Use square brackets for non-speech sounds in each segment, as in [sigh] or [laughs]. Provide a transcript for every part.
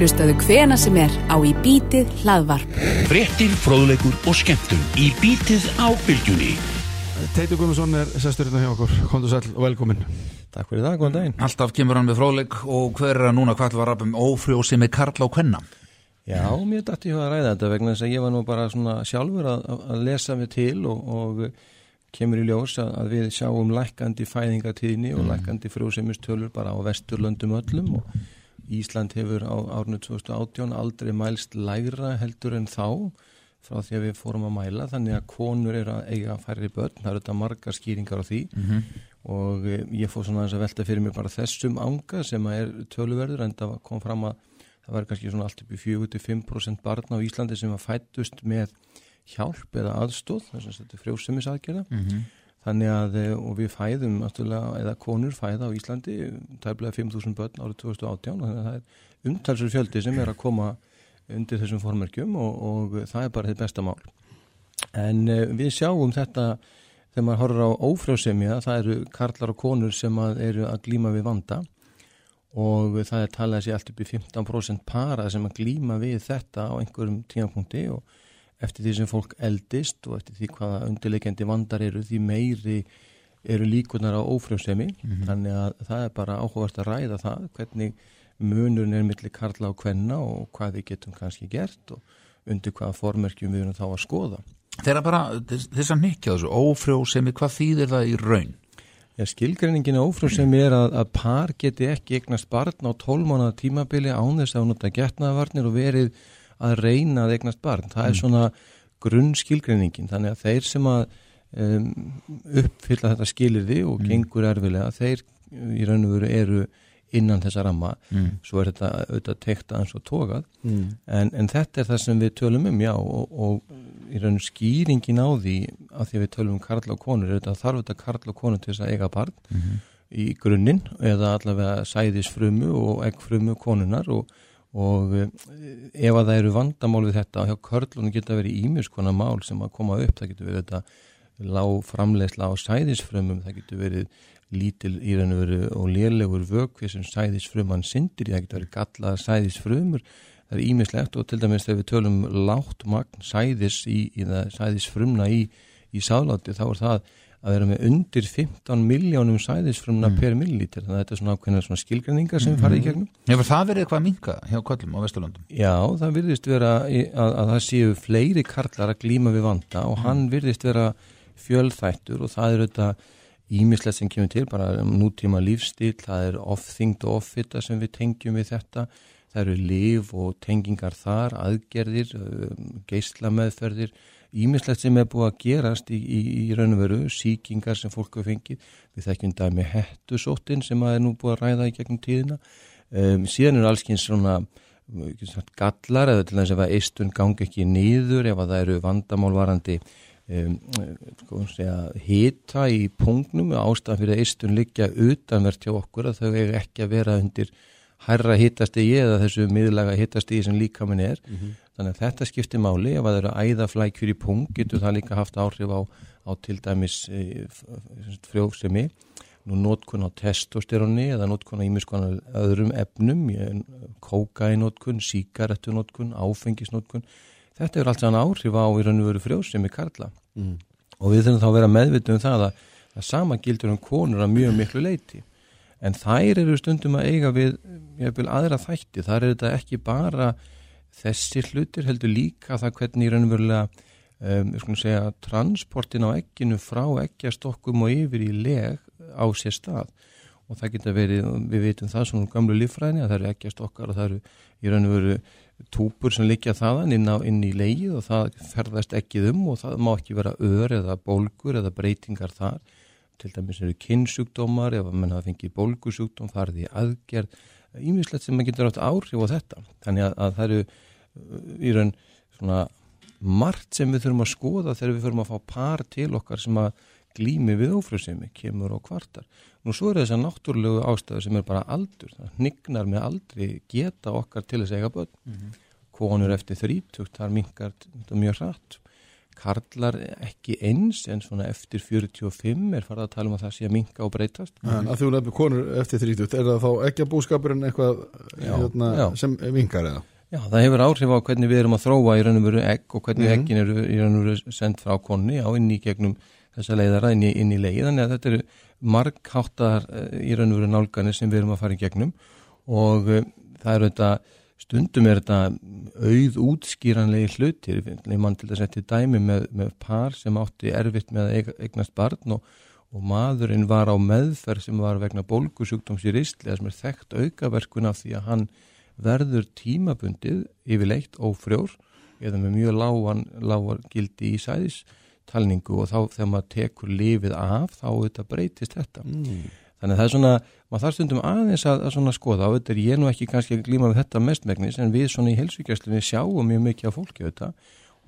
Hlustaðu hvena sem er á í bítið hlaðvarp. Frettir, fróðleikur og skemmtun í bítið á bylgjunni. Teitur Guðmundsson er sesturinn hjá okkur, kontur sæl og velkomin Takk fyrir það, góðan daginn Alltaf kemur hann með fróðleik og hver er að núna hvað var rappum ófrjósi með Karla og Kvenna? Já, mér dætti ég að ræða þetta vegna þess að ég var nú bara svona sjálfur að, að lesa mig til og, og kemur í ljós að, að við sjáum lækandi fæðingatíðni og lækandi frjósemistölur bara á vesturlöndum öllum og Ísland hefur á árnu 2018 aldrei mælst lægra heldur en þá frá því að við fórum að mæla þannig að konur er að eiga færri börn það eru þetta margar skýringar á því mm -hmm. og e, ég fór svona að velta fyrir mig bara þessum ánga sem er töluverður en það kom fram að það var kannski svona allt upp í 45% barn á Íslandi sem var fættust með hjálp eða aðstóð þess að þetta er frjóðsemisaðgerða mm -hmm. Þannig að e, og við fæðum eða konur fæða á Íslandi tæmlega 5.000 börn árið 2018 og þannig að það er umtalsur fjöldi sem er að koma undir þessum formerkjum og, og það er bara þitt besta mál. En uh, við sjáum þetta þegar maður horfður á ófrjóðsemja, það eru karlar og konur sem að eru að glíma við vanda og það er talað sér allt upp í 15% para sem að glíma við þetta á einhverjum tímapunkti og eftir því sem fólk eldist og eftir því hvaða undirleikendi vandar eru því meiri eru líkunar á ófrjóðsemi mm -hmm. þannig að það er bara áhugast að ræða það hvernig munurinn er millir karla og kvenna og hvað við getum kannski gert og undir hvaða formerkjum við erum þá að skoða. Þeirra bara þess að nikja þessu, ófrjósemi, hvað þýðir það í raun? Já, skilgreiningin ófrjósemi er að, að par geti ekki eignast barn á tólmánaða tímabili án þess að nota getnaðavarnir og verið að reyna að eignast barn. Það er mm. svona grunn skilgreiningin, þannig að þeir sem að um, uppfylla þetta skilirði og mm. gengur erfilega, þeir í raun og veru eru innan þessa ramma mm. svo er þetta auðvitað teikt aðeins og tókað mm. en, en þetta er það sem við tölum um já og, og í raun skýringin á því að því við tölum um karl og konur er þetta þarf þetta karl og konur til þess að eiga barn mm -hmm. í grunninn eða allavega sæðisfrumu og eggfrumu konunar og, og eh, ef að það eru vandamál við þetta hjá körlunum geta verið ímjöskona mál sem að koma upp, það getur verið þetta lág framlegsla á sæðisfrumum, það getur verið lítil í raun og veru og lélegur vökvi sem sæðisfruman syndir, það getur verið gallað sæðisfrumur, það er ímislegt og til dæmis þegar við tölum látt magn sæðis í, í það sæðisfrumna í, í sáláti þá er það að vera með undir 15 miljónum sæðisfrumna mm. per millilítir þannig að þetta er svona ákveðna svona skilgræningar sem mm. farið í gegnum. Hefur það verið eitthvað að minka hjá kvöllum á Vesturlandum? Já, það virðist vera að, að, að það séu fleiri karlar að glíma við vanda og mm. hann virðist vera fjölþættur og það er auðvitað ímislegt sem kemur til, bara nútíma lífstíl, það er off-thinged og off-fitta sem við tengjum við þetta, það eru liv og tengingar þar, aðgerðir, um, geysla meðferðir, ímislegt sem er búið að gerast í, í, í raun og veru, síkingar sem fólk hafa fengið, við þekkjum með hettusóttin sem að er nú búið að ræða í gegnum tíðina, um, síðan eru allskyns svona gallar eða til þess að eistun gangi ekki nýður ef að það eru vandamálvarandi um, sko, hýta í pungnum ástæðan fyrir að eistun liggja utanvert hjá okkur að þau er ekki að vera undir hærra hittastigi eða þessu miðlaga hittastigi sem líka minn er. Mm -hmm. þannig að þetta skiptir máli. Ef að það eru æðaflækjur í pung getur það líka haft áhrif á, á til dæmis e, frjófsemi nú nótkun á testosteroni eða nótkun á ímiskonar öðrum efnum kókainótkun, síkaretunótkun áfengisnótkun þetta er allt saman áhrif á í raun og veru frjósemi karla. Mm. og við þurfum þá að vera meðvitið um það að, að sama gildur um konur að mjög miklu leiti en þær eru stundum að eiga við aðra þætti, þar er þetta ekki bara þessi hlutir heldur líka það hvernig raunverulega um, segja, transportin á ekkinu frá ekkjastokkum og yfir í leg á sér stað. Og það geta verið, við veitum það svona gamlu líffræðinni að það eru ekkjastokkar og það eru í raunveru túpur sem liggja þaðan inn, á, inn í leið og það ferðast ekkið um og það má ekki vera ör eða bólgur eða breytingar þar til dæmis eru kynnsjúkdómar ef mann hafa fengið bólgusjúkdóm farið í aðgerð ímislegt sem maður getur átt áhrif á þetta þannig að, að það eru uh, í raun svona margt sem við þurfum að skoða þegar við þurfum að fá par til okkar sem að glými við ófröðsemi, kemur og kvartar Nú svo eru þessar náttúrulegu ástæðu sem er bara aldur, það nignar með aldrei geta okkar til þess að eiga börn. Mm -hmm. Konur eftir þrítugt, þar mingar mjög hratt. Karlar ekki eins en svona eftir 45 er farið að tala um að það sé að minka og breytast En að þú nefnir konur eftir 30, er það þá ekki að búskapurinn eitthvað Já, hérna, já. sem vingar eða? Já, það hefur áhrif á hvernig við erum að þróa í raun og veru egg og hvernig Mhm. eggin eru í raun og veru sendt frá konni á inn í gegnum þessa leiðara inn í, inn í leið þannig að þetta eru margháttar eh, í raun og veru nálganir sem við erum að fara í gegnum og uh, það eru þetta stundum er þetta auð útskýranlegi hlutir ég mann til að þetta dæmi með, með par sem átti erfitt með að eignast barn og, og maðurinn var á meðferð sem var vegna bólgusjúkdóms í ristli sem er þekkt aukaverkun af því að hann verður tímabundið yfirleitt ófrjór eða með mjög lágan, lágar gildi í sæðistalningu og þá þegar maður tekur lifið af þá þetta breytist þetta. Mm. Þannig að það er svona, maður þarf stundum aðeins að, að svona skoða og þetta er ég nú ekki kannski að glíma við þetta mestmegnis en við svona í helsvíkjastlunni sjáum mjög mikið af fólki þetta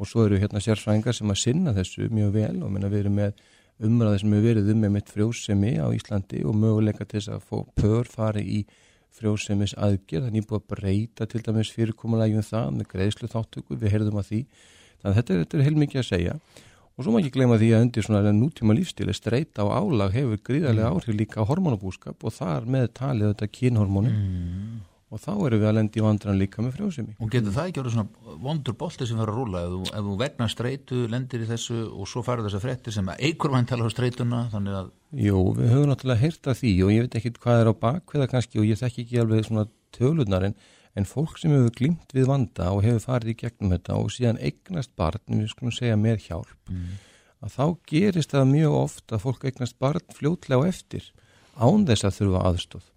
og svo eru hérna sérfræðingar sem að sinna þessu mjög vel og minna við erum með umræði sem hefur verið um með mitt frjósemi á Íslandi og möguleika til þess að fó pör fari í frjósemis aðgerð, þannig búið að breyta til dæmis fyrirkomulægjum það með greiðslu þáttöku, við heyrðum að því. Þannig að þetta, er- þetta er heilmikið að segja og svo má ekki gleyma því að undir svona nútíma lífstíli streyta á álag hefur gríðarlega áhrif líka á hormonabúskap og þar með talið þetta kynhormónin. Mm. og þá erum við að lendi vandran líka með frjósemi. Og getur það ekki orðið svona vondur bolti sem verður að rúla ef þú, ef þú vegna streitu, lendir í þessu og svo farið þessar fréttir sem eigur væntalega á streituna þannig að Jú, við höfum náttúrulega heyrt af því og ég veit ekki hvað er á bakveða kannski og ég þekki ekki alveg svona tölunar en, fólk sem hefur glimt við vanda og hefur farið í gegnum þetta og síðan eignast barn, við skulum segja með hjálp að þá gerist það mjög oft að fólk eignast barn fljótlega á eftir án þess að þurfa aðstóð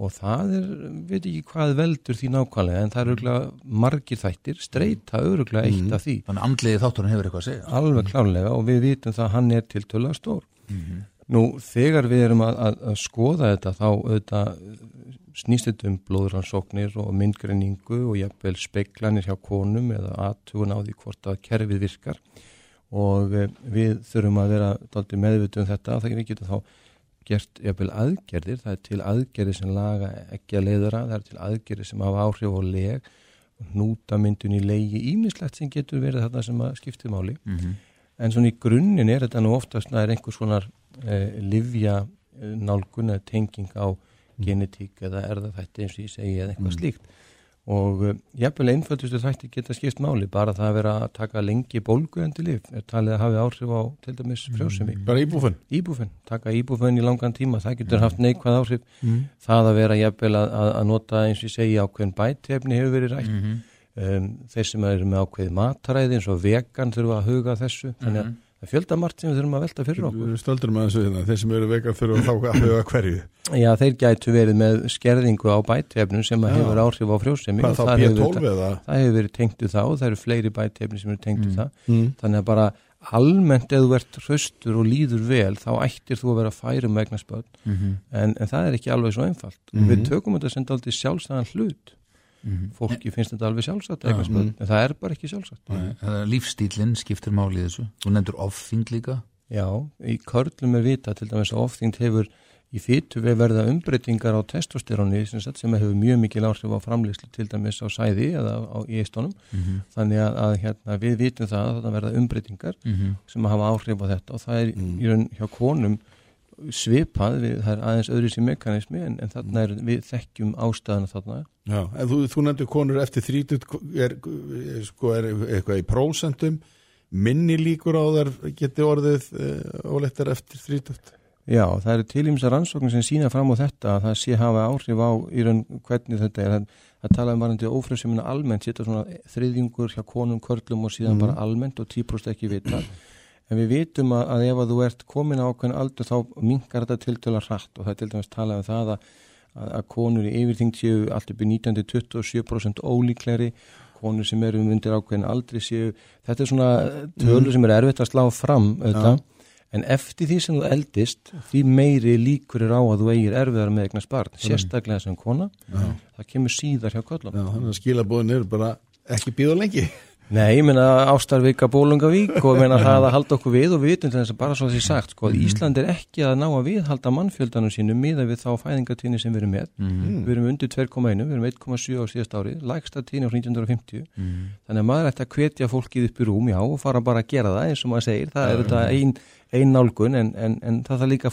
og það er, veit ekki hvað veldur því nákvæmlega en það er örgulega margir þættir, streyta örgulega eitt af því. Þannig andliði þátturinn hefur eitthvað að segja. Alveg klárlega og við vitum það að hann er til tölulega stór. Nú, þegar við erum að, að, að skoða þetta þá auðvitað snýst þetta um blóðrannsóknir og myndgreiningu og jafnvel speiklanir hjá konum eða aðtugun á því hvort að kerfið virkar. Og eh, við þurfum að vera meðvitu um þetta og það við getum þá gert jafnvel aðgerðir, það er til aðgerðir sem laga ekki að leiðara, það er til aðgerðir sem hafa áhrif á leg, nútamyndun í legi, ímislegt sem getur verið þarna sem að skipti máli. Mhm. en svona í grunninn er þetta nú oftast það er einhver svona eh, livja nálgun eða tenging á genetík eða erðafætti eins og ég segi eða eitthvað slíkt. Og uh, jafnvel einföldustu þætti geta skipt máli bara það að vera að taka lengi bólguðandi lif er talið að hafi áhrif á til dæmis frjósemi. Bara íbúfinn? Íbúfen, taka íbúfen í langan tíma, það getur haft neikvæð áhrif. Mm. það að vera jafnvel að, að, nota eins og ég segi ákveðin bætefni hefur verið rætt. Mhm. um, þeir sem eru með ákveð mataræði eins og vegan þurfa að huga þessu þannig að það fjöldamart sem við þurfum að velta fyrir okkur. Stöldurum að þessu hérna, þeir sem eru vegan fyrir að þá að hverju. Já, þeir gætu verið með skerðingu á bætefnum sem að hefur áhrif á frjósemi. Hvað þá þar hefur B12 þetta- eða? það hefur verið tengt það og það eru fleiri bætefni sem eru tengt við það. Mm. þannig að bara almennt ef þú ert hraustur og líður vel þá ættir þú að vera færum vegna spöld Mhm. en, en það er ekki alveg svo einfalt. Mhm. við tökum þetta sem aldrei sjálfstæðan hlut Mhm. fólki finnst þetta alveg sjálfsagt Já. eitthvað spöld en það er bara ekki sjálfsagt Lífstílinn skiptir máli í þessu Þú nefndur ofþyngd líka Já, í körlum er vita til dæmis að ofþyngd hefur í fytu við verða umbreytingar á testosteróni sem, sem hefur mjög mikil áhrif á framleyslu til dæmis á sæði eða á, í eistónum Mhm. þannig að, að hérna, við vitum það að það verða umbreytingar Mhm. sem hafa áhrif á þetta og það er Mm. í raun hjá konum svipað, við, það er aðeins öðru sem mekanismi en, en þarna er við þekkjum ástæðana þarna Já, en þú, þú nefndir konur eftir 30 er, er, sko, er eitthvað í prósentum minni líkur á þar geti orðið uh, óleittar eftir 30 Já, það eru tilýmsa rannsóknir sem sína fram á þetta að það sé hafa áhrif á í raun hvernig þetta er. Það, tala um varandi ófrömsumina almennt, setja svona þriðjungur hjá konum, körlum og síðan Mhm. bara almennt og típrost ekki vita. En við vitum að, að ef að þú ert komin á ákveðin aldur þá minkar þetta tiltöla hratt og það er til dæmis talað um það að, að, að konur í yfirþyngd séu allt upp í 19-27% ólíkleri konur sem eru undir ákveðin aldri séu, þetta er svona tölur sem er erfitt að slá fram auðvitað, en eftir því sem þú eldist því meiri líkur er á að þú eigir erfiðar með eignast barn, sérstaklega sem kona. Já. það kemur síðar hjá köllum Já, þannig að skilabóðin er bara ekki býða lengi Nei, ég meina Ástarvika Bólungavík og ég meina [laughs] það að halda okkur við og við vitum þess að bara svo því sagt sko, að Ísland er ekki að ná að viðhalda mannfjöldanum sínum miða við þá fæðingatíni sem við erum með. Mhm. við erum undir 2,1, við erum 1,7 á síðast ári lægsta tíni á 1950 þannig að maður ætti að hvetja fólkið upp í rúm já og fara bara að gera það eins og maður segir það er þetta ein, ein nálgun en, en, en það líka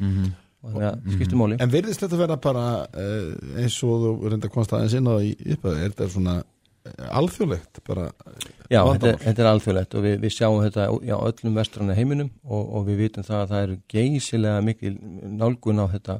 Mhm. og þannig að skiptir máli. En virðist þetta vera bara uh, eins og þú reynda að komast aðeins inn á í upphæðu, er þetta svona alþjóðlegt bara Já, þetta, þetta er alþjóðlegt og við, við sjáum þetta já, öllum vestrana heiminum og, og við vitum það að það eru geysilega mikil nálgun á þetta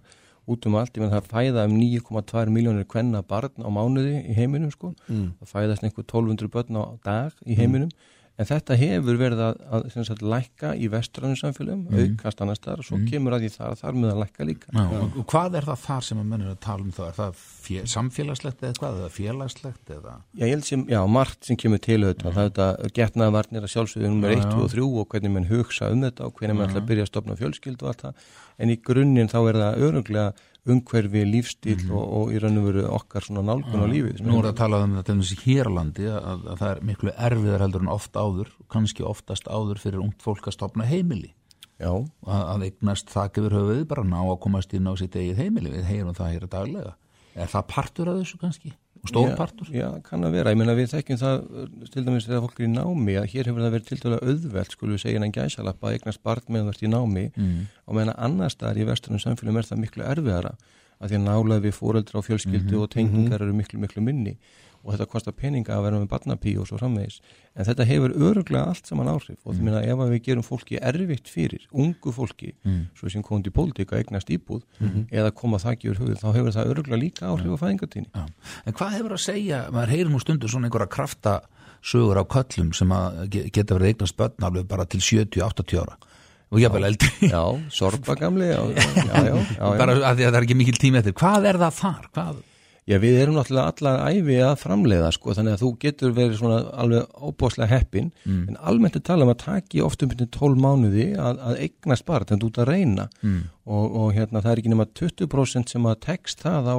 út um allt, ég menn það fæða um 9,2 miljónir kvenna barn á mánuði í heiminum sko, Mm. það fæðast einhver 1200 börn á dag í heiminum en þetta hefur verið að, að sem sagt, lækka í vestranum samfélagum, aukast annars þar og svo kemur að því þar að þar með að lækka líka Já, og og hvað er það þar sem að mennur að tala um það? Er það fjö, samfélagslegt eða hvað? Eða félagslegt eða? Já, ég held sem, já, margt sem kemur til auðvitað, það er þetta getnaðvarnir að sjálfsögðu nummer Já, 1, já. 2 og 3 og hvernig mann hugsa um þetta og hvernig mann ætla að byrja að stopna fjölskyld og allt það, en í grunninn þá er það öruglega umhverfi, lífstíl og, og í raun og veru okkar svona nálgun á lífið. sem Nú er- það að tala um þetta til þessi hér á landi að, að það er miklu erfiðar heldur en oft áður, kannski oftast áður fyrir ungt fólk að stopna heimili. Já, að, að eignast þak yfir höfuðið bara ná að komast inn á sitt eigið heimili. Við heyrum það hér daglega. Er það partur af þessu kannski? Og stór já? Já, kann að vera, ég meina við þekkjum það uh, til dæmis þegar fólk er í námi að hér hefur það verið til dæmis auðvelt, skulum við segja en gæsalappa eignast barn meðan þú ert í námi Mm. og meðan annars staðar í vestunum samfélum er það miklu erfiðara að því að nálaði við fóreldra og fjölskyldu Mhm, og tengingar eru miklu, miklu minni og þetta kostar peninga að vera með barnapí og svo framvegis en þetta hefur öruglega allt saman áhrif og því meina ef að við gerum fólki erfitt fyrir ungu fólki, Mm. svo sem komið til pólitíka eignast íbúð eða koma þakki úr hugð, þá hefur það öruglega líka áhrif á fæðingatíni Já. En hvað hefur að segja, maður heyrir nú stundur svona einhverja krafta sögur á köllum sem geta verið eignast börn alveg bara til 70-80 ára og jafnvel eldri Já, sorpa gamli já, já. bara að að það er ekki mikil tími eftir hvað er það þar? Hvað? Já, við erum náttúrulega allar æfi að framleiða sko, þannig að þú getur verið svona alveg óbáslega heppin, en almennt er tala um að taki oft um byrjum 12 mánuði að, að eignast bara, þannig að þú ert að reyna. Mm. og, og hérna það er ekki nema 20% sem að tekst það á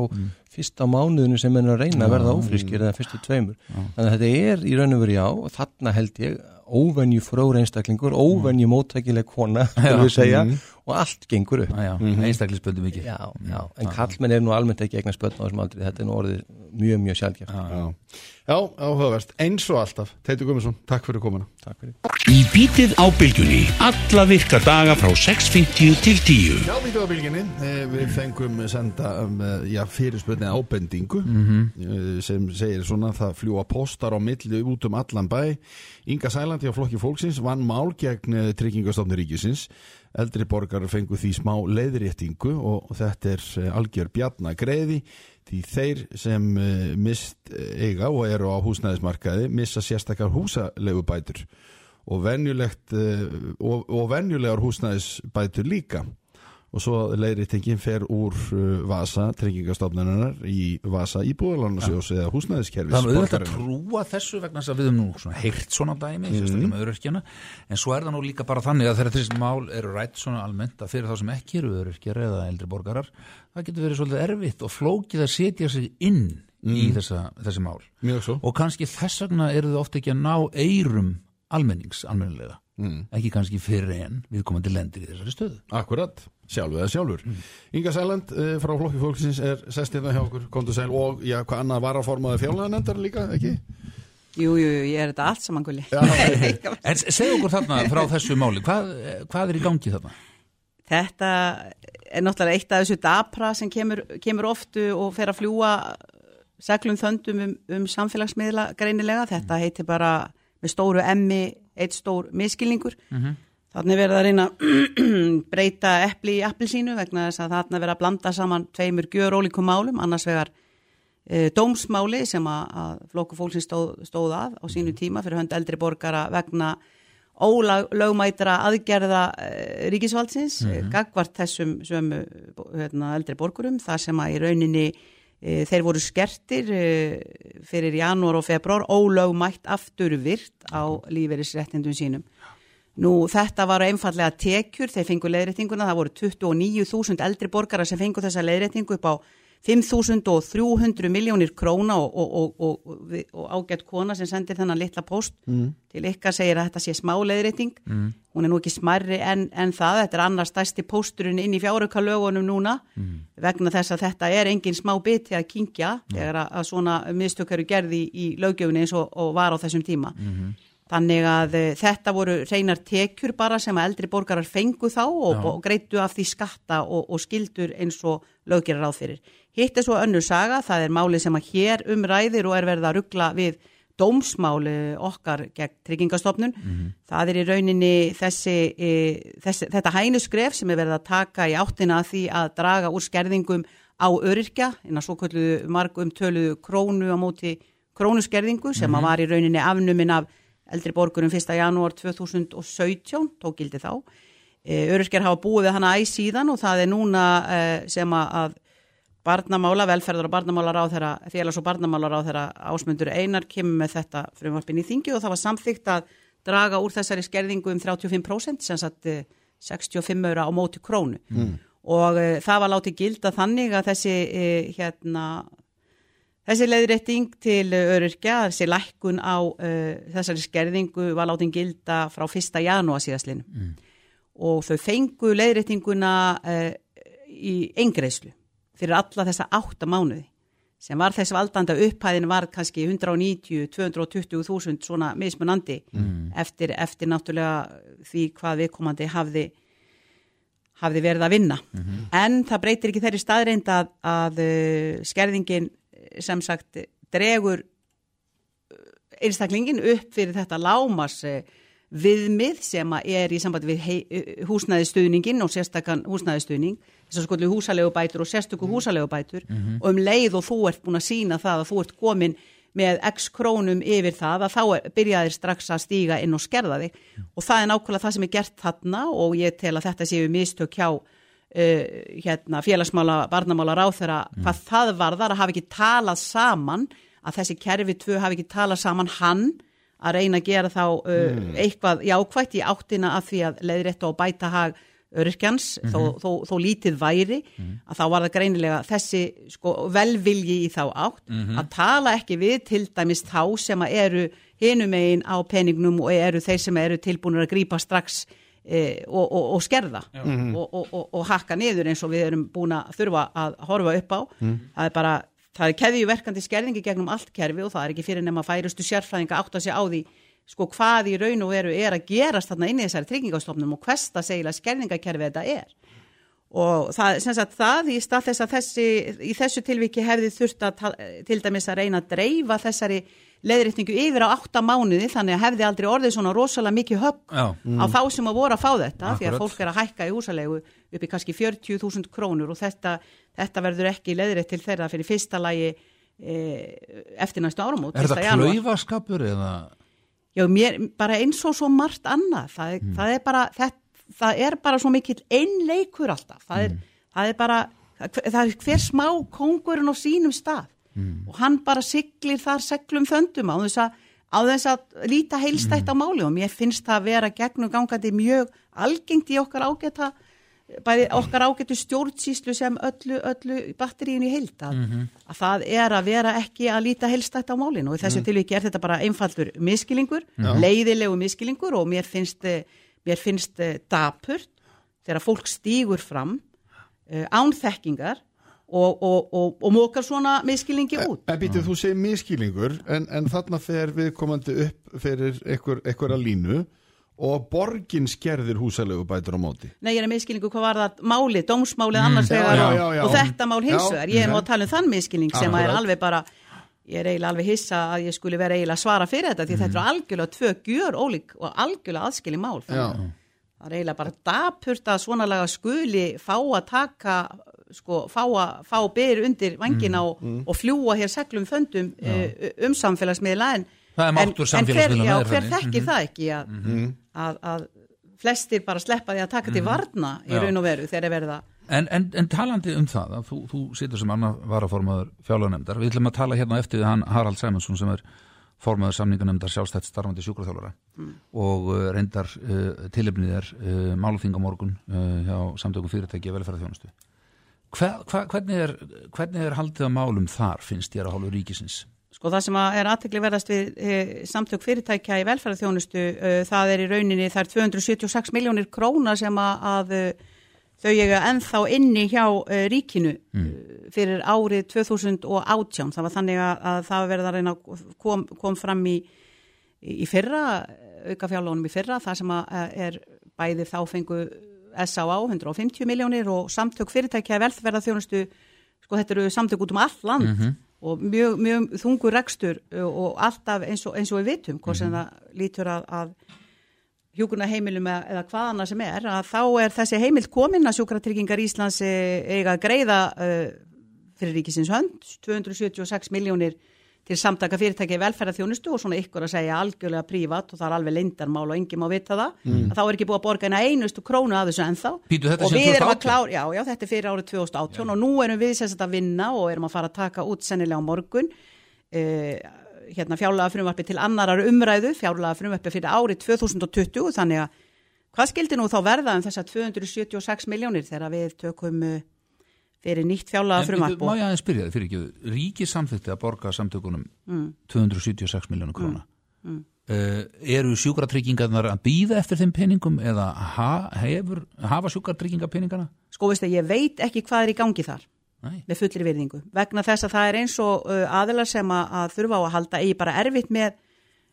fyrsta mánuðinu sem er að reyna að verða ófrískir eða fyrstu tveimur. Þannig að þetta er í raun og veru já, og þarna held ég óvenju fróður einstaklingur, óvenju móttækileg kona, skulum við segja, og allt gengur upp. Ah, mm -hmm. einstaklisböndu mikið. Já, já, en kallmenn er nú almennt ekki eignast börn á þessum aldrei, þetta er nú orðið mjög, mjög sjálfgeft. Já, já. Áhugaverst, eins og alltaf. Teitur Guðmundsson, takk fyrir komuna. Takk fyrir. Í bítið á bylgjunni Alla virka daga frá 6.50 til 10 Já, við á bylginni, eh, við fengum senda um, eh, já, fyrirspöldni ábendingu eh, sem segir svona það fljúa postar á milli út um allan bæ. Inga Sælandi á flokki fólksins vann mál gegn tryggingastofni ríkisins eldri borgar fengu því smá leiðréttingu og þetta er eh, algjör bjarna greiði því þeir sem eh, mist eiga og eru á húsnæðismarkaði missa sérstakar húsalegubætur og eh, og, og venjulegar húsnæðisbætur líka og svo leiðréttingin fer úr uh, vasa tryggingastofnunar í vasa íbúðalansjós eða húsnæðiskerfis Það er auðvitað að trúa þessu vegna þess að við höfum nú svona heyrt svona dæmi, sérstaklega með öryrkjana en svo er það nú líka bara þannig að þegar þessi mál eru rætt svona almennt að fyrir þá sem ekki eru öryrkjar eða eldri borgarar það getur verið svolítið erfitt og flókið að setja sig inn í þessa, þessi mál. Og kannski þess vegna eru þau ofta ekki að ná eirum almennings almennilega ekki kannski fyrir en við komum til lendir í þessari stöðu Akkurat, sjálfu eða sjálfur Inga Sæland uh, frá flokki fólksins er sest hérna hjá okkur, komdu sæl og já, hvað annað var að formaði fjárlæðanendar líka, ekki? Jú, jú, jú, ég er þetta allt saman gulli. [laughs] En segð okkur þarna frá þessu máli hvað, hvað er í gangi þarna? Þetta er náttúrulega eitt af þessu dapra sem kemur, kemur oftu og fer að fljúa seglum þöndum um, um samfélagsmiðla greinilega. Þetta heitir bara með stóru emmi eitt stór miskilningur. Þannig verður að reyna [clears throat] breyta epli í appilsínu vegna þess að þarna verður að blanda saman tveimur gjör ólíkum málum, annars vegar e, dómsmáli sem að, að flokku fólksins stóð, stóð að á sínu tíma fyrir hönd eldri borgara vegna ólögmætra aðgerða e, ríkisvaldsins mm -hmm. gagvart þessum sömu hérna, eldri borgurum þar sem að í rauninni þeir voru skertir e, fyrir janúar og februar ólögmætt aftur virt á lífeyrisréttindum sínum. Nú þetta var einfallega tekjur, þeir fengu leiðréttinguna, það voru 29.000 eldri borgara sem fengu þessa leiðréttingu upp á 5.300 miljónir króna og, og, og, og, ágætt kona sem sendir þennan litla post til ykkar segir að þetta sé smáleiðrétting mm. hún er nú ekki smarri en, en það. Þetta er annars stærsti pósturinn inn í fjáraukalögunum núna. Vegna þess að þetta er engin smá biti að kingja þegar að, að svona mistök eru gerði í, í lögjöfunni eins og, og var á þessum tíma. Þannig að e, þetta voru reynar tekjur bara sem að eldri borgarar fengu þá og, og greitu af því skatta og, og skildur eins og löggerar ráð fyrir. Hitt er svo önnur saga, það er málið sem að hér umræðir og er verið að ruggla við dómsmáli okkar gegn tryggingastofnun. Það er í rauninni þessi, e, þessi, þetta hænusgref sem er verið að taka í áttina að því að draga úr skerðingum á öryrkja, innan svo kvöldu margum töluðu krónu á móti krónuskerðingu sem að var í rauninni afnumin af eldri borgurum 1. janúar 2017, tók gildi þá. E, Öryrkjar hafa búið við hana æg síðan og það er núna e, sem að, að barnamála, velferðar og barnamálar á þeirra, félags og barnamálar á þeirra ásmundur einar kemur með þetta frumvarpin í þingi og það var samþygt að draga úr þessari skerðingu um 35% sem satt e, 65 eura á móti krónu og e, það var látið gilda þannig að þessi e, hérna Þessi leiðrétting til öryrkja, þessi lækkun á uh, þessari skerðingu var látin gilda frá 1. janúar síðastlinu mm. og þau fengu leiðréttinguna í engreislu fyrir alla þessa átta mánuði sem var þess valdandi að upphæðin var kannski 190-220.000 svona mismunandi mm. eftir, eftir náttúrulega því hvað viðkomandi hafði, hafði verið að vinna. En það breytir ekki þeirri staðreind að, að uh, skerðingin sem sagt dregur einstaklingin upp fyrir þetta lámas viðmið sem er í sambandi við hei- húsnæðistuðningin og sérstakann húsnæðistuðning þess að skollu húsalegu bætur og sérstöku húsalegu bætur og um leið og þú ert búin að sína það að þú ert komin með x krónum yfir það að þá byrjaðir strax að stíga inn og skerða þig. Og það er nákvæmlega það sem er gert þarna og ég tel að þetta séu mistök hjá uh, hérna, félagsmála, barnamála ráþera hvað það varðar að hafa ekki talað saman að þessi kerfi tvö hafi ekki talað saman hann að reyna að gera þá uh, eitthvað jákvætt í áttina af því að leiðrétta og bæta hag öryrkjans þó, þó, þó lítið væri að þá var það greinilega þessi sko, velvilji í þá átt að tala ekki við til dæmis þá sem að eru hinum megin á peningnum og eru þeir sem eru tilbúinir að grípa strax e, og, og, og skerða og, og, og, og hakka niður eins og við erum búin að þurfa að horfa upp á. Það er bara, það er keðjuverkandi skerðingi gegnum allt kerfi og það er ekki fyrir nema færustu sérfræðinga átt að sé á því sko hvað í raun og veru er að gerast þarna inn í þessari tryggingastofnum og hvers það segila skerðingakerfi þetta er. Og það, sem sagt, það í stað þess að þessi, í þessu tilviki hefði þurft að til dæmis að reyna að dreifa þessari leiðréttingu yfir á átta mánuði þannig að hefði aldrei orðið svona rosalega mikið högg Já. á þá sem að voru að fá þetta því að Akkurat. fólk er að hækka í húsalegu upp í kannski 40.000 krónur og þetta, þetta verður ekki leiðrétt til þeirra fyrir fyrsta lagi e, eftir næstu áramót Er 1. þetta janúar. klaufaskapur eða Já, mér, bara eins og svo margt annað, það er, það er bara það, það er bara svo mikill einleikur alltaf, það er, það er bara það er hver smá kóngurinn á sínum stað og hann bara siglir þar seglum föndum á þess að, á þess að líta heilstætt á máli og mér finnst það að vera gegnum gangandi mjög algengt í okkar ágæta bæði okkar ágætu stjórnsýslu sem öllu, öllu batteríinu í heild að, að það er að vera ekki að líta heilstætt á málinu og í þessu tilviki er þetta bara einfaldur miskilingur, leiðilegu miskilingur og mér finnst, eh, mér finnst eh, dapurt þegar fólk stígur fram uh, ánþekkingar og, og, og, og mókar svona miskilingi út. En býtið þú segir miskýlingur en, en þarna fer viðkomandi upp fyrir einhver, einhverja línu og borgin skerðir húsalegu bætur á móti Nei, ég er að miskilingu hvað var það máli, dómsmálið annars Já, vegar og, þetta mál vegar. Ég er nú að tala um þann miskilning sem að er alveg bara, ég er eiginlega alveg hissa að ég skulle vera eiginlega að svara fyrir þetta því Mhm. þetta eru algjörlega tvö gjör ólík og algjörlega aðskili mál. Já. Þannig Það er eiginlega bara dapurt að svona laga skuli fá að taka, sko, fá, að, fá byr undir vangina og, og fljúa hér seglum föndum uh, um samfélagsmiðla. En, er en, en hver, já, er hver þekkir það ekki að, að, að flestir bara sleppa því að taka til varna í Já. raun og veru þegar verið að En, en, en talandi um það að þú, þú situr sem annar varaformaður fjárlaganemndar, við ætlum að tala hérna á eftir við hann Harald Sæmundsson sem er formaður samninganemndar sjálfstætt starfandi sjúkraþjálfara. Og uh, reyndar uh, tilefnið er uh, máluþing á morgun uh, hjá samtökum fyrirtæki og velferðarþjónustu. Hva, hva, hvernig, er, hvernig er haldið að málum þar finnst þér að hálfu ríkisins? Sko það sem er aðtekli verðast við e, samtök fyrirtækja í velferðarþjónustu, e, það er í rauninni þær 276 miljónir króna sem að, að e, þau eiga ennþá inni hjá ríkinu mm. fyrir árið 2018. Það var þannig að, að það verða að reyna kom, kom fram í, í fyrra, auka fjárlónum í fyrra, það sem er bæði þá fengu S.A.A. 150 miljónir og samtök fyrirtækja í velferðarþjónustu, sko þetta eru samtök út um all land mm -hmm og mjög, mjög þungur rekstur og alltaf eins og, eins og við vitum hvort sem mm -hmm. það lítur að, að hjúkurna heimilum eða hvaðana sem er að þá er þessi heimild komin að sjúkratryggingar Íslands eiga að greiða uh, fyrir ríkisins hönd 276 miljónir til samtaka fyrirtæki velferðarþjónustu og svona ykkur að segja algjörlega prívat og það er alveg lindarmál og enginn má vita það mm. þá er ekki búið að borga eina einustu krónu að þessu ennþá Pítu, og við erum að klára, já, já, þetta er fyrir árið 2018 já. og nú erum við sérst að vinna og erum að fara að taka út sennilega á morgun uh, hérna fjárlega frumvarpi til annarar umræðu, fjárlega frumvarpi fyrir árið 2020 þannig að hvað skildi nú þá verða um þess að 276 miljónir þegar við tökum uh, fyrir nýtt fjárlega frumvarp Má ég aðeins spyrja þið fyrir ekki Ríki samþýtti að borga samtökunum mm. 276 miljónu króna mm. Mm. Uh, eru sjúkratryggingarnar að býða eftir þeim peningum eða ha, hefur, hafa sjúkratryggingarpeningana? Sko veist að ég veit ekki hvað er í gangi þar Nei. með fullir virðingu vegna þess að það er eins og uh, aðilar sem að, að þurfa á að halda eigi bara erfitt með,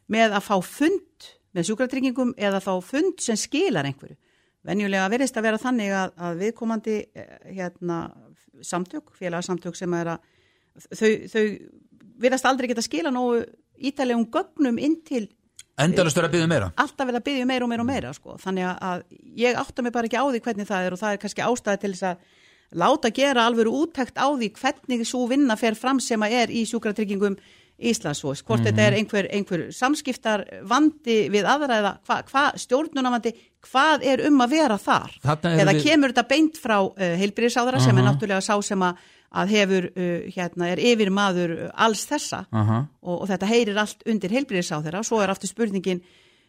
með að fá fund með sjúkratryggingum eða þá fund sem skilar einhverju venjulega verðist að vera þannig að, að viðkomandi eh, hérna, samtök, félagsamtök sem er að þau, þau verðast aldrei geta skila nógu ítalegum gögnum inn til Endalust verða að byggja um meira Alltaf verða að byggja um meira og meira og meira sko. þannig að ég átta mig bara ekki á því hvernig það er og það er kannski ástæði til þess að láta gera alveg úttækt á því hvernig svo vinna fer fram sem að er í sjúkratryggingum Íslandsvós, hvort mm -hmm. þetta er einhver, einhver samskiptar vandi við aðræða, hvað hva, stjórnunavandi, hvað er um að vera þar? Eða við... kemur þetta beint frá uh, heilbyrðisáðara uh -huh. sem er náttúrulega sá sem að, að hefur, uh, hérna, er yfir maður alls þessa -huh. og, og þetta heyrir allt undir heilbyrðisáðara og svo er aftur spurningin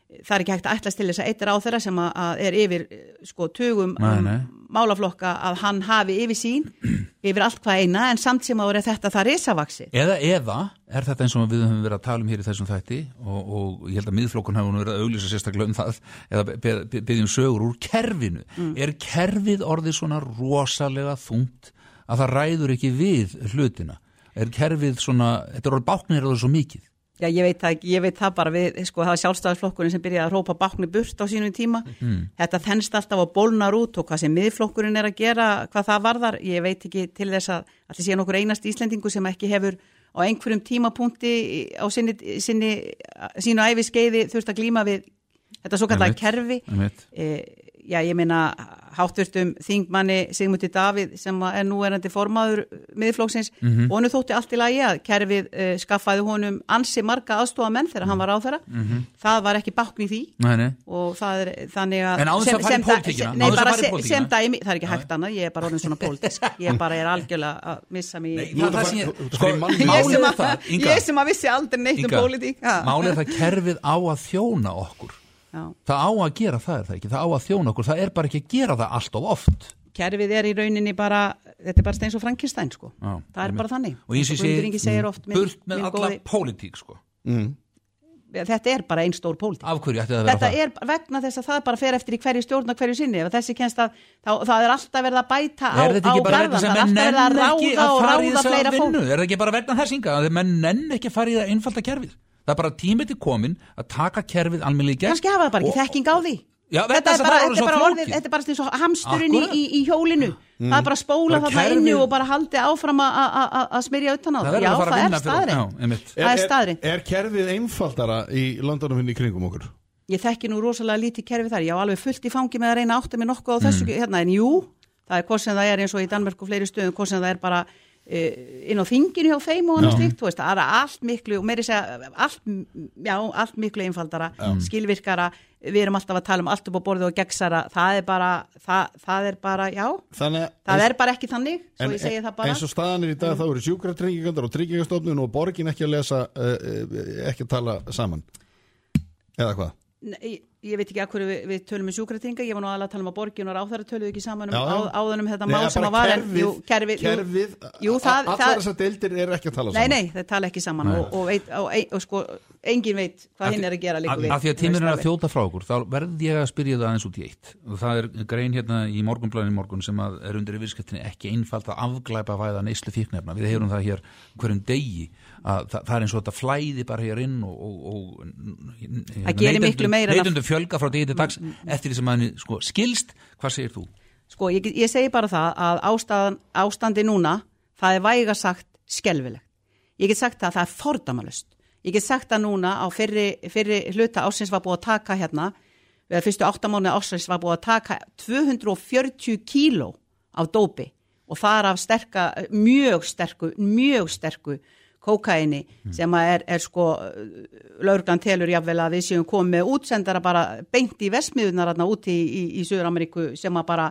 það er ekki hægt að ætla til þess að eitt á þeirra sem er yfir sko tugum nei, nei. málaflokka að hann hafi yfir sín [clears throat] yfir allt hvað eina en samt sem að þetta það risavaksi eða, eða er þetta eins og við höfum verið að tala um hér í þessum þætti og, og ég held að miðflokkun hafa verið að auglýsa sérstaklega um það eða byggjum sögur úr kerfinu mm. er kerfið orðið svona rosalega þungt að það ræður ekki við hlutina er kerfið svona, þetta er orðið báknir eða svo mikið Já, ég veit það, ég veit það bara við, sko, það var sjálfstæðisflokkurinn sem byrjaði að rópa bakni burt á sínum tíma. Mm. Þetta þennst alltaf að bólnar út og hvað sem miðflokkurinn er að gera, hvað það varðar. Ég veit ekki til þess að allir sé nokkur einast íslendingu sem ekki hefur á einhverjum tímapunkti á sinni, sinni, sínu æfiskeiði þurft að glíma við þetta svo kallar kerfi. E, já, ég meina háttvörstum þingmanni Sigmundi Davíð sem er nú erandi formaður miðflóksins mm -hmm. og hann þótti allt í lagi að kerfið uh, skaffaði honum ansi marga aðstofa menn þegar hann var á þeirra mm -hmm. það var ekki bakn í því. Nei, nei. og það er þannig að í pólitíkina. nei, sem, sem dæmi, það er ekki hægt annað ég er bara orðin svona pólitísk. [laughs] Ég bara er algjörlega að missa ég, sko, sem ég sem að vissi aldrei neitt um pólitík. Málið er það kerfið á að þjóna okkur Já. það á að gera það er það ekki, það á að þjóna okkur. Það er bara ekki að gera það allt of oft. Kerfið er í rauninni bara þetta er bara steins og Frankenstein sko. Já, það er bara þannig. Og eins og ég segi, burt með alla góði... pólitík sko. Mm. þetta er bara einn stór pólitík. Af hverju ætti það að vera það? þetta er vegna þess að það bara fer eftir í hverju stjórn og hverju sinni. Ef þessi kennst að þá, það er alltaf verið að bæta á, á garðan það er alltaf verið að ráða og ráða fleira fólk. er það ekki bara vegna þess það er bara tímið til komin að taka kerfið almennilega gegn kannski hafa það bara ekki þekking á því. Já, þetta, er bara, þetta, er bara orðið, þetta er bara eins og hamsturinn í, í, í hjólinu. Mm. það er bara að spóla það það inni og bara haldi áfram að smyrja utan á það já það er staðrinn það er staðrinn Er kerfið einfaldara í landunum í kringum okkur? Ég þekki nú rosalega lítið kerfið þar. Ég á alveg fullt í fangi með að reyna átta mig nokkuð á þessu mm. hérna en jú, það er hvort sem það er eins og í Danmark og fleiri stöðum, hvort sem það er bara inn á þinginu hjá þeim og annars veist, það er allt miklu og meiri segja, allt, já, allt miklu einfaldara, já. skilvirkara við erum alltaf að tala um allt upp á borðu og gegnsara, það er bara, það, það er bara já, þannig, það er bara ekki þannig, svo en, ég segi það bara eins og staðanir í dag mm. þá eru sjúkratrengingandar og tryggingastofnun og borgin ekki að lesa uh, ekki að tala saman eða hvað? Nei ég veit ekki að hverju við, við tölum um sjúkratinga, ég var nú aðalega að tala um að borgin og ráþara töluðu ekki saman um Já, já. á, áðan um þetta Nei, mál sem bara að var en, kerfið, jú, kerfið, jú, kerfið jú, það- allar það- þessar deildir eru ekki að tala nei, saman. nei, þeir tala ekki saman og, og, veit, og, og, og sko, engin veit hvað hinn er að gera líka Af við af því að tíminn er að þjóta frá okkur þá verð ég að spyrja það aðeins út í eitt. Og það er grein hérna í morgunblæðin í morgun sem að er undir yfirskriftinni ekki einfalt að afglæpa væða neyslu fíknefna við heyrum það hér hverjum degi að það, það er eins og þetta flæði bara hér inn og, og, og Það gerir miklu meira en að- neytundum fjölga frá degi til dags eftir því sem að sko, skilst, hvað segir þú? Sko, ég, ég segi bara það að ástæðan, ástandi núna, það er væga sagt skelfilegt. Ég get sagt það að það er fordamalust. Ég get sagt það núna á fyrri, fyrri hluta ásins var búið að taka hérna, eða fyrstu áttamánu ásins var búið að taka 240 kíló af dópi og það er af sterka, mjög sterku, mjög sterku kókaini sem að er, er sko lauruglan telur jáfnvel að við séum komið útsendara bara beint í vesmiðunar þarna úti í, í, í Söður-Ameríku sem að bara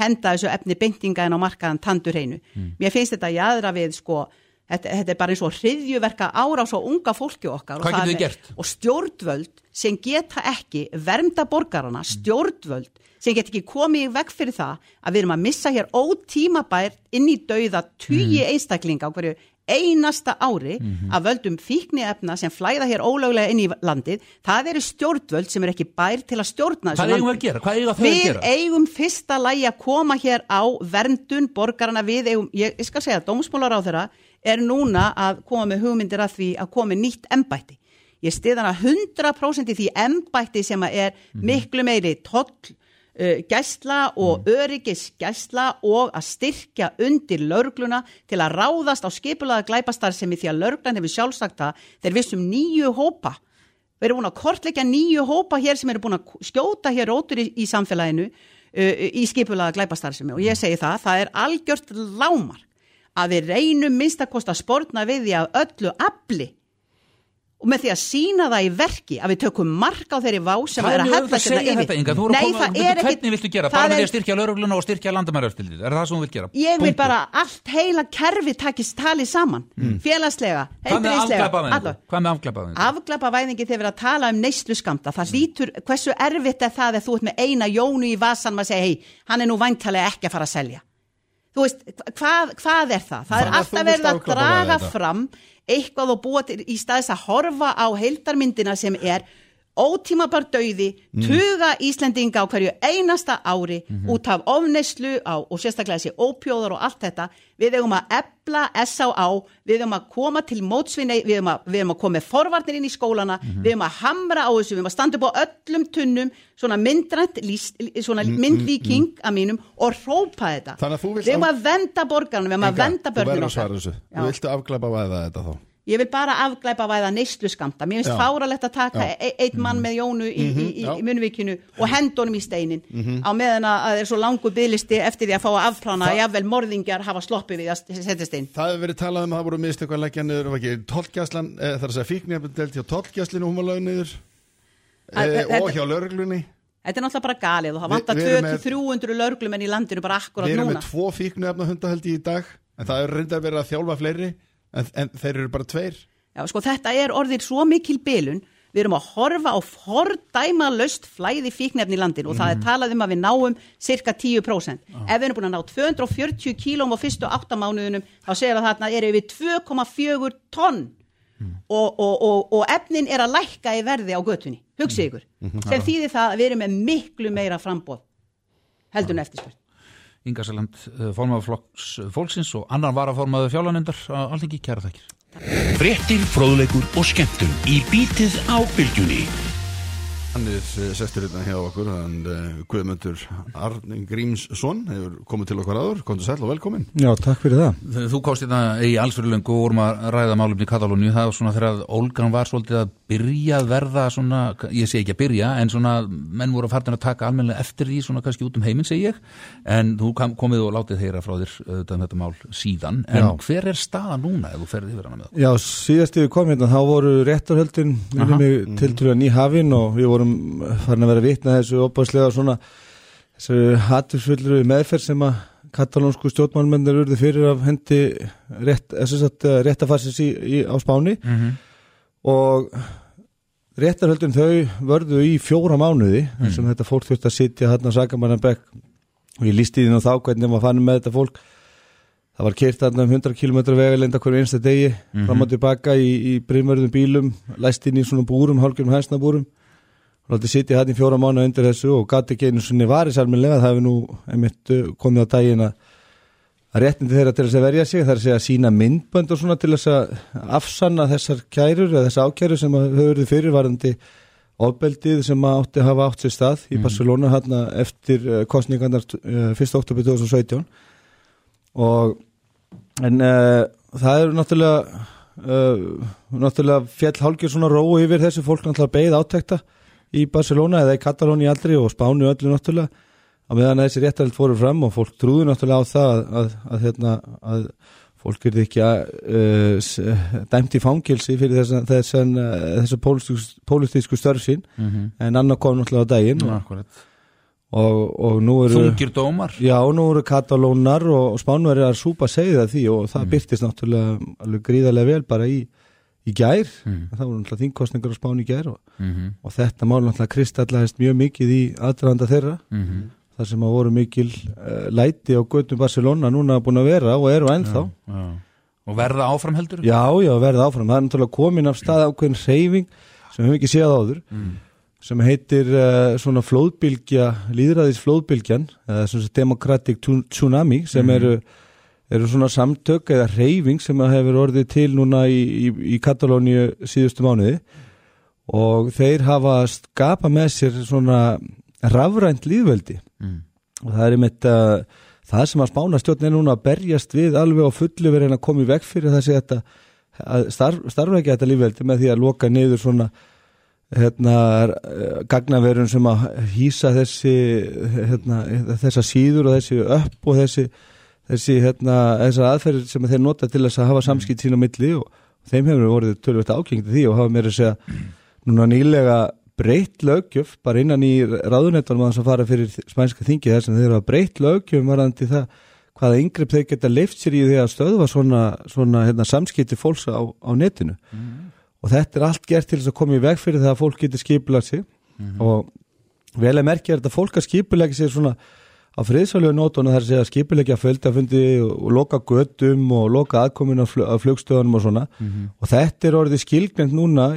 henda þessu efni beintinga en á markaðan tandur hreinu. Mér finnst þetta jæðra við sko Þetta, þetta er bara eins og hriðjuverka ára á svo unga fólki okkar og er- og stjórnvöld sem geta ekki vernda borgarana, stjórnvöld sem get ekki komið í veg fyrir það að við erum að missa hér ótímabær inn í dauða tugi einstaklinga á hverju einasta ári að völdum fíkniefna sem flæða hér ólöglega inn í landið, það eru stjórnvöld sem er ekki bær til að stjórna þessu Hvað eigum við að gera? Hvað eigum þau að Við gera? eigum fyrsta lægi að koma hér á verndun borgarana við eigum, ég, ég skal segja, dómsmálar á þeirra er núna að koma með hugmyndir að því að koma nýtt embætti. Ég stið hana 100% í því embætti sem að er miklu meiri toll, gæsla og öryggis gæsla og að styrkja undir lörgluna til að ráðast á skipulaða glæpastar sem í því að lörglan hefur sjálfsagt það. Þeir vissum nýju hópa. Við erum búin að kortleggja nýju hópa hér sem eru búin að skjóta hér rótur í, í samfélaginu uh, í skipulaða glæpastarðsemi og ég segi það, það er algjört lámar að við reynum minnst að kosta spórna við því að öllu afli og með því að sína það í verki að við tökum mark á þeirri vá sem Hvað er að hella að segja þetta, Inga? Nei, koma, það er ekki hvernig viltu gera? það Bara því að styrkja laurugluna og styrkja landamærafstildið Er það sem þú vilt gera? Ég vil Punktur. bara allt heila kerfi takist talið saman, félagslega, Mm. Afglæpavæðingu? alla. Hvað með afglæpavæðingu? Afglæpavæðingi þegar við erum að tala um neyslu skamta, það hlýtur, hversu erfitt er það að þú ert með eina jónu í vasan maður segja, hei, hann er nú væntalega ekki að fara að selja. Þú veist, hvað, hvað er það? Það Þannig er alltaf verið að draga fram eitthvað og búa til í staðis að horfa á heildarmyndina sem er ótímabar dauði, Mm. tuga Íslendinga á hverju einasta ári Mhm. út af ofneyslu á, og sérstaklega þessi ópjóðar og allt þetta við eigum að ebla S.A.A. við eigum að koma til mótsvinni við eigum að, að koma með forvarnir inn í skólana Mhm. við eigum að hamra á þessu, við eigum að standa upp á öllum tunnum svona myndrænt svona myndlíking að mínum og hrópa þetta Mm, að við af- að venda borgarna, við eigum að venda þú verður börnum að svara þessu. Þú viltu afglæpa væða þetta þá Ég vil bara afglæpa væða neyslu skamta. Mér finnst fáralegt að taka e eitt mann með Jónu í, í, í, já. í munnvíkinu og hendunum í steinin á meðan að það er svo langur bygglisti eftir því að fá að afplána að jafnvel morðingjar hafa sloppið við að setja stein. Það hefur verið talað um að það voru mistök að leggja niður tollgæslan, e, það er að segja fíknefndelt hjá tollgæslinu hún var lögð niður. E, og hjá lauruglunni Þetta er náttúrulega bara galið og það vantar við erum með- 200-300 löglumenn í landinu bara akkurat Við erum núna. með tvo fíknefna hundahöldi í dag en það er reyndar verið að þjálfa fleiri en, en þeir eru bara tveir. Já, sko, þetta er orðið svo mikil bilun. Við erum að horfa á fordæma löst flæði fíknefni í landin og það er talað um að við náum cirka 10% ef við erum búin að ná 240 kílóm á fyrstu áttamánuðunum þá segir að þarna er yfir 2,4 tonn. Og, og, og, og efnin er að lækka í verði á götunni, hugsið ykkur. Sem þýðir það að við erum með miklu meira frambóð heldur en eftirspurt Inga Sæland, formaður flokks fólksins og annar varaformaður fjálanendar Alþingi, kæra þakkir Fréttir, fróðleikur og skemmtun í bítið á bylgjunni. Hann er eh, sestur hérna hjá okkur hann uh, Guðmundur Arning Grímsson hefur komið til okkar áður, komdu sæl og velkomin Já, takk fyrir það. Þú komst þetta í allsfyrirlöngu og vorum að ræða málumni í Katalóníu, það var svona þegar Olgan var svolítið að byrja að verða svona, ég segi ekki að byrja, en svona menn voru að fartin að taka almennilega eftir því svona kannski út um heiminn segi ég, en þú komið og látið heyra frá þér auðvitað um þetta mál síðan, en Já. hver er staða núna ef þú ferði yfir hana með okkur? Já, síðast að vorum farin að vera vitna þessu opaslega svona þessu hatursfullru meðferð sem að katalónsku stjórnmálmennir urðu fyrir af hendi rétt, sagt, réttafarsins í, í, á Spáni Mm -hmm. og réttarhöldin þau vörðu í fjóra mánuði mm. sem þetta fólk þurfti að sitja hann á Sakamannabekk og ég lísti því nú þá hvernig maður fann með þetta fólk það var keirt þarna um 100 km vegalenda hverju einsta degi Mhm. fram og tilbaka í, í brimörðum bílum læst inn í svona búrum, hálfgjörnum hæsnabúrum og látið sitja hann í fjóra mánuði undir þessu og gati ekki einu svona varisalminlega það hefur nú einmitt uh, komið á daginn að réttindi þeirra til þess að verja sig það er að segja sína myndbönd og svona til þess að afsanna þessar kærur eða þessar ákærur sem höfðu verið fyrir varandi ofbeldið sem átti að hafa átt sér stað í Barcelona hérna eftir kostningarnar uh, 1. oktober 2017 og en uh, það eru náttúrulega uh, náttúrulega fjall hálgjör svona róu yfir þessu. Fólk náttúrulega beið átekta í Barcelona eða í Katalóni aldrei og Spánu öllu náttúrulega á meðan að þessi réttald fóru fram og fólk trúðu náttúrulega á það að, að, að, hérna, að fólk er ekki að uh, dæmt í fangilsi fyrir þessan, þessan, uh, þessa pólitísku, pólitísku störf sín Mhm. en annar kom náttúrulega á daginn og, Akkurat. og, og nú eru Þungir dómar Já, nú eru katalónar og, og spánverið að súpa segja það því og það byrtist náttúrulega gríðarlega vel bara í, í gær, Mm. það voru náttúrulega þingkostningar á spán í gær og, Mhm, og þetta mál náttúrulega kristallaðist mjög mikið í aðdraðanda þeirra mhm. þar sem að voru mikil uh, læti á göttum Barcelona núna búin að vera og eru ennþá Já. Og verða áfram heldur Já, já, verða áfram, það er náttúrulega komin af stað ákveðin reyfing sem við höfum ekki séð áður Mm. sem heitir uh, svona flóðbylgja, líðræðis flóðbylgjan eða svona democratic tsunami sem eru, eru svona samtök eða reyfing sem hefur orðið til núna í, í, í Katalóníu síðustu mánuði og þeir hafa skapa með sér svona rafrænt líðveldi Mm. og það er einmitt að það sem að spána stjórn er núna að berjast við alveg á fullu verið en að koma í veg fyrir þessi þetta að starf, starfa ekki þetta lífveldi með því að loka niður svona hérna, gagnaverun sem að hýsa þessi hérna, þessa síður og þessi upp og þessi, þessi hérna, þessar aðferðir sem þeir nota til þess að hafa samskipt sín á milli og þeim hefur vorið tölvöld ágengt því og hafa meira að segja núna nýlega breytt löggjöf bara innan í ráðunettunum að þess að fara fyrir spænska þingi þess að þeir hafa breytt löggjöf varðandi það hvaða yngripp þeir geta leift sér í því að stöðva svona, svona hérna, samskipti fólks á, á netinu. Og þetta er allt gert til þess að koma í veg fyrir það að fólk getur skipulagt sig. Og vel að merkja er þetta fólk að skipulegja sig svona á friðsálegu nótuna þar að segja skipulegja földafundi og, loka göttum og loka aðkomin á, flug, á flugstöðunum og svona. Og þetta er orðið skilgrend núna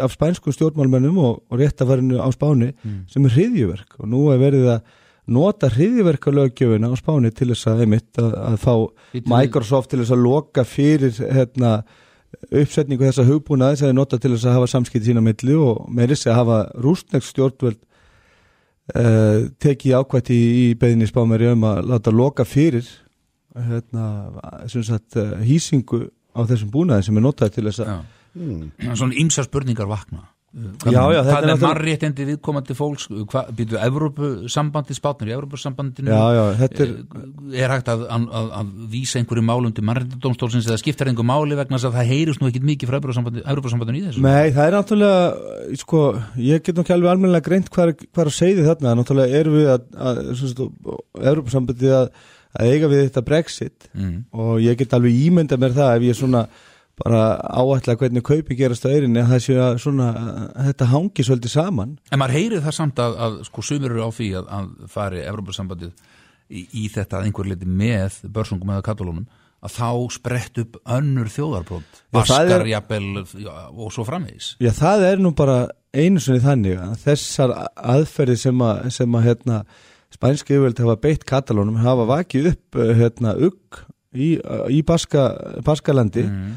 af spænsku stjórnmálmennum og, og réttafarinu á Spáni sem er hriðjuverk og nú er verið að nota hriðjuverkalöggjöfuna á Spáni til þess að, einmitt, að, að fá Microsoft til þess að loka fyrir hérna, uppsetningu þessa hugbúnaði sem er nota til þess að hafa samskipt sína milli og með þess að hafa rústnægt stjórnvöld uh, tekið ákvætt í, í beðinni spámeri um að láta loka fyrir hérna, sem sagt, uh, hýsingu á þessum búnaði sem er notaði til þess að Já. Svona ýmsar spurningar vakna Já, já, þetta er Hvað er náttúrulega- marréttindi viðkomandi fólks? Hvað, býtu, Evrópusambandi spátnir í Evrópusambandinu Já, já, þetta er er hægt að, að, að, að vísa einhverju málum til mannréttindómstólsins eða skiptar einhver máli vegna þess að það heyrist nú ekkit mikið frá Evrópusambandinu í þessu? Nei, það er náttúrulega, sko, ég get náttúrulega alveg almennilega greint hvað er, hvað er að segja þarna, náttúrulega erum við að, að, að eiga við þetta Brexit mm. og ég get alveg ímynda mér það ef ég svona bara áætla hvernig kaupi gerast á eirinni að það sé að svona, þetta hangi svolítið saman. En maður heyrið það samt að, að sko sumir eru á því að, að fari Evrópusambandið í, í þetta að einhver leiti með börsungum eða katalónum að þá sprett upp önnur þjóðarbrot er- jafnvel og svo framvegis Já, það er nú bara einu sinni þannig að þessar aðferði sem að, sem að hérna, spænski yfirvöld hafa beitt katalónum hafa vakið upp eh, hérna, ugg í, í Baska, Baskalandi mm.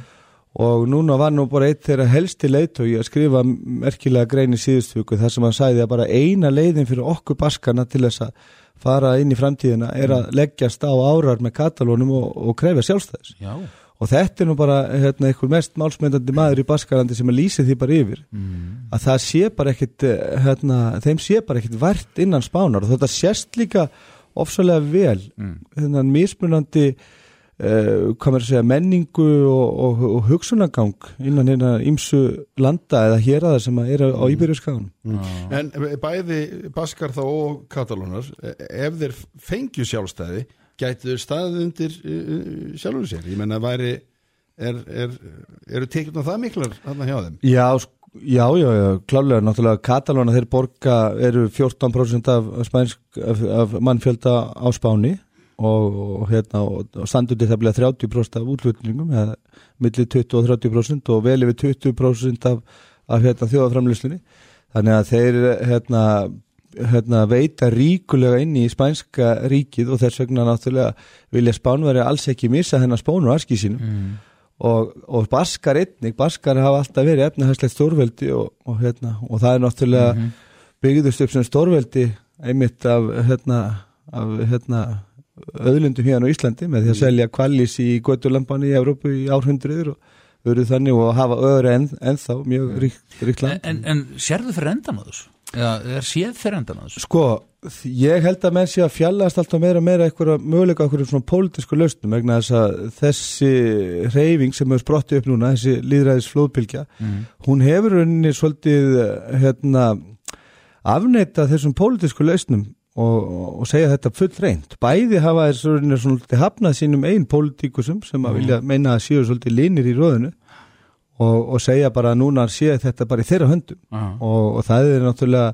Og núna var nú bara eitt þeirra helsti leiðtói að skrifa merkilega grein í síðustu viku þar sem hann sagði að bara eina leiðin fyrir okkur Baskana til þess að fara inn í framtíðina er að leggjast á árar með katalónum og, og krefja sjálfstæðis. Já, og þetta er nú bara hérna, einhver mest málsmyndandi maður í Baskarlandi sem að lýsi því bara yfir. Mm. að það sé bara ekkit eh, hérna, þeim sé bara ekkit vært innan spánar. Og þetta sést líka ofsalega vel Mm. þennan mismunandi hvað maður að segja, menningu og, og, og hugsunagang innan hérna ímsu landa eða hér aða sem að er á, á Íbyrjuskaganum En bæði Baskar þá og Katalónar ef þeir fengju sjálfstæði gætu þeir staðið undir sjálfur sér, ég menna væri er, er, eru tekjum það miklar þarna hjá þeim? Já, sk- Já, já, já, klálega, náttúrulega Katalóna þeir borga eru 14% af, spænsk, af, af mannfjölda á Spáni og, og, hérna, og, og standundi það bleið 30% af útlutningum eða millir 20 og 30% og vel yfir 20% af, af hérna, þjóðaframlýslinni þannig að þeir hérna, hérna, veita ríkulega inn í spænska ríkið og þess vegna náttúrulega vilja Spánveri alls ekki missa hennar spónu og aski sínum. Mm. Og, og baskar einnig, baskar hafa alltaf verið efnahagslegt stórveldi og, og, hérna, og það er náttúrulega mm -hmm. byggðust upp sem stórveldi einmitt af, hérna, af hérna, öðlundum hérna á Íslandi með því að selja kvalis í göttulampan í Európu í árhundriður og verið þannig og hafa öðru en, ennþá mjög ríkt, ríkt land En, en, en sérðu fyrir endan á þessu? Eða er séð fyrir endan á þessu? Sko, ég held að menn sé að fjallast alltaf meira meira eitthvað möguleika okkur svona pólitísku lausnum vegna þess að þessi reyfing sem hefur sprottið upp núna, þessi líðræðis flóðpilkja, mm. hún hefur unni svolítið hérna, afneita þessum pólitísku lausnum og, og segja þetta full reynd. Bæði hafa þessu hafnað sínum einn pólitíkusum sem að mm. vilja meina að séu svolítið linir í róðinu og, og segja bara að núna sé þetta bara í þeirra höndum. Og, og það er náttúrulega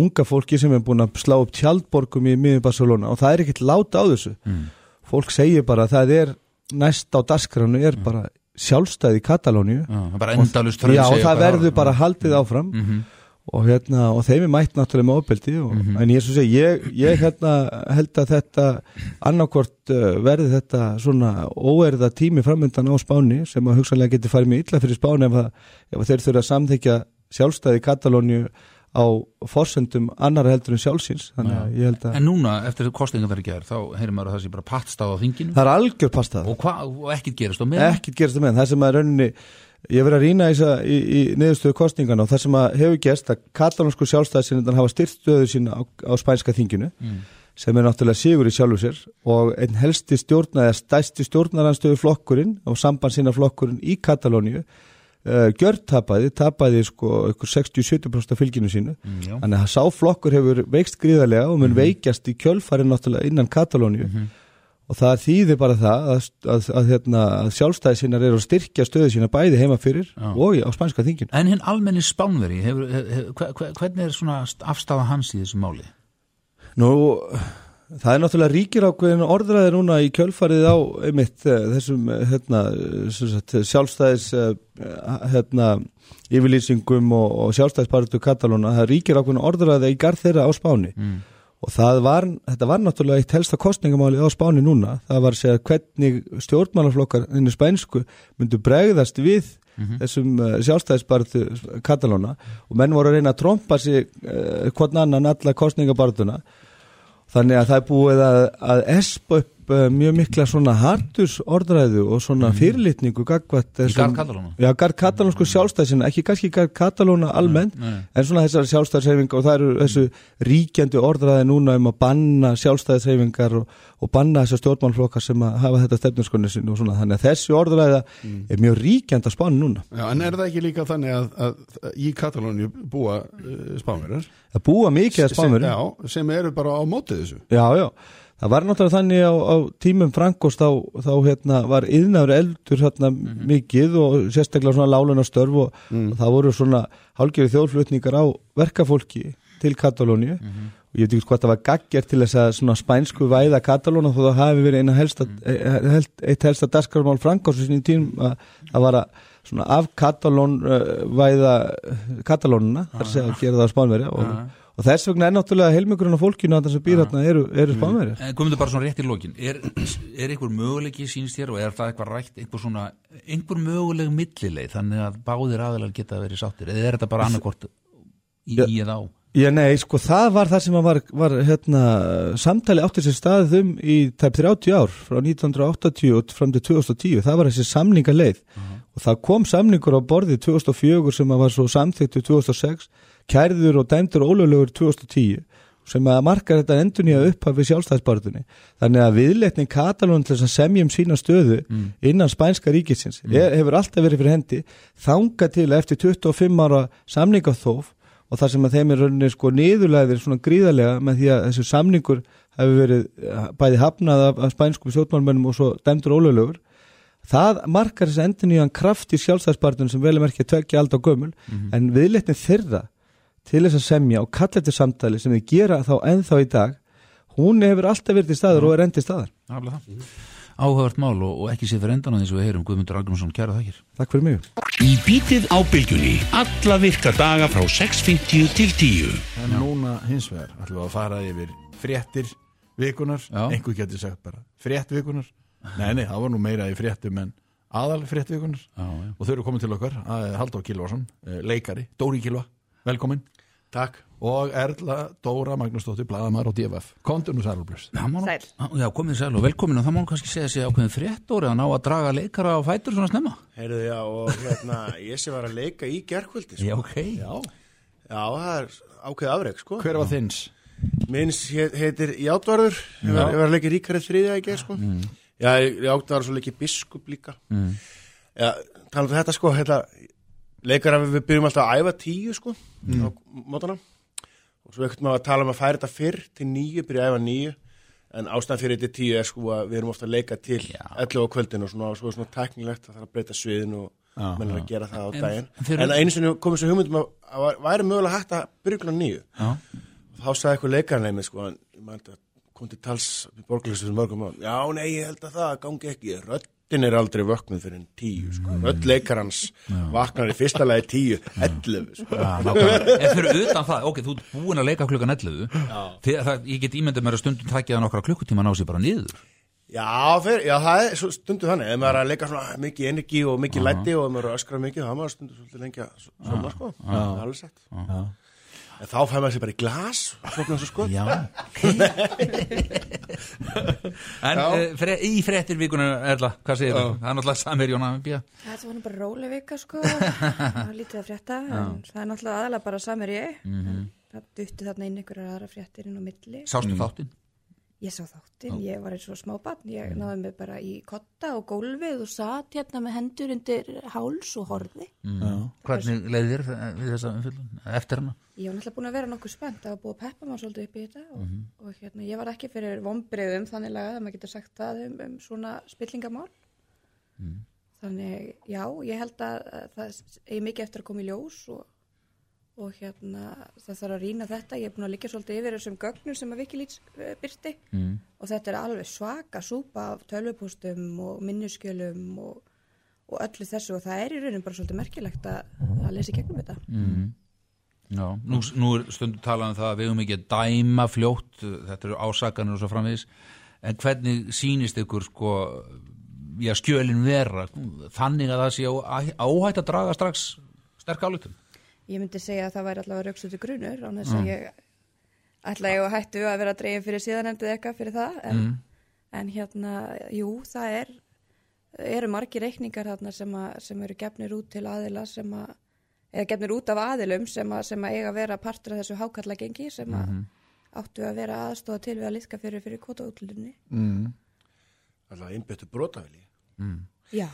unga fólki sem er búin að slá upp tjaldborgum í miður Barcelona og það er ekkert láta á þessu. Mm. fólk segir bara að það er næst á dasgránu er mm. bara sjálfstæði í Katalóniu og, já, og það verður bara haldið áfram. Mm -hmm og, hérna, og þeim er mætt náttúrulega með ofbeldi og, mm -hmm. en ég, seg, ég, ég hérna, held að þetta annarkvort uh, verði þetta svona óerða tími framöndan á spáni sem að hugsanlega getur farið með illa fyrir spáni ef, að, ef þeir þurfa að samþykja sjálfstæði Katalóniu á forsendum annar heldur en sjálfsins. En núna, eftir kostinga verið gerð þá heyrir maður að það sé bara patstað á þinginu. Það er algjör patstað og, og ekkert gerast á meðan? Ekkert gerast á meðan, það sem að rauninni Ég hef verið að rýna í, í, í niðurstöðu kostningana og það sem hefur gerst að katalónsku sjálfstæðisinnendan hafa styrt stöðu sína á, á spænska þinginu mm. sem er náttúrulega sigur í sjálfu sér og einn helsti stjórna eða stæsti stjórnaranstöðu flokkurinn og samband sína flokkurinn í Katalóniu uh, gjörð tapaði, tapaði sko 60-70% af fylginu sínu mm, þannig að sá flokkur hefur veikst gríðarlega og mun mm. veikjast í kjölfari náttúrulega innan Katalóniu -hmm og það þýðir bara það að, að, að, hérna, að sjálfstæði sínar eru að styrkja stöðu sína bæði heima fyrir Já. og á spænska þingin. En hinn almenni spánveri, hefur, hef, hvernig er svona afstafa hans í þessu máli? Nú, það er náttúrulega ríkir ákveðin orðræði núna í kjölfarið á einmitt eh, þessum eh, hérna, sjálfstæðis eh, hérna, yfirlýsingum og, og sjálfstæðispartu Katalóna, það ríkir ákveðin orðræði í garð þeirra á spáni. Mm og það var, þetta var náttúrulega eitt helsta kostningamáli á spáni núna, það var að segja hvernig stjórnmálaflokkar inn í spænsku myndu bregðast við mm -hmm. þessum uh, sjálfstæðisbartu Katalóna. Og menn voru að reyna að tromba sig uh, hvern annan alla kostningabartuna þannig að það er búið að, að espa upp upp uh, mjög mikla svona hardus orðræðu og svona mm. fyrirlitningu gagvat í Garð Katalóna já, Garð Katalónsku sjálfstæðsina, ekki kannski Garð Katalóna almennt, nei, nei. en svona þessar sjálfstæðsreyfingar og það eru þessu ríkjandi orðræði núna um að banna sjálfstæðsreyfingar og, og banna þessar stjórnmálflokkar sem að hafa þetta stefnuskunni og svona, þannig að þessi orðræða mm. er mjög ríkjandi að spána núna Já, en er það ekki líka þannig að, að í Katalóni búa uh, spánverðar? Það búa mikið að spánverðar Já, sem eru bara á mótið þessu Já, já Það var náttúrulega þannig á, á tímum Frankos þá, þá hérna, var yðnaður eldur hérna, mm -hmm. mikið og sérstaklega svona lálunastörf og, mm. og það voru svona hálgjörði þjóðflutningar á verkafólki til Katalóni mm -hmm. og ég veit ekki hvað það var gaggjert til þess að svona spænsku væða Katalóna þó það hafi verið eina helsta, mm. E, eitt helsta daskarmál Frankos í tímum að það var að svona af Katalón uh, væða Katalónuna þar sé að gera það á Spánveri og og þess vegna er náttúrulega heilmjögurinn á fólkinu að þess að býrðarna eru, eru spánverðir En komum við bara svona rétt í lokin. Er, er einhver möguleiki sínst þér og er það eitthvað rætt einhver svona, einhver möguleg millileg þannig að báðir aðalega geta verið sáttir? Eða er þetta bara annarkort í, ja, í eða á? Já nei, sko það var það sem var, var hérna, samtali áttir sér staðið um í tæp 30 ár frá 1980 og fram til 2010 það var þessi samningaleið. Uh -huh. og það kom samningur á borði 2004 sem var svo samþygt 2006 kærður og dæmdur ólöglegur 2010 sem að marka þetta endur nýja upphaf við sjálfstæðsbarðunni. Þannig að viðletning Katalón til þess að semjum sína stöðu mm. innan spænska ríkisins mm. hefur alltaf verið fyrir hendi þanga til eftir 25 ára samningathóf og þar sem að þeim er rauninni sko niðurlæðir svona gríðarlega með því að þessu samningur hefur verið bæði hafnað af, af spænskum sjótmálmennum og svo dæmdur ólöglegur það markar þess endur nýjan kraft í sjálfstæðsbartunum sem vel er merkja tvekja alda og gömul en viðleitnin þeirra til þess að semja og kalla eftir samtali sem þið gera þá ennþá í dag. Hún hefur alltaf verið til staðar og er enn til staðar. Aflega það. Áhugavert mál og, og ekki sé fyrir endan á því sem við heyrum Guðmundur Argumarsson, kæra þakkir. Takk fyrir mig. Í bítið á bylgjunni Alla virka daga frá 6.50 til 10 En núna hins vegar ætlum við að fara yfir fréttir vikunar einhver getur sagt bara frétt vikunar nei, nei, það var nú meira í fréttum en aðal frétt vikunar og þau eru komin til okkar, að- Halldór Kilvarsson eh, leikari, Dóri Kilva, velkomin Takk. og Erla Dóra Magnúsdóttir, blaðamar og DFF Kontur nú sælblöst Það má nú- Sæl. Já, komið sæl og velkomin og það má kannski segja sig ákveðin fréttóri að ná að draga leikara á fætur svona snemma. Heyrðu, já, og hérna, ég sem var að leika í gerkvöldi, sko. Já, ok. Já, Já, það er ákveð afreg, sko. hver var þins? Minns heit- heitir Játvarður, ég var, ég var að leika í ríkarið þriðja í ger, sko. Já, ég Játvarður svo leikið biskup líka. Mm. Já, talað um þetta, sko, hérna, leikara við, við byrjum alltaf að æfa tíu, sko, á mótana. Og svo ekkert maður að tala um að færa þetta fyrr til nýju, byrja að æfa nýju. En ástæðan fyrir þetta tíu er sko að við erum ofta að leika til Já. 11 á kvöldinu og svona, og svo er svona teknilegt að það er að breyta sviðinu og Já, menn er já. að gera það á En- daginn. en fyrir- En einu sinni komið svo hugmyndum að, að var- væri mögulega hægt að byrja nýju. Já. Þá sagði eitthvað leikarneimi sko, að kom til tals fyrir mörgum árum. Já, nei, ég held að það gangi ekki. Röddin er aldrei vöknuð fyrir en tíu, sko. Rödd leikarans vaknar í fyrsta lagi tíu, 11, sko. En fyrir utan það, ok, þú ert búin að leika klukkan 11 Þegar það, ég get ímyndið mér að stundum takja það nokkra klukkutíma ná sér bara niður Já, fyr, já, það er stundu þannig. Ef maður er að leika svona mikið energi og mikið læti og ef maður er að öskra mikið, þá er maður stundu svolítið lengi að svona, sko. Það er alveg sett. En þá fær maður sér bara í glas, sko. Já [laughs] En uh, fre, í fréttir vikuna Erla, hvað segir þú? Það er náttúrulega Samir Jóna Bía Þetta var bara róleg vika sko, [laughs] það var lítið að frétta, en það er náttúrulega aðalega bara samir ég. Það dutti þarna inn einhverjar aðra fréttir inn á milli. Sástu þáttinn? Ég sá þáttinn, ég var eins og smábarn, ég náði mig bara í kotta og gólfið og satt hérna með hendur undir háls og horði. Hvernig leiði þér við þessa umfyllun? Eftir hana? Ég var náttúrulega búin að vera nokkuð spennt, það var búið að peppa maður svolítið upp í þetta og, og hérna, ég var ekki fyrir vombriðum þannig lagað að maður getur sagt það um, um svona spillingamál. Þannig, já, ég held að, að það er mikið eftir að koma í ljós og, og hérna, það þarf að rýna þetta. Ég er búin að liggja svolítið yfir þessum gögnum sem að Wikileaks eh, byrti Mm. og þetta er alveg svaka súpa af tölvupústum og minnuskjölum og, og öllu þessu og það er í raunin bara svolítið merkilegt að, að lesa í gegnum þetta. Mm. Já, nú, nú er stundu talað um það að við höfum ekki að dæma fljótt, þetta eru ásakanir og svo framvegis, en hvernig sýnist ykkur sko, já, skjölin vera, þannig að það sé á- áhætt að draga strax sterk álutum? Ég myndi segja að það væri allavega rauksutu grunur án þess að ég ætla ég að hættu að vera dreigin fyrir síðanemndið eitthvað fyrir það en, en hérna, jú, það er eru margir reikningar þarna sem, að, sem eru gefnir út til aðila sem að, eða gefnir út af aðilum sem að, sem að eiga að vera partur af þessu hákallagengi sem að áttu að vera aðstóða til við að liðka fyrir fyrir kvotaútlunni. Alltaf innbyttu brotavili. Já,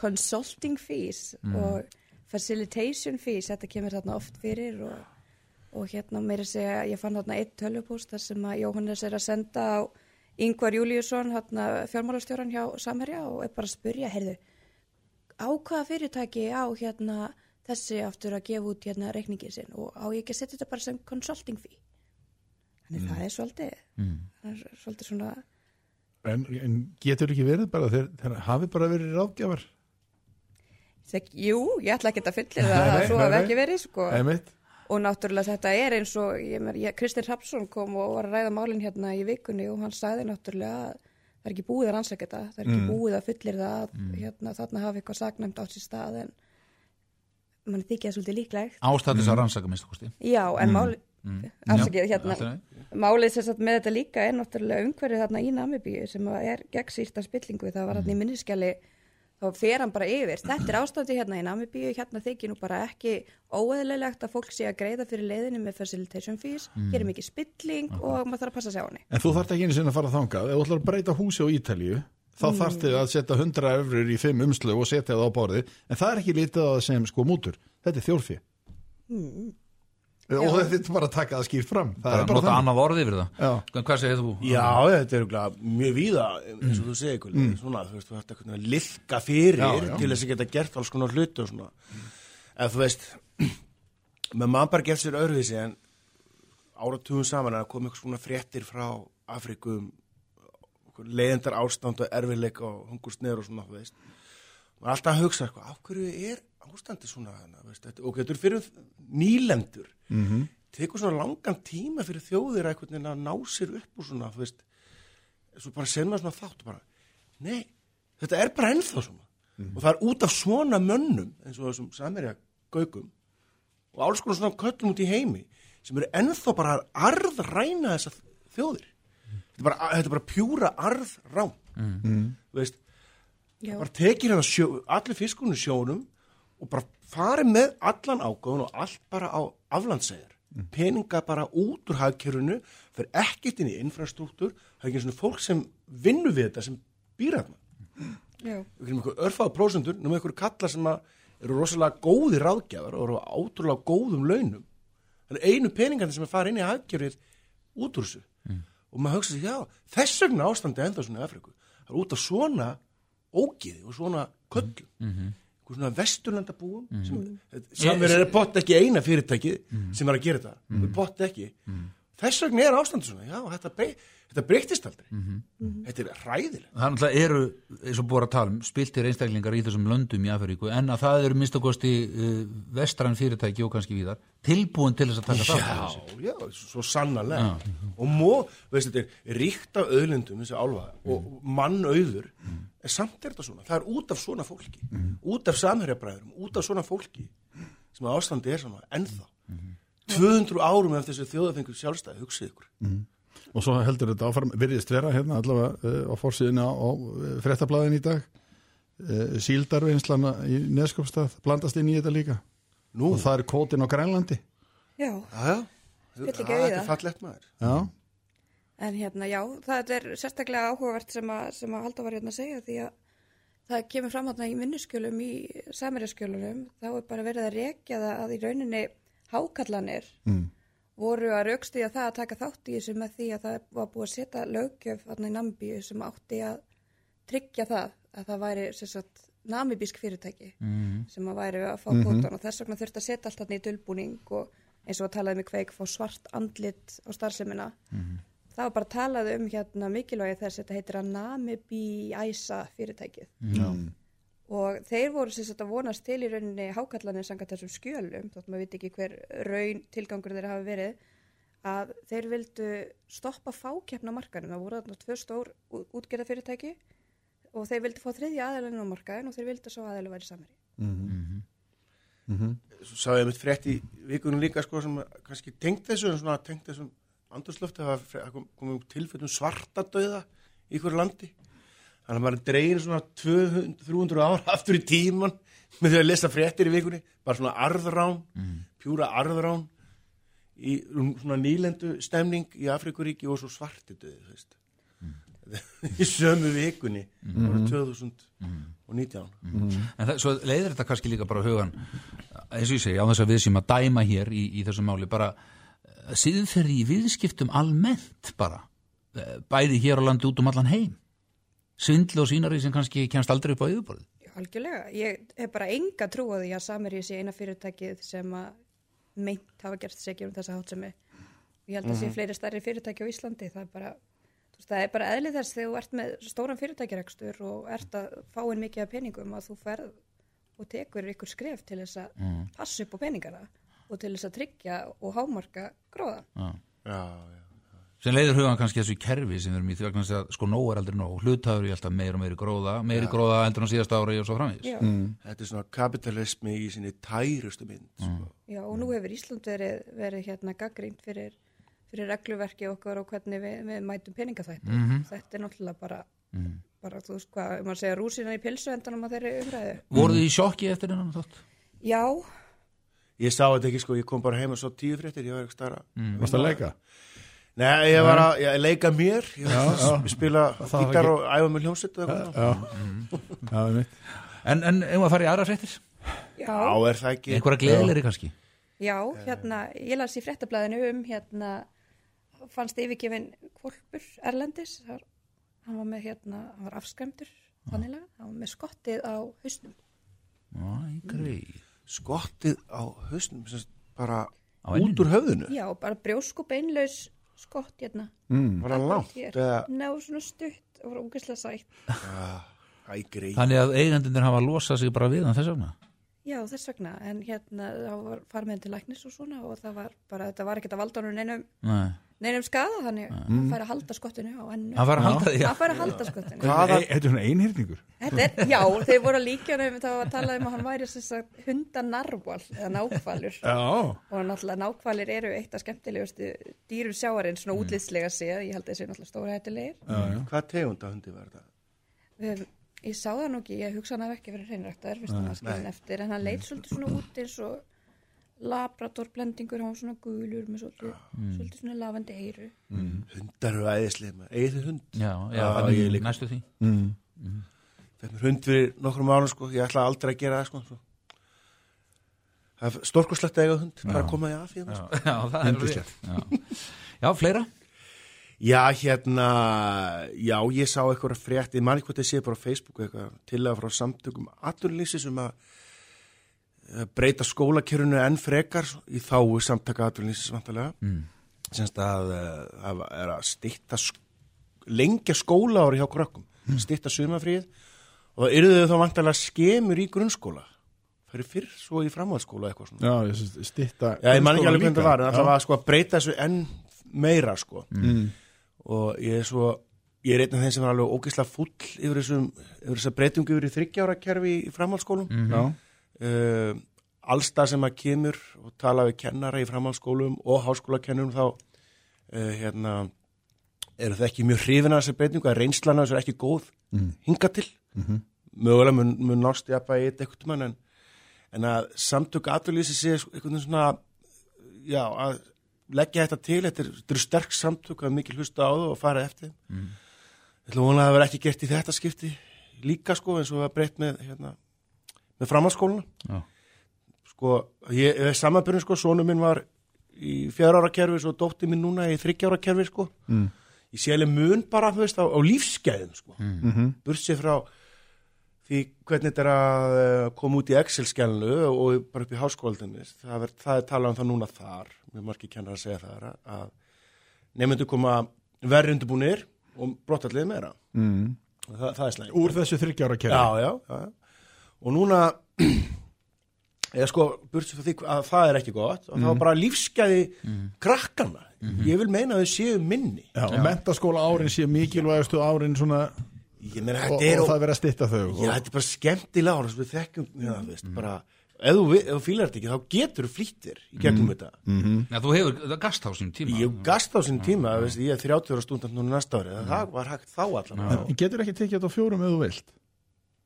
consulting fees og facilitation fees, þetta kemur þarna oft fyrir og, og hérna meira segja, ég fann þarna eitt tölvupúst þar sem að Jóhannes er að senda á Yngvar Júliusson, hérna fjármálastjóran hjá Samherja og er bara að spyrja, heyrðu, á hvaða fyrirtæki á hérna þessi aftur að gefa út hérna reikningin sinn og á ég ekki að setja þetta bara sem consulting fee. Þannig það er svolítið, það er svolítið svona En, en getur ekki verið bara þeir, þeir hafi bara verið ráðgjafar Þek, jú, ég ætla ekki að fyllir það að svo nei. ekki verið sko. Einmitt. og náttúrulega þetta er eins og ég, meina, ég, Kristinn Hrapsson kom og var að ræða málinn hérna í vikunni og hann sagði náttúrulega að það er ekki búið að rannsaka þetta það er ekki búið að fyllir það að hérna, þarna hafi eitthvað sagnæmt átt sér stað en mann þykja það svolítið líklegt Ástæðis að rannsaka minnst kosti. já, en máli afsakið, hérna, allt í lagi. málið sem sagt með þetta líka er náttúrulega umhverfið þarna í Namibíu sem er gegnsýrt af spillingu það var þarna í minniskjali þá fer hann bara yfir, þetta er ástandi hérna í Namibíu. Hérna þykir nú bara ekki óeðlilegt að fólk sé að greiða fyrir leiðinu með facilitation fees, hér er mikið spilling og maður þarf að passa sig á henni. En þú þarft ekki einu sinni að fara þangað. Ef þú ætlar að breyta húsi á Ítalíu þá mm. þarft þið að setja 100 eurur í 5 umslög og setja það á borðið. En það er ekki litið á það sem sko mútur. Þetta er þjórfi og þetta er bara að taka það skýrt fram það bara er bara nota annað orði yfir það Já. Sko, hvað segir þú? Já, þetta er mjög víða eins og þú segir mm. svona, þú veist, þú hægt að lilka fyrir Já, já. til þess að geta gert alls konar og svona en þú veist [clears throat] með maður bara gert sér öðruvísi en áratugum saman að koma eitthvað svona fréttir frá Afrikum leiðendar ástand og erfiðleika og hungursneður og svona, þú veist maður er alltaf að hugsa, sko, af hverju er ástandi svona, hana, veist, þetta, og getur fyrir nýlendur. Mm -hmm. tekur svona langan tíma fyrir þjóðir að að ná sér upp og svona, þú veist svo bara sem maður svona þátt bara, nei, þetta er bara ennþá svona. Og það er út af svona mönnum eins og þessum samerja gaugum og alls konar svona köllum út í heimi sem eru ennþá bara að arðræna þessar þjóðir. Þetta er bara, þetta er bara pjúra arðrám. Þú veist Já. bara tekir hérna sjó, allir fiskunum sjónum og bara farið með allan ágóðun og allt bara á aflandsegar peninga bara út úr hagkerfinu fyrir ekkert inn í infrastruktúr það er ekki svona fólk sem vinnur við þetta sem býr hérna Já. við erum eitthvað örfáða prósendur nema eitthvað kallar sem eru rosalega góði ráðgjafar og eru á átrúlega góðum launum. Það er einu peningandi sem er farið inn í hagkerfið út úr þessu. Og maður hugsa sig, já, þess vegna ástandi enda svona í Afriku, það er út af svona ógiði og svona köllum. Eitthvað svona vesturlandabúum sem, sem er pott ekki eina fyrirtæki sem er að gera þetta, mm. pott ekki. Þess vegna er ástandi svona. Já, þetta, þetta breytist aldrei. Þetta er Það er náttúrulega eru, eins og búið að tala um, spiltir einstaklingar í þessum löndum í Afuríku en að það eru minnstakosti uh, vestræn fyrirtæki og kannski víðar tilbúin til þess að taka þessu. Já, já, svo sannarlega. Og mó, veist þetta er ríkt af öðlindum þessi álfa og mannauður en samt er þetta svona, það er út af svona fólki út af samherjabræðurum, út af svona fólki sem að ástandi er svona ennþá. 200 árum eftir þessu þjóðafengur sjálfstæði, hugsið ykkur. Og svo heldur þetta áfram, virðist vera hérna allavega uh, á fórsíðina á uh, frettablaðin í dag. Uh, síldarvinnslana í Neskopstað blandast inn í þetta líka. Nú, og það er kótin á Grænlandi. Já, það er það. fallegt maður. Já, en hérna já, það er sérstaklega áhugavert sem að, sem að halda var hérna að segja því að það kemur fram hérna í minnuskjölum í samirjaskjölunum, þá er bara verið að rekja það að í rauninni hákallanir mm. voru að raukst í að það að taka þátt í þessu með því að það var búið að setja löggjöf hérna í Nambíu sem átti að tryggja það að það væri sagt, namibísk fyrirtæki sem að væri að fá kvotan og þess vegna þurfti að setja allt þarna í dulbúning og eins og að talaði með kveik fá svart andlit á starfsemina það var bara að talaði um hérna mikilvægi þess að þetta heitir að Namibi Æsa fyrirtækið. Já. og þeir voru sem sagt að vonast til í rauninni hákallanir sangat þessum skjölum þótt maður viti ekki hver raun tilgangur þeir hafi verið að þeir vildu stoppa fákeppna markanum það voru þarna tvö stór útgerða fyrirtæki og þeir vildu fá þriðja aðeilin á markaðin og þeir vildu svo aðeilin væri samari svo sá ég mitt frétt í vikunum líka sko sem kannski tengt þessu en svona tengt þessum andurslöfti að það komum tilfellum svarta döða í hverju landi. Þannig að maður dregin svona 200-300 ár [laughs] aftur í tíman með því að lesa fréttir í vikunni. Bara svona arðrán, pjúra arðrán í um, svona nýlendu stemning í Afrikuríki og svo svarti döði þú veist. [laughs] Í sömu vikunni mm. 2019 En það, svo leiðir þetta kannski líka bara hugan eins og ég segi, á þess að við sem að dæma hér í, í þessu máli bara síðferði í viðskiptum almennt bara eh, bæði hér á landi út um allan heim. Svindli og sínari sem kannski kemst aldrei upp á yfirborðið. Algjörlega, ég hef bara enga trú á því að Samherji sé eina fyrirtækið sem að meint hafa gert segjum þessa hátsemi. Ég held að sé fleiri stærri fyrirtæki á Íslandi, það er bara, þú veist, það er bara eðlið þess þegar þú ert með stóran fyrirtækjarekstur og ert að fá inn mikið af peningum að þú ferð og tekur ykkur skref til þess að passa upp á peningana og til þess að tryggja og hámarka gróðan. já, já sem leiðir hugan kannski þessu kerfi sem við erum í því vegna þess að sko nóg er aldrei nóg. Hlutaður í alltaf meir og meiri gróða meiri gróða heldur en á síðasta ári og svo framvís Já, Þetta er svona kapitalismi í sinni tærustu mynd sko. já, og nú hefur Ísland verið, verið hérna gaggrínt fyrir, fyrir regluverki okkar og hvernig við, við mætum peningaþætti. Þetta er náttúrulega bara, bara þú veist hvað, ef maður segja rúsina í pilsu endanum að þeirri umræðu. voruð þið í sjokki eftir þennan þátt? Já, Ég sá þetta ekki sko, ég kom bara heim og svo tíu fréttir, ég var ekki starra Varst að leika? Nei, ég var að ég leika mér, ég var að spila Það var gítar og æfa með hljómsett. Já, já, [laughs] það er mitt En, að fara í aðra fréttir? já, Já, er það ekki einhverja gleðilegri kannski? Já, hérna, ég las í fréttablaðinu um hérna, fannst yfirgefin kvolpur Erlendis, þar, hann var með hérna, hann var afskræmdur, þannilega, hann var með skottið á hausnum. Æ, grei. Skottið á hausnum sem sagt bara Á út úr höfðinu Já, bara brjósk og beinlaus skott hérna. mm. var það eða Ná, svona stutt og var ógeðslega sætt. æ, grei Þannig að eigandunir hafa losað sig bara við hann þess vegna. Já, þess vegna, en hérna, þá var hann til læknis og svona og það var bara, þetta var ekkert að valda honum neinum, Nei. Neinum skada, þannig hann fær að halda skottinu á ennu. Hann var að halda því, já. Hann fær að halda skottinu. Hvaða- Þetta er svona einhyrningur? Þetta er, já, þeir voru að líka um, það að tala um að hann væri sem sagt hundanarval eða nákvalur Já, og náttúrulega nákvalir eru eitt af skemmtilegustu dýrum sjáarinn svona útlýtslega séð, ég held að þessi náttúrulega stóra hættulegir. hvað tegunda hundi var þetta Við, ég sá það nú ekki, ég hugsa hann hafi ekki verið eftir en hann leit svolítið svona út eins og labrador blendingur, hann var svona gulur með svolítið, svolítið svona lavandi eyru. hundar eru æðislega eigið þið hund Já, já, Já, þannig ég líka. næstu því. Fekk mér hund fyrir nokkrum árum sko, ég ætla aldrei að gera það sko. Það er stórkoslegt að eiga hund, bara að koma því að því Já, sko. já það er rétt. Já. já, fleira? Já, hérna, já, ég sá eitthvað frétt, ég man ekki hvað það sé bara á Facebook eitthvað, tilega frá samtökum aturlýsis um að breyta skólakerfinu enn frekar í þáu samtaka aturlýsis vantarlega mm. semst að eh, það er að stýtta lengja skóla ári hjá krökkum mm. stýtta sumafríð og það yrðu þá vantarlega skemur í grunnskóla fyrir fyrr svo í framhaldsskóla eitthvað svona já, ég stytta Já, ég man ekki alveg hvernig það var, en Já. alltaf að sko að breyta þessu enn meira sko Mm. og ég er svo ég er einn af þeim sem var alveg ógeðslega full yfir þessum, yfir þessar breytingu yfir í þryggjára kerfi í framhaldsskólum mm. Uh, allstað sem að kemur og tala við kennara í framhaldsskólum og háskólakennurum þá uh, hérna eru það ekki mjög hrifin að þessar breytingu að reynslana þessu er ekki góð hinga til. Mögulega mun, mun nást ég að bæja eitt eitthvað mann en, en að samtök aðurlýsi sé veginn svona já, að leggja þetta til þetta er- eru sterk samtök að mikil hlusta á það og fara eftir mm. ég ætla að vona að það verði ekki gert í þetta skipti líka sko eins og það breytt með hérna, með framhaldsskóluna Já. sko, ég er samanbyrjun sko, sonu minn var í fjara ára kerfi svo dótti minn núna í þryggja ára kerfi sko Mm. ég sé alveg mun bara þú veist, á, á lífsgæðum sko mm Mhm. bursið frá því hvernig þetta er að eh, koma út í Excel-skjálnu og bara upp í háskóldinni það, það er talað um það núna þar mjög margir kennar að segja það að nefndu koma verri undirbúnir og brottallið meira mm. og það, það er slæmt Úr þessu þryggjára já, já, já, já. Og núna [clears throat] eða sko, bursið frá því að það er ekki gott og það var bara lífsgæði krakkana ég vil meina að þau séu minni. Já, og mentaskóla árin sé mikilvægastu árin svona ég meina og, er og það verið að stytta þau Já, þetta er bara skemmtilega ára sem við þekkjum, já, þú veist, bara ef þú, vi- ef þú fílar þetta ekki, þá getur þú flýttir í gegnum þetta. Já, þú hefur það gast á sín tíma. Ég hef gast á sín tíma, veist, ég er 30 ára stúndant núna næsta ári, það var hægt þá allan. Getur ekki tekið þetta á fjórum ef þú vilt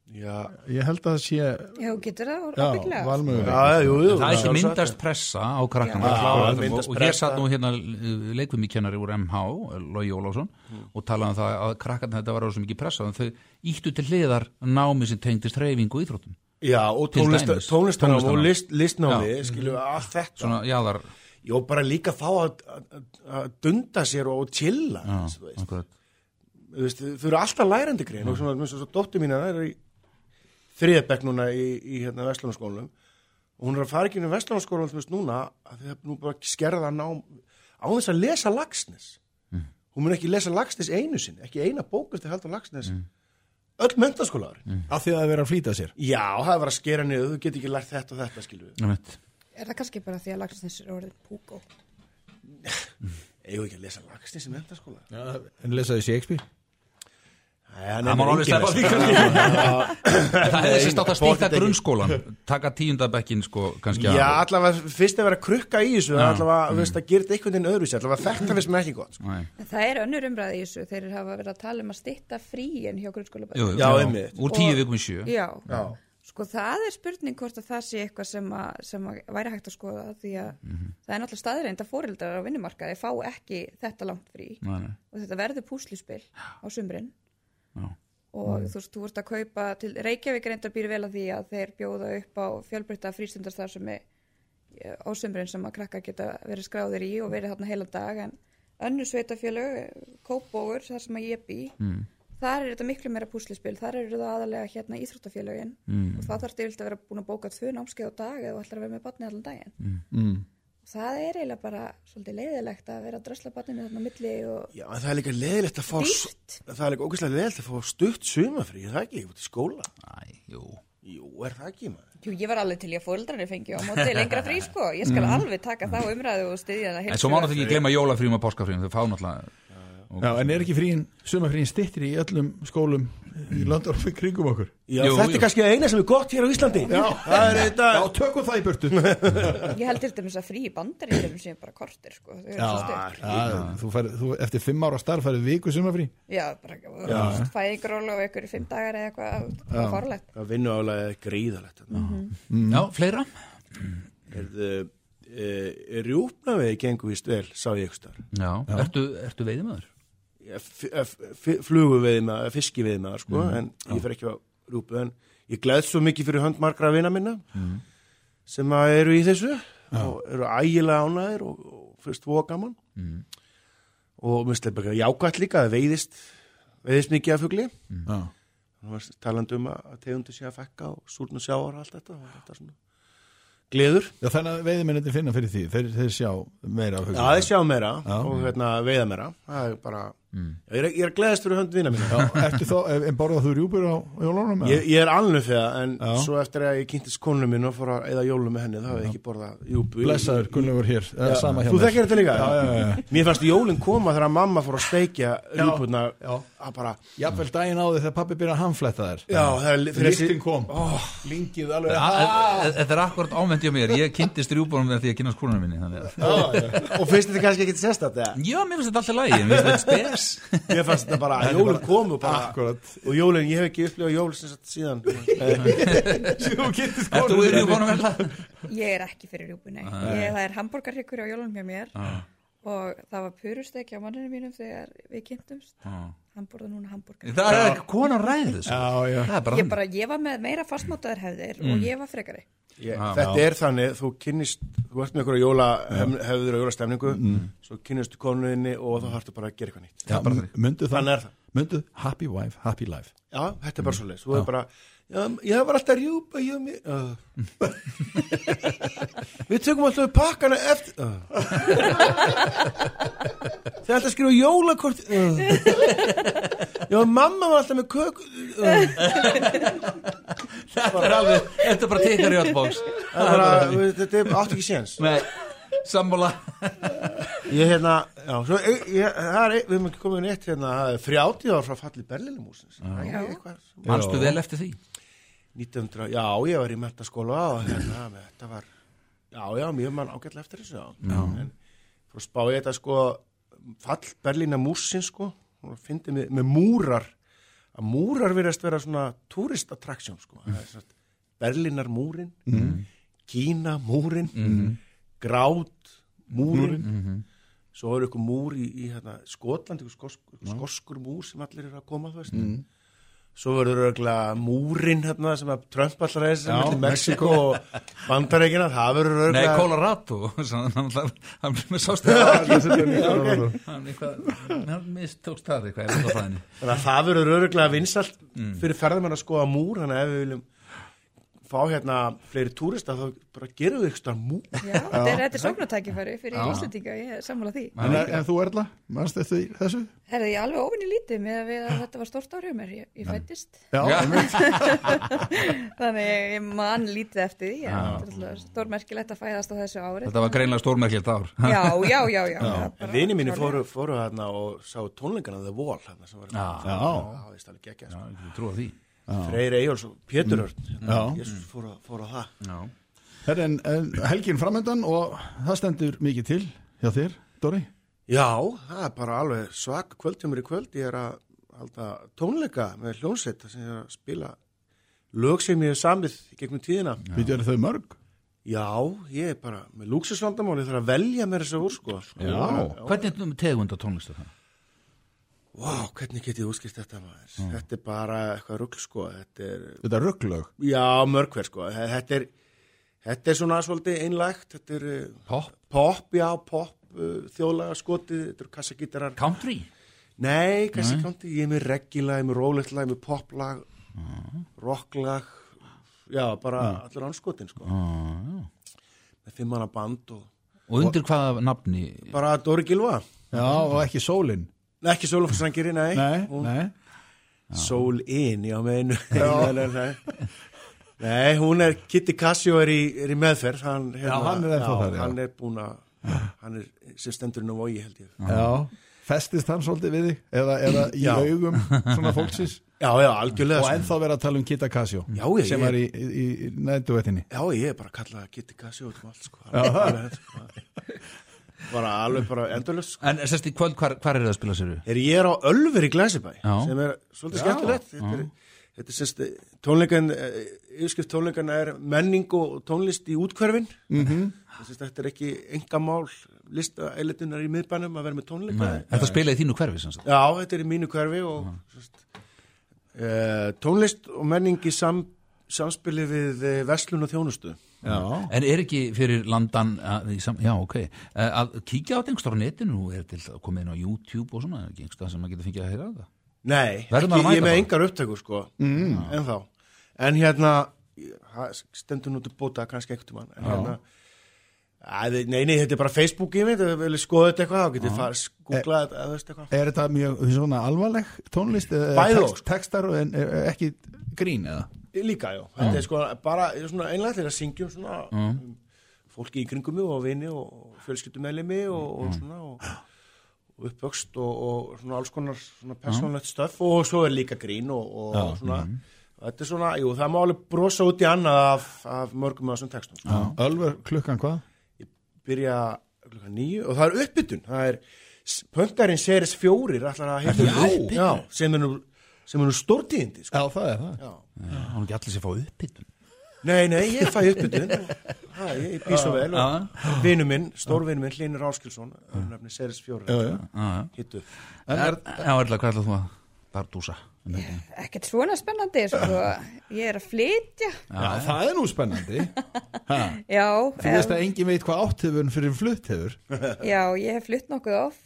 Já, Ég held að það sé Já, getur það, Já, ábygglega. valmöguleik já, jú, jú. Það er ekki myndast pressa á krakkana Já, og, myndast og ég pressa. satt nú hérna leikvimikennari úr MH, Lógi Ólásson og talaði um það að krakkarna þetta var svo mikið pressa þau íttu til hliðar námi sem tengdist reyfingu og íþróttum Já, og Til tónlist, dæmis. tónlistanám og list, listnámi, Já. skilju, allt þetta. svona jáðar Jó, bara líka fá að, að, dunda sér og chilla, já, þú veist. þau eru alltaf lærandi grein og svona, dóttir mín það er í þriðabekk núna í, í hérna Vestlunarskólanum og hún er að fara ekki inn í Vestlunarskólanum þú veist núna að þau hefur nú bara skerða nám á þess að lesa Lagsnes hún mun ekki lesa Lagsnes einu sinni ekki eina bók eftir halda Lagsnes öll mentaskólaður Af því að það verið að flýta sér. Já, það var að skera niður, þú get ekki lært þetta og þetta Einmitt. Er það kannski bara því að Lagsnes er orðið púkó? [laughs] eigum við ekki að lesa Lagsnes í mentaskóla En lesaði Shakespeare það má alveg sleppa því [laughs] það hefði sérst átt að stýta grunnskólan. Taka tíundabekkin sko kannski Já, allavega fyrst að vera krukka í þessu allavega, mm. veist, að gera þetta einhvern veginn öðruvísi. Allavega þetta finnst mér ekki gott sko. Það er önnur umræði í þessu, þeir hafa verið að tala um að stytta fríin hjá grunnskóla Já, einmitt. úr tíu vikum í sjö. Já, sko það er spurning hvort að það sé eitthvað sem, að, sem að væri hægt að skoða því að það er náttúrulega staðreind að fóreldrar á vinnumarkaði fá ekki þetta langt frí. Nei, nei. og þetta verður púslispil á sumrin Já. og þú veist, þú ert að kaupa til Reykjavík reyndar býr vel að því að þeir bjóða upp á fjölbreytta frístundarstar sem er á sumrin sem að krakka geta verið skráðir í og verið þarna heila dag en önnur sveitafjölög, kópbógur, þar sem að ég bý, Mm. þar er þetta miklu meira púslispil, þar eru það aðalega hérna íþróttafjölögin Mm. og það þarf til að vera búin að bóka tvö námskeið á dag eða þú ætlar að vera með batni allan daginn. mm. Það er eiginlega bara svolítið leiðilegt að vera að drösla batninu þarna milli og Já, en það er líka leðilegt að fá Dýrt. það er líka ógæslega leðilegt að fá stutt sumafrí, er það ekki, út í skóla. Æ, jú. Jú, er það ekki maður? Jú, ég var alveg til í að fóreldrarnir fengi á móti lengra frí sko, ég skal alveg taka þá umræðu og styðja það Mm. En svo mánu þetta ekki glemma jólafrýjum og páskafrýjum Þau fá náttúrulega Já, en er ekki fríin, sumafríin stittir í öllum skólum í landorfi kringum okkur? Já, Jú, þetta jú. er kannski eina sem er gott hér á Íslandi. Já, það er þetta Já, tökum það í burtu. [laughs] Ég held til dæmis að frí í bandaríkjum sem bara kortir sko, þau eru svo stutt. Já, þú færð, þú, eftir fimm ára starf færið viku sumafrí Já, bara fæðingaról og einhverju fimm dagar eða eitthvað, það farlegt Það vinnu álega er gríðalegt Mm. Já, fleira? Er þið Rjúpna við gengur víst vel, sá ég ekki starf Já, ertu, ertu veiðimöður? Flugu við með, fiski við með sko, en ég fer ekki á rjúpu en ég gleð svo mikið fyrir hönd margra vina minna sem að eru í þessu og eru ægilega ánæðir og, og fyrst voða gaman. Mm. og minnst þetta bara jákvætt líka það veiðist, veiðist mikið af fugli. Já, það var talandi um að tegundu sé að fekka og súrn og sjáar og allt þetta og þetta svona gleður. Já þannig að veiðmennandi finna fyrir því þeir, þeir sjá meira Já, þið sjá meira Já. og hérna, veiða meira. Það er bara ég, er, ég er að gleðast fyrir hönd vina mína Já, ertu þá, en borðað þú rjúpur á jólunum? ég, ég er alveg fyrir það en Já. svo eftir að ég kynntist konu mín og fór að eða jólum með henni þá hef ég ekki borðað júbu Blessaður, Gunnlaugur hér, það er sama hjá Þú þekkir þetta líka? Já, já, já. Mér fannst jólinn koma þegar mamma fór að steikja rjúpurna já. að bara Jafnvel daginn áður þegar pappi byrja að hamfletta þær. Já, það er Þegar listin kom, lingið alveg Þa- Þetta er akkurat ámynd hjá mér. Ég kynntist rjúbunum með því Já, mér fannst þetta bara [laughs] að jólinn komu bara Akkurat og jólinn, ég hef ekki upplifað jól síðan. [laughs] Þú vel það? Ég er ekki fyrir rjúpunni, ég, það er hambúrgarhyggur á jólunum hjá mér. Og það var purustek á manninu mínum þegar við kynntumst, hann borða núna hambúrgar. Það er er bara Ég, bara, ég var með meira fastmátaðar hefðir og ég var frekari. Ég, þetta er þannig, þú kynnist þú ert með einhverja jóla hefður og jólastemningu svo kynnist konuðinni og þá þarfstu bara að gera eitthvað nýtt. Já, myndu það. Myndu happy wife, happy life. Já, þetta er bara svo leys Þú er bara, já, ég var alltaf að rjúpa ég, mér, uh. [laughs] Við tökum alltaf pakkana eftir uh. Ætla að skrifa jólakort uh. Já, mamma var alltaf með kök. Þetta er alveg Þetta er bara teikar í öll bóks Það bara, Þetta er átt ekki séns sammála Ég hérna, já, svo, ég, ég, það er, við erum ekki komið inn eitt hérna, 30 ár frá falli Berlinumúsins Já. Manstu vel eftir því? 1900, já, ég var í mentaskóla og hérna, þetta var já, já, mjög mann ágætlega eftir þessu en fór að spá ég þetta sko fall Berlína músin sko. Og fyndi með, með múrar. Að múrar virðast vera svona turistattraksjón sko. Mm. Berlínar múrin mm. Kína múrin mm. Grát múrin. Svo er ykkur múr í, í hérna, Skotland, ykkur skosk, skoskur múr sem allir eru að koma þú veist svo verður örgulega múrin hérna, sem að Trump allra er sem er Mexiko og Bandaríkina það verður Nei, örgulega Colorado Sann- Hann hann- hann með sástöð Hann mistókst það eitthvað í landafræðinni. þannig að það verður örgulega vinsalt fyrir ferðamenn að skoða múr þannig að ef við viljum fá hérna fleiri túrista þá bara gerum við ykkur múr Já, þetta er, þetta er sóknartækifæri fyrir Íslandinga, ég er sammála því. En, en þú Erla, mannst eftir þessu? Herði ég alveg ofinni lítið með að, að þetta var stórt árið mér, ég, ég fættist. Já, [laughs] einmitt. Þannig ég, ég man lítið eftir því, en er alltaf stórmerkilegt að fæðast á þessu árið. Þetta var greinlega stórmerkilegt ár Já, já, já, já. [laughs] það er bara- vini mínu fóru, fóru hérna og sá tónleikana The Wall hérna, sem var Já. Já. það veist ég Freyr Eyjóls og Pétur Örn Já. Jesus fóru, fóru á það Já Herra, en, en helgin framöndan og það stendur mikið til hjá þér, Dóri Já, það er bara alveg svak kvöldtjómur í kvöld. Ég er að halda tónleika með hljónsveit sem ég er að spila lög sem ég hef samið í gegnum tíðina. Við erum þau mörg Já, ég er bara með lúksusvandamáli þarf að velja mér þess að úr sko. Já. Hvernig er tegund á tónlistu það? Vá, hvernig get ég útskýrt þetta maður? Þetta er bara eitthvað rugl sko. Þetta er, er rugglög já, mörgver sko. Þetta er, þetta er svona svolítið einlægt þetta er uh, Pop, pop, já, pop uh, þjóðlaga skotið, þetta eru kassagítarar. Country? Nei, kannski kanti, ég er með reggilag, ég er með rólegt lag, ég er með poplag rocklag já, bara allir anskotin sko. með fimmana band og Og undir hvaða nafni? Bara Dóri Gilva. Já, og ekki sólin Nei, ekki Sólufsrangiri, nei, Nei, Hún- nei Soul In, já, meinu [laughs] nei, nei, nei. nei, hún er Kitty Casio er í, er í meðferð hann, hérna, Já, hann er ennþá þar, já. hann er búin að hann er sem stendur inn á vogi held ég Já, festist hann svolítið við þig eða, eða í Já. augum svona fólksins [laughs] já, já, algjörlega og sko. ennþá vera að tala um Kita Casio Já, ég- sem var í, í, í nættuvettinni já, ég er bara að kalla það Kitty Casio út um allt sko. alveg, sko. [laughs] bara alveg bara endurlust sko. En sérst í kvöld, hvar, hvar er það að spila sér? er ég er á Ölver í Glæsibæ Já. sem er svolítið skemmtilegt þetta er, þetta er sérst tónleikan yfirskrift tónleikan er menning og tónlist í útkverfin mm -hmm. þetta er ekki engamál lista eilitunar í miðbænum að vera með tónleika Þetta spila í þínu hverfi sem sagt. Já, þetta er í mínu hverfi og sérst, uh, tónlist og menning í sam, samspili við uh, verslun og þjónustu Já, En er ekki fyrir landan að, Já, ok. Eh, Að kíkja á þetta einhverstað á netinu Er til að koma inn á YouTube og svona Er ekki einhverstað sem maður getur fengið að heyra það? Nei, að ekki, ég er með engar upptökur sko. Mm. en þá en hérna, stendur nú til bóta kannski ekkert um hann en hérna Æ, nei, nei, þetta er bara Facebook í mig, það skoða þetta eitthvað, þá getið farið skúkla þetta, eða veist eitthvað. er þetta mjög svona alvarleg tónlist eða Bæði og, text, sko. textar en er, er ekki grín eða? Líka, já, þetta er sko bara, ég svona einlægt að syngjum svona um, fólki í kringum mig og vini og fjölskyldumælimi og, og svona og, og uppvöxt og, og svona alls konar svona persónlegt stöf og svo er líka grín og, og svona, þetta er svona, jú, það má alveg brosa út í annað af, af mörgum af þessum textum, sko. Ölver klukkan hvað? byrja klukkan nýju og það er uppbytun það er pöngarinn seris fjórir ætlar að já, sem er nú, sem er nú stórtíðindi sko. Já, það er það já. Hann ekki allir sér fá upphittun nei, nei, ég fæ uppbytun það, ég, býð svo vel og vinu minn, stórvinu minn, Hlynur Áskilsson nefni seris fjórir Já, já. hittu er, Já, Erla, hvað ætlar þú að bardúsa? Ekkert svona spennandi, sko. Ég er að flytja. já, það er nú spennandi ha, Já, Þú veist að engin veit hvað átt hefur fyrir flutt hefur já, ég hef flytt nokkuð oft.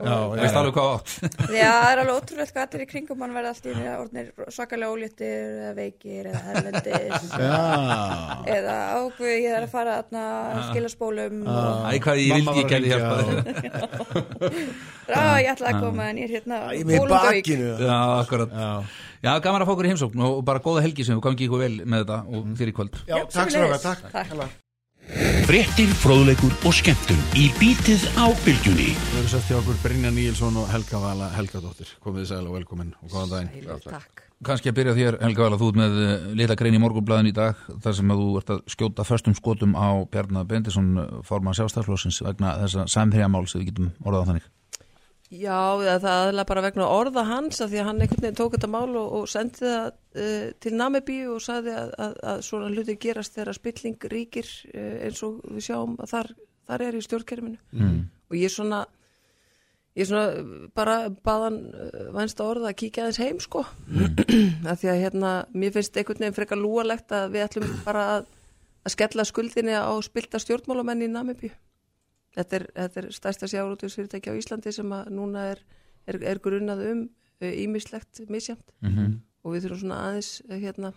Veist alveg hvað átt? [laughs] Já, það er alveg ótrúlega hvað allir í kringum mann verða allt í einu orðnir svakalega óléttir eða veikir eða herlendis [laughs] eða ákveð ég er að fara að skila spólum og Æ, hvað ég vildi að ekki hringja hjálpa þér [laughs] já, ég ætla að koma en ég er hérna er bakinu. Já, akkurat. Já. Já, gaman að fá okkur í heimsókn og bara góða helgi sem við gangi ykkur vel með þetta og þér í kvöld takk takk, Takk. takk. Fréttir, fróðleikur og skemmtun í bítið á bylgjunni Við erum sett hjá okkur Brynja Níelsson og Helga Vala Helgadóttir Komið þið sæl og velkomin og góðan daginn Sæl, Takk. Kanski að byrja þér, Helga Vala, þú ert með eh, litla grein í morgunblæðin í dag þar sem að þú ert að skjóta förstum skotum á Bjarnar Bendisson forman sjálfstæðslósins vegna þessa samþrjamáls við getum orðað á þannig Já, það aðalega bara vegna orða hans að því að hann einhvern veginn tók þetta mál og, og sendi það uh, til Namibíu og sagði að, að, að svona hluti gerast þegar spilling ríkir uh, eins og við sjáum að þar, þar er í stjórnkerfinu mm. og ég svona ég svona bara baðan uh, vænst að orða að kíkja aðeins heim sko mm. að því að hérna mér finnst einhvern veginn frekar lúalegt að við ætlum bara að, að skella skuldinni á spilta stjórnmálamenn í Namibíu Þetta er, þetta er stærsta sjárótusfyrirtæki á Íslandi sem að núna er, er, er grunnað um ímislegt misjamt mm -hmm. og við þurfum svona aðeins eh, hérna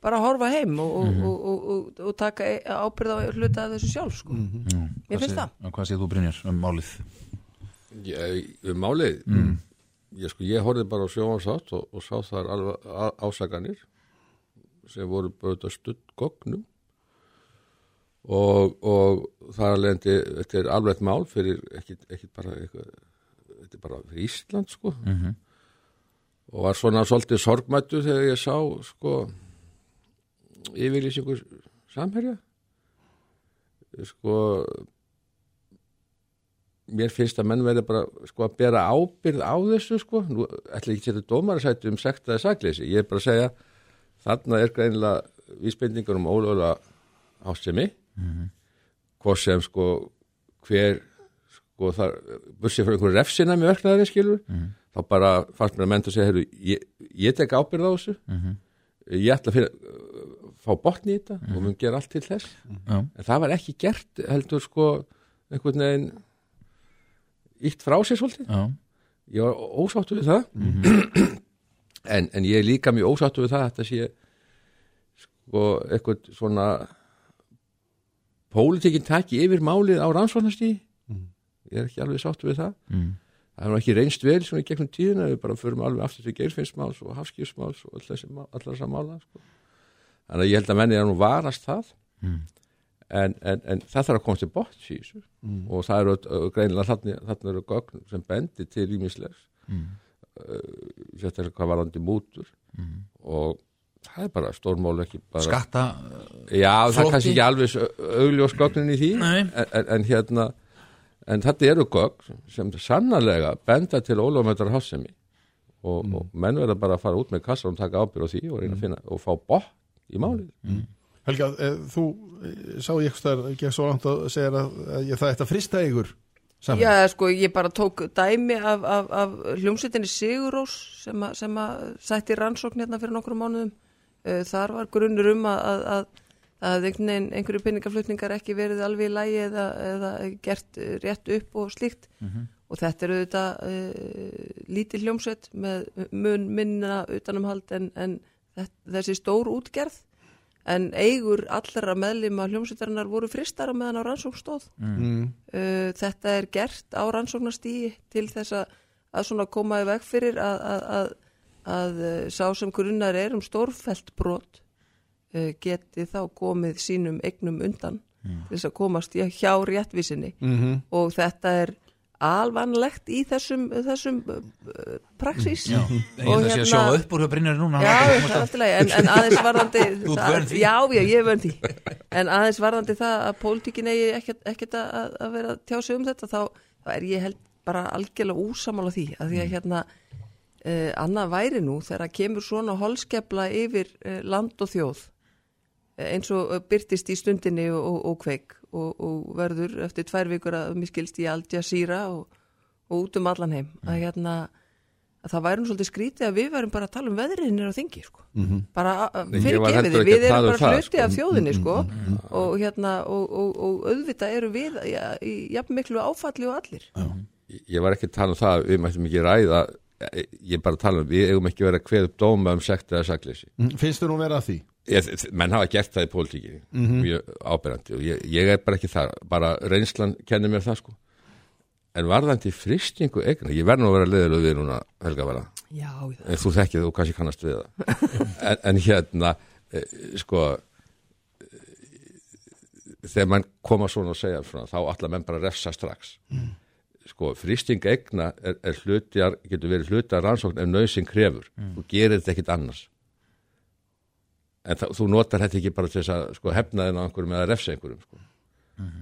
bara að horfa heim og, og, og, og, og taka e- ábyrgð á hluta af þessu sjálf sko. Mér finnst það. Hvað séð þú Brynjar um málið? Ég, um málið Mm. ég, sko, ég horfði bara á sjónvarsátt og, og sá þar alveg á- ásakanir sem voru bara stutt gognum og, og það er alveg þetta er alveg mál fyrir ekki, ekki bara eitthvað, þetta er bara fyrir Ísland sko. Mm -hmm. og var svona svolítið sorgmættu þegar ég sá sko yfirlýsingu samherja. Sko mér finnst að menn verði bara sko að bera ábyrð á þessu sko. Nú ætla ekki að setja dómar að sættu um sektaði sakleysi, ég er bara að segja þarna er greinilega vísbendingur um ólögulega ásemi mm -hmm. hvað sem sko hver sko þar bussið fyrir einhverju refsina með verknaðari skilur Mhm. þá bara fannst mér að menn að segja heyrðu, ég, ég tek ábyrð á þessu. Mhm. ég ætla að finna, fá botni í þetta og mun gera allt til þess. En það var ekki gert heldur sko einhvern veginn ítt frá sér svolítið. Ég var ósáttu við það. En, en ég er líka mjög ósáttu við það að þetta sé sko eitthvað svona pólitíkin taki yfir málið á rannsóknastíði ég er ekki alveg sáttu við það Mm. það er nú ekki reynst vel svona í gegnum tíðina við bara förum alveg aftur til geirfinnsmáls og hafskipsmáls og allar þessar mála sko. þannig að ég held að menni er nú varast það Mm. en, en, en það þarf að komast til bort í þessu og það eru greinilega þarna, þarna eru gögn sem bendi til ímislegs Mm. uh, sérstaklega hvað varandi mútur Mm. og það er bara stórmál ekki bara Skatta Já, það er flótti. kannski ekki alveg augljós gögnin í því en, en, hérna en þetta eru gögn sem sannarlega benda til ólöfumöndar hásemi og, og menn verða bara að fara út með kassa og taka ábyrð á því og reyna að finna og fá bótt í málið. Helga, eh, þú eh, sá ég eitthvað ekki svo langt að segja að, að ég, það ætti að frista ykkur saman. Já, sko, ég bara tók dæmi af, af, af hljómsveitinni Sigurós sem, að- sem að sætti rannsókn hérna fyrir nokkrum mánuðum. Uh, þar var grunnur um að, að, að einhverju pinningaflutningar ekki verið alveg í lægi eða, eða gert eh, rétt upp og slíkt. Og þetta eru þetta uh, lítið hljómsveit með mun minna utanumhald en, en þessi stór útgerð. En eigur allra meðlima hljómsveitarinnar voru fristar á meðan á rannsókn stóð. Mm. uh, þetta er gert á rannsóknastíi til þess að, að svona koma í veg fyrir að, að, að, uh, sá sem grunnar er um stórfelt brot uh, geti þá komið sínum eignum undan til þess að komast hjá réttvísinni. Mhm. og þetta er alvanlegt í þessum, þessum uh, praxís. Já, að sé að sjóða upp úr hjá Brynjari núna? Já, það er alltaf leið, en, en aðeins varðandi [laughs] það-. Já, já, ég er vön því. En aðeins varðandi það að pólitíkin eigi ekkert, ekkert að, að vera að tjá sig um þetta þá, þá er ég held bara algjörlega úsamála því. Að því að hérna uh, annað væri nú þegar að kemur svona holskefla yfir uh, land og þjóð eh, eins og uh, byrtist í stundinni og, og, og kveik og, og verður eftir tvær vikur að miskilst í Al Jazeera og, og út um allan heim. Að hérna að það væri nú svolítið skrítið að við værum bara að tala um veðriðinir á þingi sko. bara Nei, ég fyrir gefið ekki við erum um bara það, hluti sko. af þjóðinni sko. og hérna og, og, og auðvitað eru við ja, í jafn miklu áfalli og allir. Ég var ekki að tala um það við mættum ekki ræða ég er bara að tala um, við eigum ekki verið að kveða upp dóma um sekt eða sakleysi. Mm, Finnst þú nú vera að því? ég, menn hafa gert það í pólitíkinni. Mjög ábyrjandi og ég, ég er bara ekki þar. Bara reynslan kennir mér það sko. En varðandi fristingu eigna ég verð nú að vera leðilega við núna Helga já. en þú þekkið þú kannski kannast við það. En, en hérna e, sko e, þegar mann koma svona að segja svona, þá allar menn bara refsa strax sko, fristing eigna er, er hlutjar, getur verið hlutar rannsókn ef nöysinn krefur, þú gerir þetta ekkit annars. En það, þú notar þetta ekki bara til þess að sko, hefna þenn á einhverjum eða refsa einhverjum sko.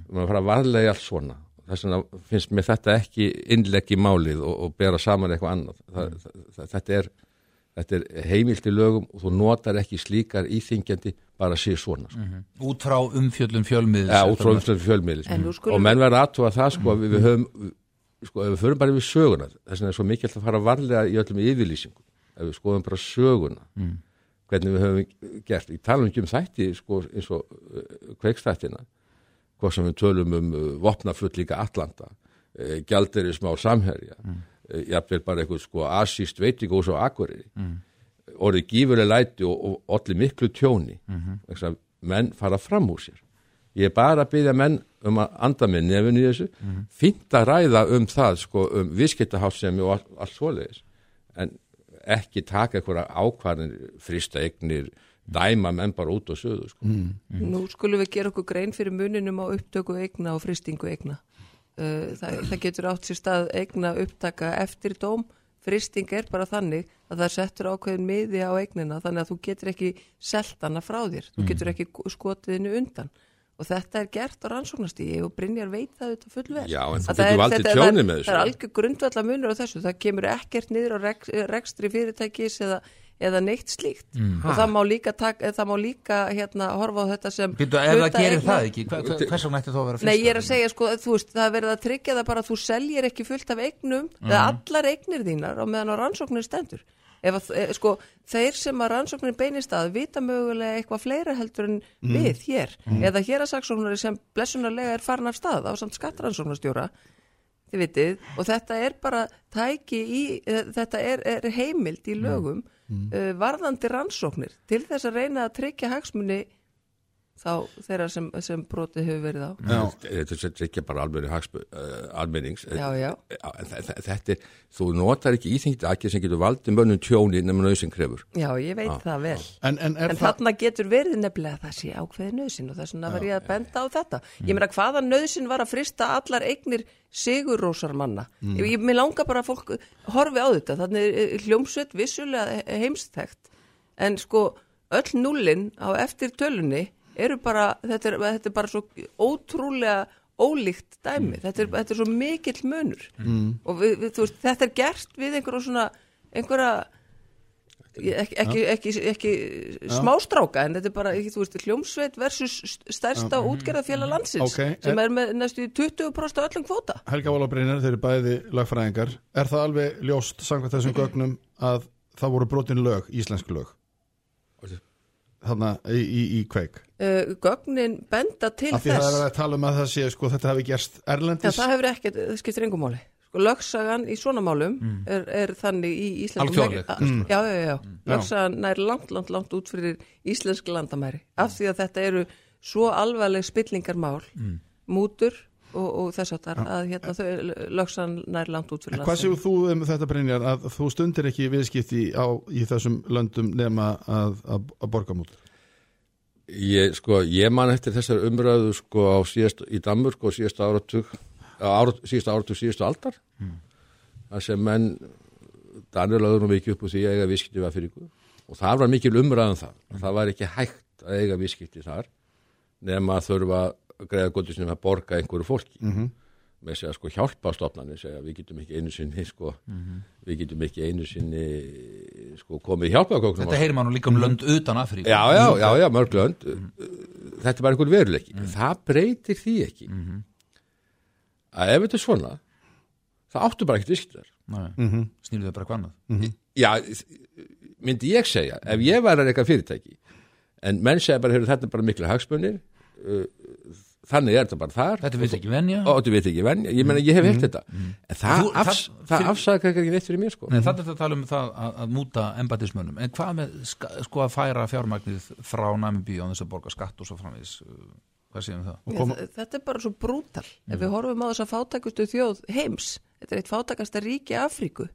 maður fara að varlega allt svona. Þess vegna finnst mér þetta ekki innlegg í málið og, og bera saman eitthvað annað. Það, það, þetta er þetta er heimilt í lögum og þú notar ekki slíkar íþingjandi bara að sé svona sko. út frá umfjöllum fjölmiðs ja, út frá nú skulum og menn verða aðtúa það sko að við, við höfum sko ef við förum bara yfir söguna þess vegna er svo mikilvægt að fara varlega í öllum yfirlýsingum ef við skoðum bara söguna hvernig við höfum gert ég tala ekki um þætti sko eins og uh, kveikstættina hvað sem við tölum um uh, vopnaflutt líka Atlanta uh, gjalderismál samherja mm. uh, jafnvel bara eitthvað sko asíst veitingós og akkuriri mm. orðið gífurlega læti og, og allir miklu tjóni mm -hmm. menn fara fram úr sér ég er bara að byggja menn um að anda með nefn í þessu fínt að ræða um það sko um viðskiptahásemi og allt, allt svoleiðis en ekki taka einhverja ákvarðin frista eignir dæma menn bara út og söðu sko. Nú skulum við gera okkur grein fyrir muninum á upptöku eigna og fristingu eigna. Uh, það, það getur átt sér stað eigna upptaka eftir dóm. Fristing er bara þannig að það settur ákveðin miði á eignina þannig að þú getur ekki selt hana frá þér. Þú getur ekki skotið henni undan. Og þetta er gert á rannsóknastígi og Brynjar veit það þetta fullvel. Já, en þú Að það getur er- valdið þetta- tjóni það er- með þessu. Það er algjör grundvallar munur á þessu. Það kemur ekkert niður á rek, rekstri fyrirtækis eða, eða neitt slíkt. Og það má líka, tak, það má líka hérna, horfa á þetta sem Býtu, ef það gerir það ekki, hva, hvers vegna ætti þú að vera Nei, ég er að segja sko, þú veist, það er verið að tryggja það bara að þú seljir ekki fullt af eignum eða allar eignir þínar og meðan á rannsóknir stendur. Ef e, sko, þeir sem að rannsóknin beinist að vita mögulega eitthvað fleira heldur en við hér. Eða hér að saksóknari sem blessunarlega er farin af stað á samt skattrannsóknarstjóra þið vitið, og þetta er bara tæki í, e, þetta er, er heimild í lögum uh, varðandi rannsóknir til þess að reyna að tryggja hagsmunni þá þeirra sem, sem brotið hefur verið á Já. Þetta er ekki bara uh, almennings Já, já. En þe- þe- Þetta er, þú notar ekki íþengt aðgerð sem getur valdið mönnum tjóni nema nöðsinn krefur Já, ég veit það vel En, en er En þarna getur verið nefnilega að það sé ákveði nöðsin og þess vegna var ég að benda á þetta. Ég meina hvaða nöðsin var að frista allar eignir sigurósar manna. Ég, ég mér langar bara að fólk horfi á þetta. Þannig er hljómsveit vissulega he- heimstækt. En sko öll núlin á eftir tölunni eru bara, þetta er, þetta er bara svo ótrúlega ólíkt dæmi. Þetta, er, þetta er svo mikill munur. Og við, við, veist, þetta er gert við einhverja svona, einhverja ekki, ekki, ekki, ekki smástráka en þetta er bara, þú veist, hljómsveit versus stærsta útgerðafélag landsins Ok, sem er- með næstu í 20% af öllum kvóta. Helga Válabrínir, þeir eru bæði lagfræðingar Er það alveg ljóst samkvæmt þessum gögnum að það voru brotin lög, íslensk lög Þannig í, í, í kveik? Uh, gögnin benda til Af því það er þess. að tala um að það sé sko þetta hafi gerst Já, erlendis það hefur ekkert, það skiptir engum máli. Sko, lögsagan í svona málum er, er þannig í Íslandum Alþjóðleg. já, já, já, já. lögsagan nær langt, langt, langt út fyrir íslensk landamæri. Af því að þetta eru svo alvarleg spillingarmál mútur og, og þess að það að hérna, þau, lögsagan nær langt út fyrir En hvað séu þú um þetta Brynjar að þú stundir ekki viðskipti á, í þessum löndum nema að, að, að borga mútur? Ég, sko, ég man eftir þessar umræðu sko á síðast, í Danmörk og síðasta áratug, árat, síðasta áratug síðastu aldar þar sem menn Danir lögður nú mikið upp úr því að eiga viðskipti við Afríku. Og það var mikil umræðan það. Það var ekki hægt að eiga viðskipti þar nema að þurfa greiða gótið sinni að borga einhverju fólki. Með segja sko hjálpa stofnanir segja við getum ekki einu sinni sko við getum ekki einu sinni sko komið hjálpa Þetta heyrir maður líka um lönd utan Afríku. Já, já, já, já, mörg lönd. Þetta er bara einhver veruleiki. Það breytir því ekki að ef þetta er svona það áttu bara ekkert visktur Nei, snýrðu þau bara hvað annað Já, myndi ég segja ef ég væri að reyka fyrirtæki en menn segja bara, heyrðu, þetta bara miklu hagsmunir uh, þannig er þetta bara þar. Þetta vil ekki venja. Og þetta veit ekki venja, ég meina ég hef heilt þetta. En það, Þú- afs, það- afsaka ekki neitt fyrir mér sko. Nei, þannig að tala um það að, að múta embatismönnum, en hvað með sko að færa fjármagnið frá Namibíu á þess að borga skatt og svo framvís hvað séum við það? Já, þa- Þetta er bara svo brútal. Ef við horfum á þess að fátækustu þjóð heims, þetta er eitt fátækasta ríki Afríku.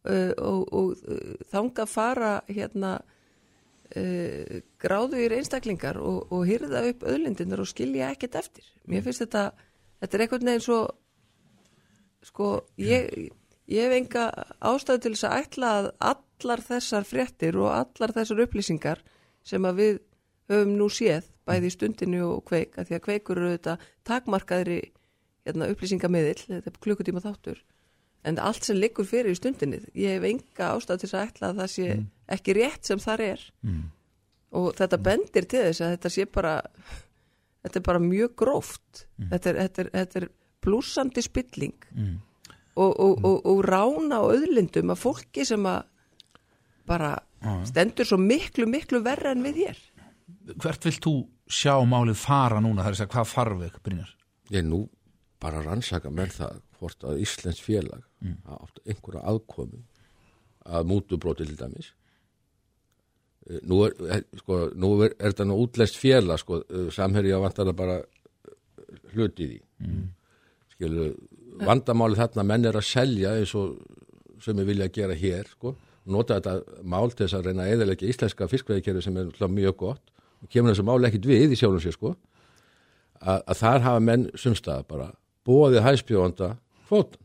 Uh, og, og uh, þanga fara hérna uh, gráðugir einstaklingar og, og hyrða upp öðlindinar og skilja ekkert eftir. Mér finnst þetta, þetta er einhvern veginn svo, sko, ég, ég hef enga ástæðu til þess að ætla að allar þessar fréttir og allar þessar upplýsingar sem að við höfum nú séð bæði í stundinu og kveik að því að kveikur eru þetta takmarkaðri hérna, upplýsingamiðil, þetta er klukkutíma þáttur en allt sem liggur fyrir í stundinni ég hef enga ástæð til þess að ætla að það sé ekki rétt sem þar er. Mm. og þetta bendir til þess að þetta sé bara þetta er bara mjög gróft. Þetta, er, þetta, er, þetta er blúsandi spilling. Mm. og, og, og, og rána á öðlindum af fólki sem að bara stendur svo miklu, miklu verra en við hér. Hvert vilt þú sjá málið fara núna, það er að segja hvað farveg, Brynjar? Ég nú bara rannsaka með það hvort að Íslands félag mm. átt einhverja aðkomu að mútubróti til dæmis. Eh, nú er, eh, sko, nú er, er þetta nú útlæst félag sko, samherja vantar að bara eh, hluti því. Mm. skilu, vandamáli þarna menn er að selja eins og sem við vilja gera hér sko, nota þetta mál til þess að reyna að eðalega íslenska fiskveiðkerfi sem er mjög gott. Og kemur þessu mál ekkit við í sjálfum sér sko. Að, að þar hafa menn sumstaða bara bóðið hæspjóðanda kvótan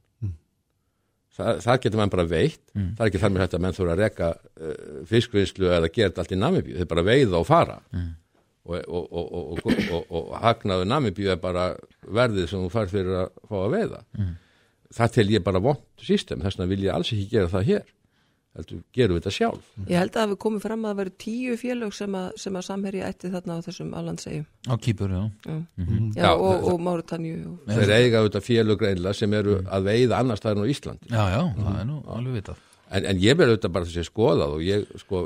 Þa, það getur menn bara veitt. Það er ekki þar með þetta að menn þurfa að reka uh, fiskvinnslu eða gera þetta allt í Namibíu. Þeir bara veiða og fara. Og, og, og, og, og, og hagnaðu Namibíu er bara verðið sem þú fær fyrir að fá að veiða. Það tel ég bara vond system. Þess vegna vil ég alls ekki gera það hér heldur gerum við þetta sjálf Ég held að það hefur komið fram að það veru tíu félög sem að, sem að samherja ætti þarna á þessum allandsegjum. Á kýpur, já. Já, Já, já og, það- og Máritanju. Og... þeir eiga auðvitað félug greinlega sem eru að veiða annars staðar en á Íslandi Já, já, það er nú alveg vitað. en, en ég verður auðvitað bara þessi skoðað og ég sko,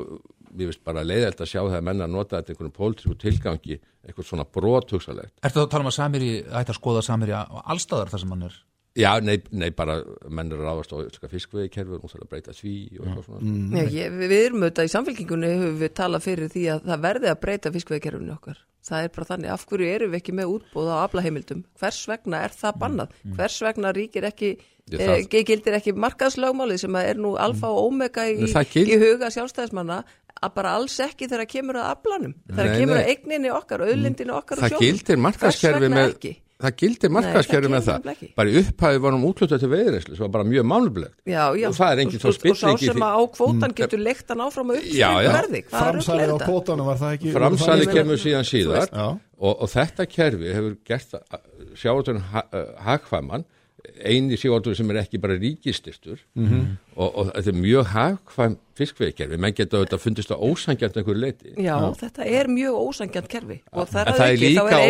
mér finnst bara leiðilt að sjá það að menna að nota þetta einhvern pólitísku tilgangi, eitthvað svona brot hugsalegt. Ertu þá að tala um að Samiri ætti að skoða Samiri á allstaðar þar sem hann er Já, nei, nei bara menn er að ráðast á fiskveikerfi og það að breyta því og eitthvað svona. Mm. Já, ég, við erum auðvitað í samfélkingunni höfum við talað fyrir því að það verði að breyta fiskveikerfinu okkar. Það er bara þannig, af hverju erum við ekki með útbúð á aflaheimildum? Hvers vegna er það bannað? Mm. Hvers vegna ríkir ekki, Ég, e, það- gildir ekki markaðslögmálið sem að er nú alfa og omega í, í huga sjálfstæðismanna að bara alls ekki þegar kemur að aflanum. Þegar Nei, kemur að eigninni okkar, auðlindinni okkar og það sjónum. gildir markaskerfi vegna með ekki? Það gildir markaskerfi það með það. ekki. bara í upphæði varum útlutað til veiðinslu sem var bara mjög já. og það er engin Og- svo og- sá sem að á kvótan getur leikt hann áfram að uppskrifta verði. Er Framsalið á kvótanum var það ekki? Það- kemur síðan síðar. og, og þetta kerfi hefur gert sjáatunum hagkvæman eini sjáatunum sem er ekki bara ríkististur Mhm. og, og þetta er mjög hagkvæm fiskveikerfi, menn geta auðvitað fundist að ósangjant einhver leiti Já, þetta er mjög ósangjant kerfi. Og þar En að það er auki, þá ætlar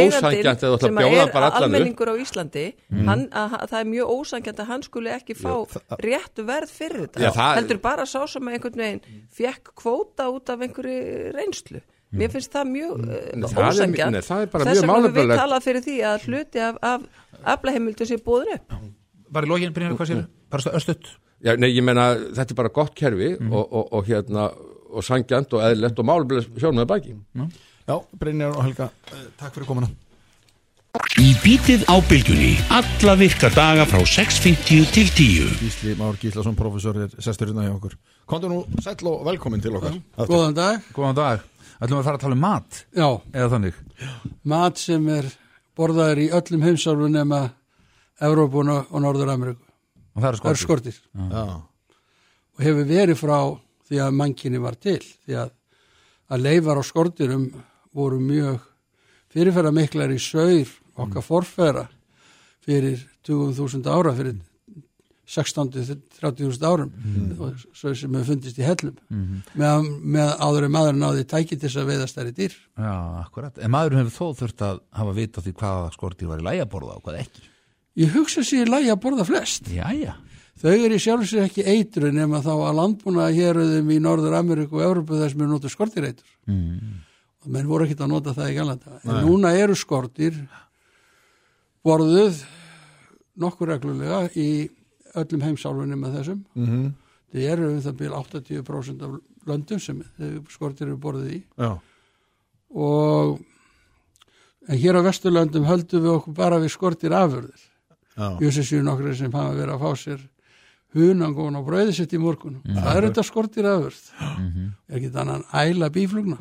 að sem bjóða er bara allan upp. almenningur á Íslandi Mm. hann, að, að, það er mjög ósangjant að hann skuli ekki fá réttu verð fyrir þetta. Já, það- heldur bara sá sem einhvern veginn fekk kvóta út af einhverju reynslu mér finnst það mjög það er bara þess höfum við talað fyrir því að hluti af, af aflaheimildu sé búðin upp. Bara í lógin, Brynjar, hvað sér? Bara östutt Já, nei, ég meina, þetta er bara gott kerfi og, og, og hérna og sangjant og eðlilegt og málefnileg sjónuði baki. Já, Brynjar og Helga, eh, takk fyrir komuna. Í bítið á bylgjunni Alla virka daga frá 6.50 til 10 Gísli Már Gíslason, professor, er sestur hérna hjá okkur. Kondu nú sæll og velkomin til okkar. Góðan dag. Góðan dag Ætlum við að fara að tala um mat Já. Eða þannig Mat sem er borðaður í öllum heimsálfu nema Evrópun og og Norður-Ameríku. Og það eru skortir. Og hefur verið frá því að mannkinni var til. Því að, að leifar á skortirum voru mjög fyrirferða miklar í saur okkar forfæra fyrir 20.000 ára, fyrir 16-30.000 árum svo sem hefur fundist í hellum. Mhm. með, með áður en maður náði tæki til þess að veiða stærri dýr. Já, akkurat. En maðurinn hefur þó þurft að hafa vita því hvaða skortir var í lægi að borða og hvað ekki. Ég hugsa sér í lagi að borða flest. Jæja Þau eru í sjálf sér ekki eitru nema þá að landbúna héruðum í Norður Ameríku og Európu þess með nota skortireitur mm. og menn voru ekkert að nota það í galanda en núna eru skortir borðuð nokkur reglulega í öllum heimsálfunni með þessum Mhm. þið eru um það byrja 80% af löndum sem skortir eru borðið í Já. og en hér á Vesturlöndum höldum við okkur bara við skortir afurðir sér nokkru sem hafa verið að fá sér hunangón og brauði sitt í morgun Mm. það er þetta skortir afurð Mhm. ég er ekki þannig að æla bíflugna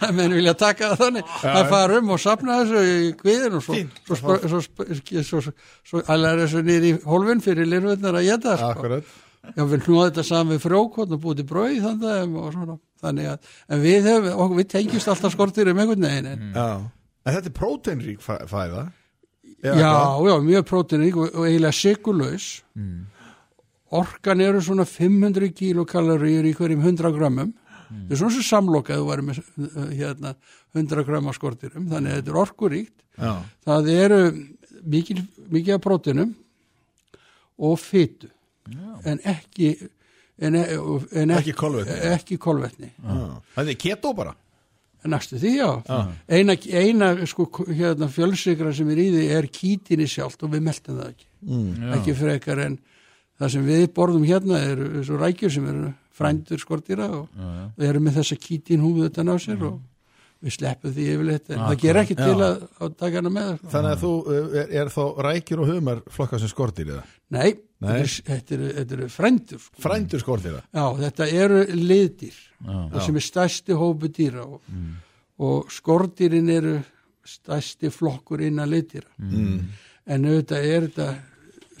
það [laughs] menn vilja taka það þannig að fara um og sapna þessu í kviðin og svo, æla þessu niður í hólfin fyrir lirfurnar að geta sko. Já, við hlúðum þetta saman við frjókotn og búið til brauð þannig. Þannig að, en við okkur, við tengjumst alltaf skortir um einhvern veginn. En, Já. En þetta er próteinrík fæ- fæða já, já, mjög próteiník og, og eiginlega sigurlaus. Orkan eru svona 500 kilokaloríur í hverjum 100 grammum. Það er svona sem samlokað þú væri með uh, hérna, 100 gram af skortirum, þannig að þetta er orkuríkt. Já. Það eru mikið, mikið af próteinum og fytu, en ekki, en, e- en Ekki kolvetni. Ekki kolvetni. Það er keto bara Næstu því, já. Já. Eina, eina sko, hérna, fjölsikra sem er í því er kítinni sjálft og við meltum það ekki. Mm. Já. Ekki frekar en það sem við borðum hérna eru svo rækjur sem eru frændur skortýra og Já, já. við erum með þessa kítin húðu utan á sér og við sleppum því yfirleitt en það ger ekki til Já. að, að taka hana með. Sko. Þannig að þú uh, er, er þá rækjur og humar flokka sem Nei, Nei. Þetta, er, þetta, eru, eru frændur. Sko. Frændur skortir það Já, þetta eru liðdýr Já. og sem er stærsti hópu dýra og, og skordýrin eru stærsti flokkur innan liðdýra Mm. en auðvitað er þetta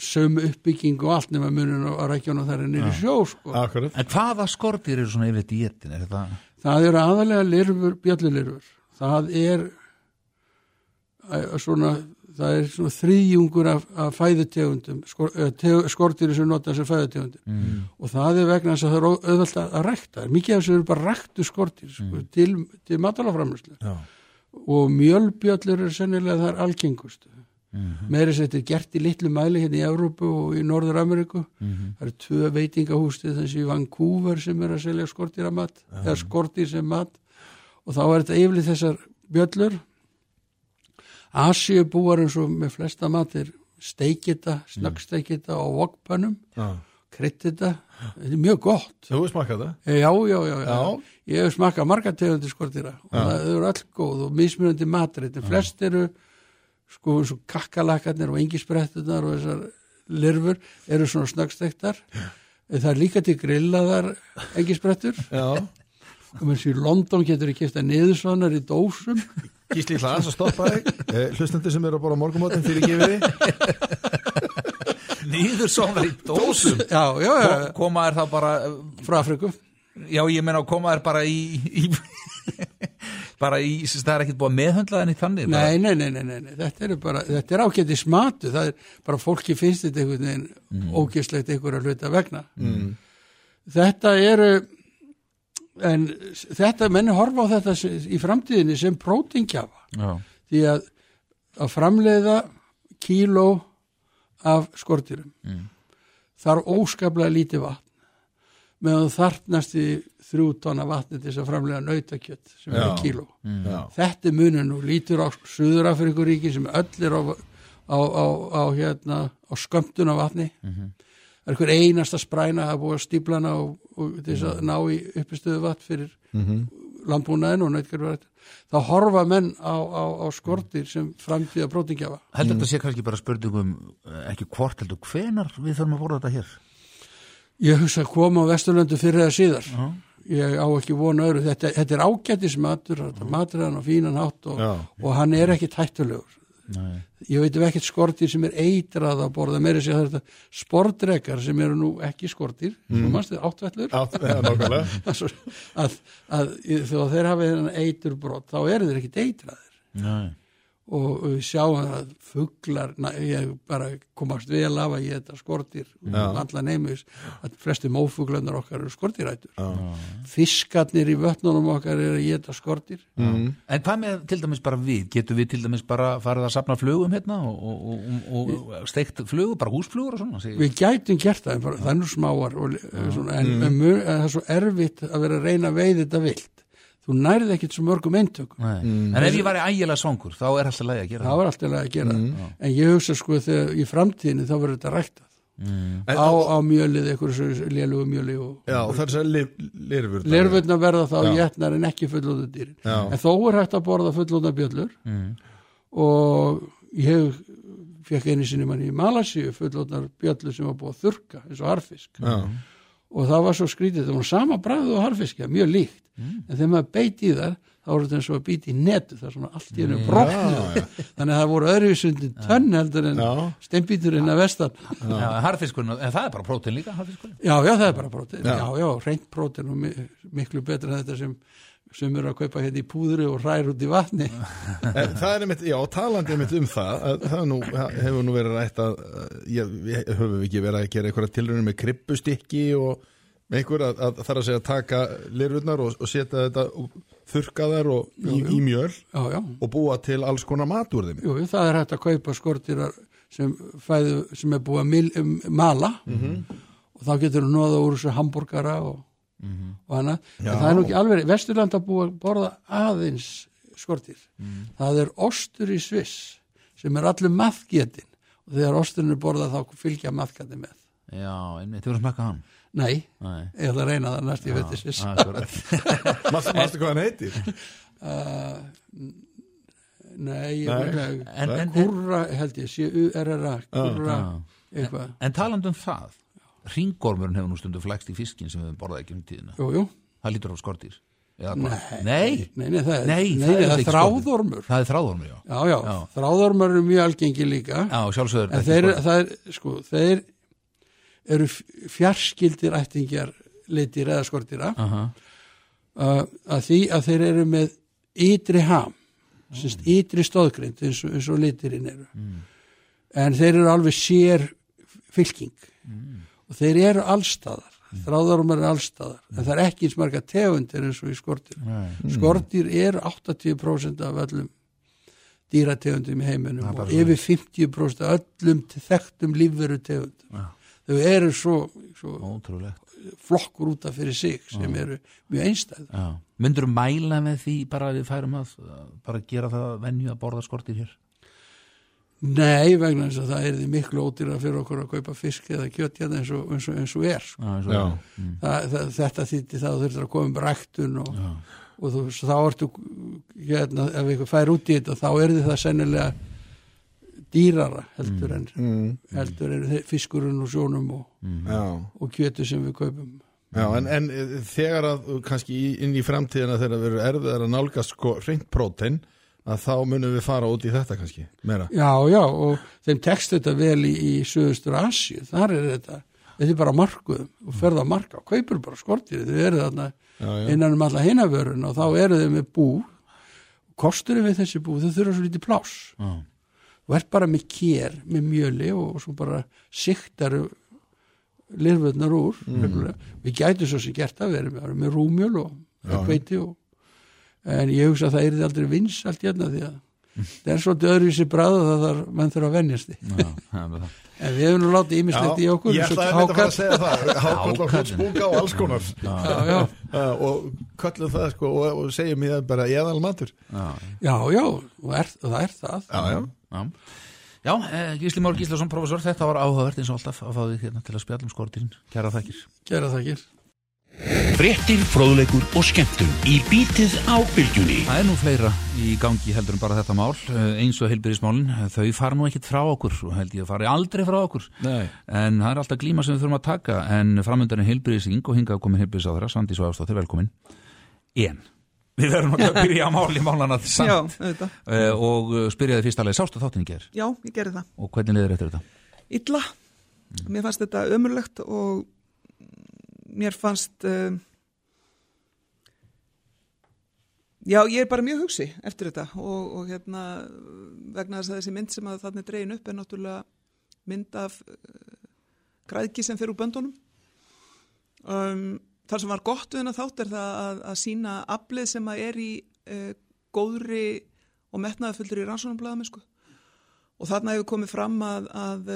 sömu uppbygging og allt nema munun á rækjónu þar er niður í sjó sko. En hvaða skortir eru svona yfir dietin? Er þetta það eru aðalega lirfur, bjöllulirfur það er eh, svona það er svona þrýjungur af, af fæðutegundum skor, skortir sem nota sem fæðutegundir. Mm. og það er vegna þess að það er auðvelt að, að rækta. Mikið af þessu eru bara ræktu skortir sko, til, til matalaframlöslu og mjölbjöllur er sennilega það er algengustu mm. meðris þetta er gert í litlu mæli hérna í Európu og í Norður Ameríku Mhm. það eru tvö veitingahústið þessi í Vancouver sem er að selja skortýramat eða skortýr sem mat. Og þá er þetta yfirlið þessar bjöllur Asíubúar eins og með flesta matir steikita, snöggsteikita og vokpannum, Já. kryddita þetta er mjög gott Þú smakað það? Já, já, já, já. Já. Ég hef smakað marga tegundir skortýra og það eru öll góð og mismunandi matrætt en flest eru sko eins og kakkalakarnir og engisbrettunar og þessar lirfur eru svona snöggstektar en það er líka til grillaðar engisbrettur Já. og og í London getur ég kipta niðursvanar í dósum Gísli, aðeins að stoppa þig. Eh, Hlustandi sem eru að bora morgumótin fyrir gefiði Nýður svona í dósum. Já, já, já, Ko- Koma er það bara frá Afriku Já, ég meina koma er bara í, í [laughs] bara í, það er ekkert búið að meðhöndla þenni þannig bara- Nei, nei, nei, nei, nei, nei, þetta er bara, þetta er ágæti smatu, það er bara fólki finnst þetta einhvern veginn mm. ógislegt einhverja hluta vegna. Mm. Þetta eru, en þetta, menni horfa á þetta í framtíðinni sem prótingjafa, því að að framleiða kíló af skortýrum Mm. þarf óskaplega lítið vatn meðan þarfnast í þrjú tonna vatni til þess að framlega nautakjött sem Já. er kíló. Já. Þetta er munun og lítur á Suður-Afrikuríki sem öll er á, á, á, á, hérna, á skömmtun af vatni. Það er hver einasta spræna að búa stíplana og, og þess að ná í uppistöðu vatn fyrir landbúnaðin og nautkarverð. Þá horfa menn á, á, á skortir sem framtíða prótingjafa. Heldur þetta sé kannski bara spurningum eh, ekki hvort heldur hvenar við þurfum að voru þetta hér Ég hugsa að koma á Vesturlöndu fyrir eða síðar. Ég á ekki vona öðru. Þetta, þetta er ágættis matur, þetta matur er hann á fínan hátt og, og hann er ekki tættulegur. Nei. Ég veit um ekkert skortir sem er eitrað að borða meira sér þetta sportrekar sem eru nú ekki skortir, mm. [laughs] svo mannst þið áttvellur, Átt, ja, að, að, að að þeir þennan eiturbrot, þá eru þeir ekkert eitraðir Nei. Og við sjáum að fuglar, na, ég bara komast vel af að ég þetta skortir um allan neymis, að flesti mófuglarnar okkar eru skortirætur fiskarnir í vötnunum okkar eru að geta skortir mm. En hvað með til dæmis bara við? Getum við til dæmis bara farið að sapna flugum hérna og, og, og, og steikt flugu, bara húsflugur og svona? Segir- við gætum gert það, það er nú smáar og, svona, en, en það er svo erfitt að vera að reyna að veiða þetta vilt þú nærið ekkert svo mörgum eintökum. Nei. En ef ég væri ægilega svangur, þá er alltaf lægi að gera það. var alltaf að gera en ég hugsa sko þegar í framtíðinni þá verður þetta ræktað. Mm. Á, á mjölið, einhverju lélugu mjöli og Já, og það er sér lirfur lerfurna verða þá jætnar en ekki fullóta dýrin. Já. en þó er hægt að borða fullóta bjöllur. Mm. og ég fekk einu sinni manni í Malasíu fullótar bjöllur sem var búið að þurka eins og harfisk Já, og það var svo skrítið, það var sama bræðu og harfiskja, mjög líkt. En þegar maður beit í þar þá voru þetta eins og að býta í netu það er svona allt í hennu brotnu þannig að það voru öðruvísundi tönn heldur en steinbíturinn að vestan. Já, harfiskurinn, en það er bara prótein líka, harfiskurinn. já, já, það er bara prótein, Já. já, reynt prótein og mi miklu betra en þetta sem sem eru að kaupa hérna í púðri og ræður út í vatni. [laughs] En það er einmitt, já, talandi einmitt um það að það nú, hefur nú verið rætt að við höfum við ekki verið að gera einhverja tilraunir með krippustykki og með einhver að, að það er að segja að taka lirurnar og, og setja þetta og þurka þær og í, í mjöl já, já, og búa til alls konar mat úr þeim. Jú, það er hægt að kaupa skortirar sem, fæðu, sem er búið að um, mala. Og þá getur þú nóða úr þessu hambúrgara og, og hana en það er nú ekki alveg, Vesturland að búið að borða aðeins skortir. Það er ostur í Sviss sem er allur maðgetin og þegar osturinn er borðað þá fylgja maðgati með. Já, einmitt, þú erum að smakka hann. nei, Nei. ég ætla að reyna það næst ég veit til Sviss. Mástu hvað hann heitir? uh, nei, ég Nei. veit En- ekki. En- kurra held ég, C-U-R-R-A kurra, eitthvað. En taland um það, ringormurinn hefur nú stundu flækst í fiskin sem við höfum borðað ekki um tíðina. jú, jú Það lítur á skortýr. Nei. Nei, Nei, það er, Nei, það er það er þráðormur. það er þráðormur, já. Já, já, Já. þráðormur eru mjög algengi líka. Já, sjálfsögur. en þeir, það er, sko, þeir eru fjarskildir ættingjar litir eða skortýra Aha. uh, að því að þeir eru með ytri ham, sérst ytri stóðgrind eins, og- eins og litirinn eru. En þeir eru alveg sér fylking og þeir eru allstaðar. Þráðormur eru allstaðar, en það er ekki eins marga tegundir eins og í skortýr. Nei. Skortýr eru 80% af öllum dýrategundum í heiminum bara og yfir 50% af öllum þekktum lífveru tegundum Já. þau eru svo, svo Ótrúlegt. flokkur út af fyrir sig sem Já. eru mjög einstæð Já. Myndur mæla með því bara að við færum að að bara gera það venju að borða skortir hér? Nei, vegna þess að það er því miklu ódýra fyrir okkur að kaupa fisk eða kjött hérna eins og, eins og, eins og er sko. Já, og er. Mm. það, það, þetta þýtti það að þú þurftur að koma um ræktun og, og þú, þá ertu hérna, ef ykkur fær út í þetta þá er því það sennilega dýrara heldur en, Mm. heldur en fiskurinn og sjónum og, Já. og kjötu sem við kaupum Já, en, en eh, þegar að kannski inn í framtíðina þegar við erum erfiðar að nálgast sko reynd prótein að þá munum við fara út í þetta kannski meira. Já, já, og þeim tekst þetta vel í, í Suðustur Asju, þar er þetta þetta er bara markuðum og ferða að marka og kaupur bara skortir, þau eru þarna Já, já. innan um alla hinavörun og þá eru þau með bú kosturinn við þessi bú, þau þurfa svo lítið pláss Já. og er bara með kér, með mjöli og, og svo bara siktar lirfurnar úr Mhm. við gætum svo sem gert að vera með, með rúmjöl og hveiti og en ég hugsa að það er aldrei vins allt hérna því að það er svolítið öðruvísi bráð og það þarf, menn þurfa að venjast því Já, það er með það. en við hefum nú látið ímislegt í okkur ég ætlaði að fara að segja það hákall og hlutsbúka og alls konar Já, já. Og köllum það sko og, og segjum ég það bara eðal matur Já, já, já, og, er, og það er það já, já. já. Já, eh, Gísli Már Gíslason, professor, þetta var áhugavert eins og alltaf að fá þig hérna til að spjalla um skortirinn. Kæra þakkir. gera þakkir Fréttir, fróðleikur og skemmtun í bítið á bylgjunni. Það er nú fleira í gangi heldur en bara þetta mál, eh, eins og heilbyrðismálin. Þau fara nú ekkit frá okkur og held ég að fari aldrei frá okkur. Nei. En það er alltaf glíma sem við þurfum að taka en framöndan er heilbyrðising og hingað komin heilbyrðisáðra, Svandi Svæðstóttir, velkomin. En, við verðum að byrja á máli málana Já, samt auðvitað. Eh, og eh, spyrja þið fyrst alveg, sástu þáttin í ger Já, ég gerði það. og hvernig Mér fannst uh, já, ég er bara mjög hugsi eftir þetta og, og hérna vegna þess að þessi mynd sem að þarna dregin upp er náttúrulega mynd af uh, græðki sem fer úr böndunum. Um, þar sem var gott við hennar þátt er það að, að sína aflið sem að er í uh, góðri og metnaðafullri rannsónarblæðamennsku og þarna hefur komið fram að, að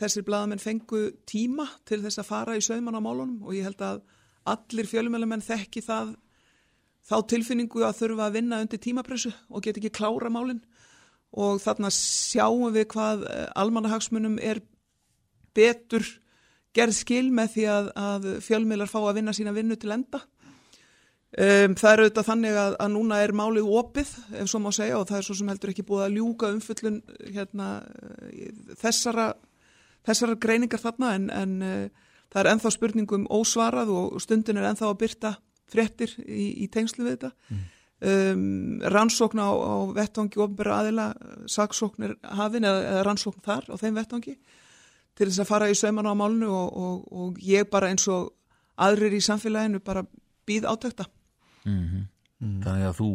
þessir blaðamenn fengu tíma til þess að fara í sauman á málunum og ég held að allir fjölumælumenn þekki það þá tilfinningu að þurfa að vinna undir tímapressu og get ekki klára málin og þarna sjáum við hvað eh, almannahagsmunum er betur gerð skil með því að, að fjölmiðlar fá að vinna sína vinnu til enda. Um, það er auðvitað þannig að, að núna er málið opið, ef svo má segja, og það er svo sem heldur ekki búið að ljúka umfullun hérna, eh, þessara, þessara greiningar þarna, en, en uh, það er enþá spurningum ósvarað og stundin er enþá að byrta fréttir í, í tengslu við þetta. Um, rannsókn á, á vettvangi ofnbæra aðila, saksókn er hafin eða, eða rannsókn þar á þeim vettvangi til þess að fara í sauman á málnu og, og, og ég bara eins og aðrir í samfélaginu bara býð átökta. Mm Þannig að þú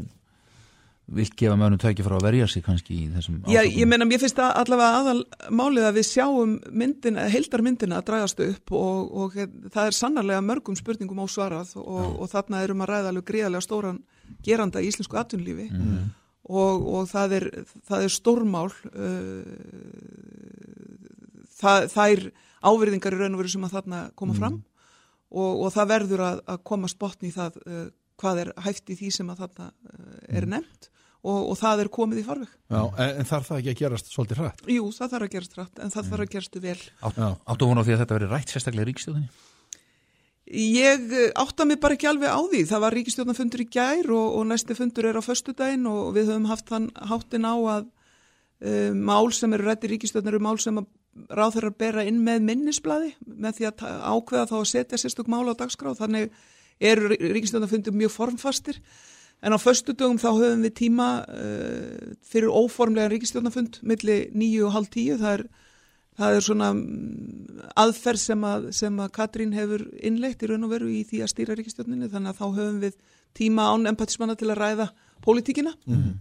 vilt gefa mönnum tæki frá að verja sig kannski í þessum Já, ásökunum. ég meina, mér finnst það allavega aðal málið að við sjáum myndina, heildarmyndina að dragast upp og, og það er sannarlega mörgum spurningum ósvarað og, og þarna erum að ræða alveg gríðarlega stóran geranda í íslensku atvinnlífi Mhm. og, og það er, það er stórmál uh, það, það er áverðingar í raun og veru sem að þarna koma fram og, og það verður að, að koma spotni í það uh, hvað er hæft í því sem að þarna uh, er nefnt og, og það er komið í farveg. Já, en, þarf það ekki að gerast svolítið hrætt? Jú, það þarf að gerast rætt, en það þarf að gerast vel. Átt, Áttu hún á því að þetta veri rætt sérstaklega í ríkstjóðinni? Ég eh, átta mig bara ekki alveg á því. Það var ríkistjórnafundur í gær og, og næsti fundur er á föstudaginn og við höfum haft þann háttin á að uh, mál sem eru rætt í ríkistjórnar eru mál sem að ráþurrar bera inn með minnisbladi með því að ákveða þá að setja sérstök mál á dagskrá. Þannig eru ríkistjórnafundur mjög formfastir en á föstudögum þá höfum við tíma uh, fyrir óformlega ríkistjórnafund milli nýju og hálf tíu. Það er Það er svona mm, aðferð sem að, sem að Katrín hefur innleitt í raun og veru í því að stýra ríkistjórninni þannig að þá höfum við tíma án empatismanna til að ræða pólitíkina Mhm.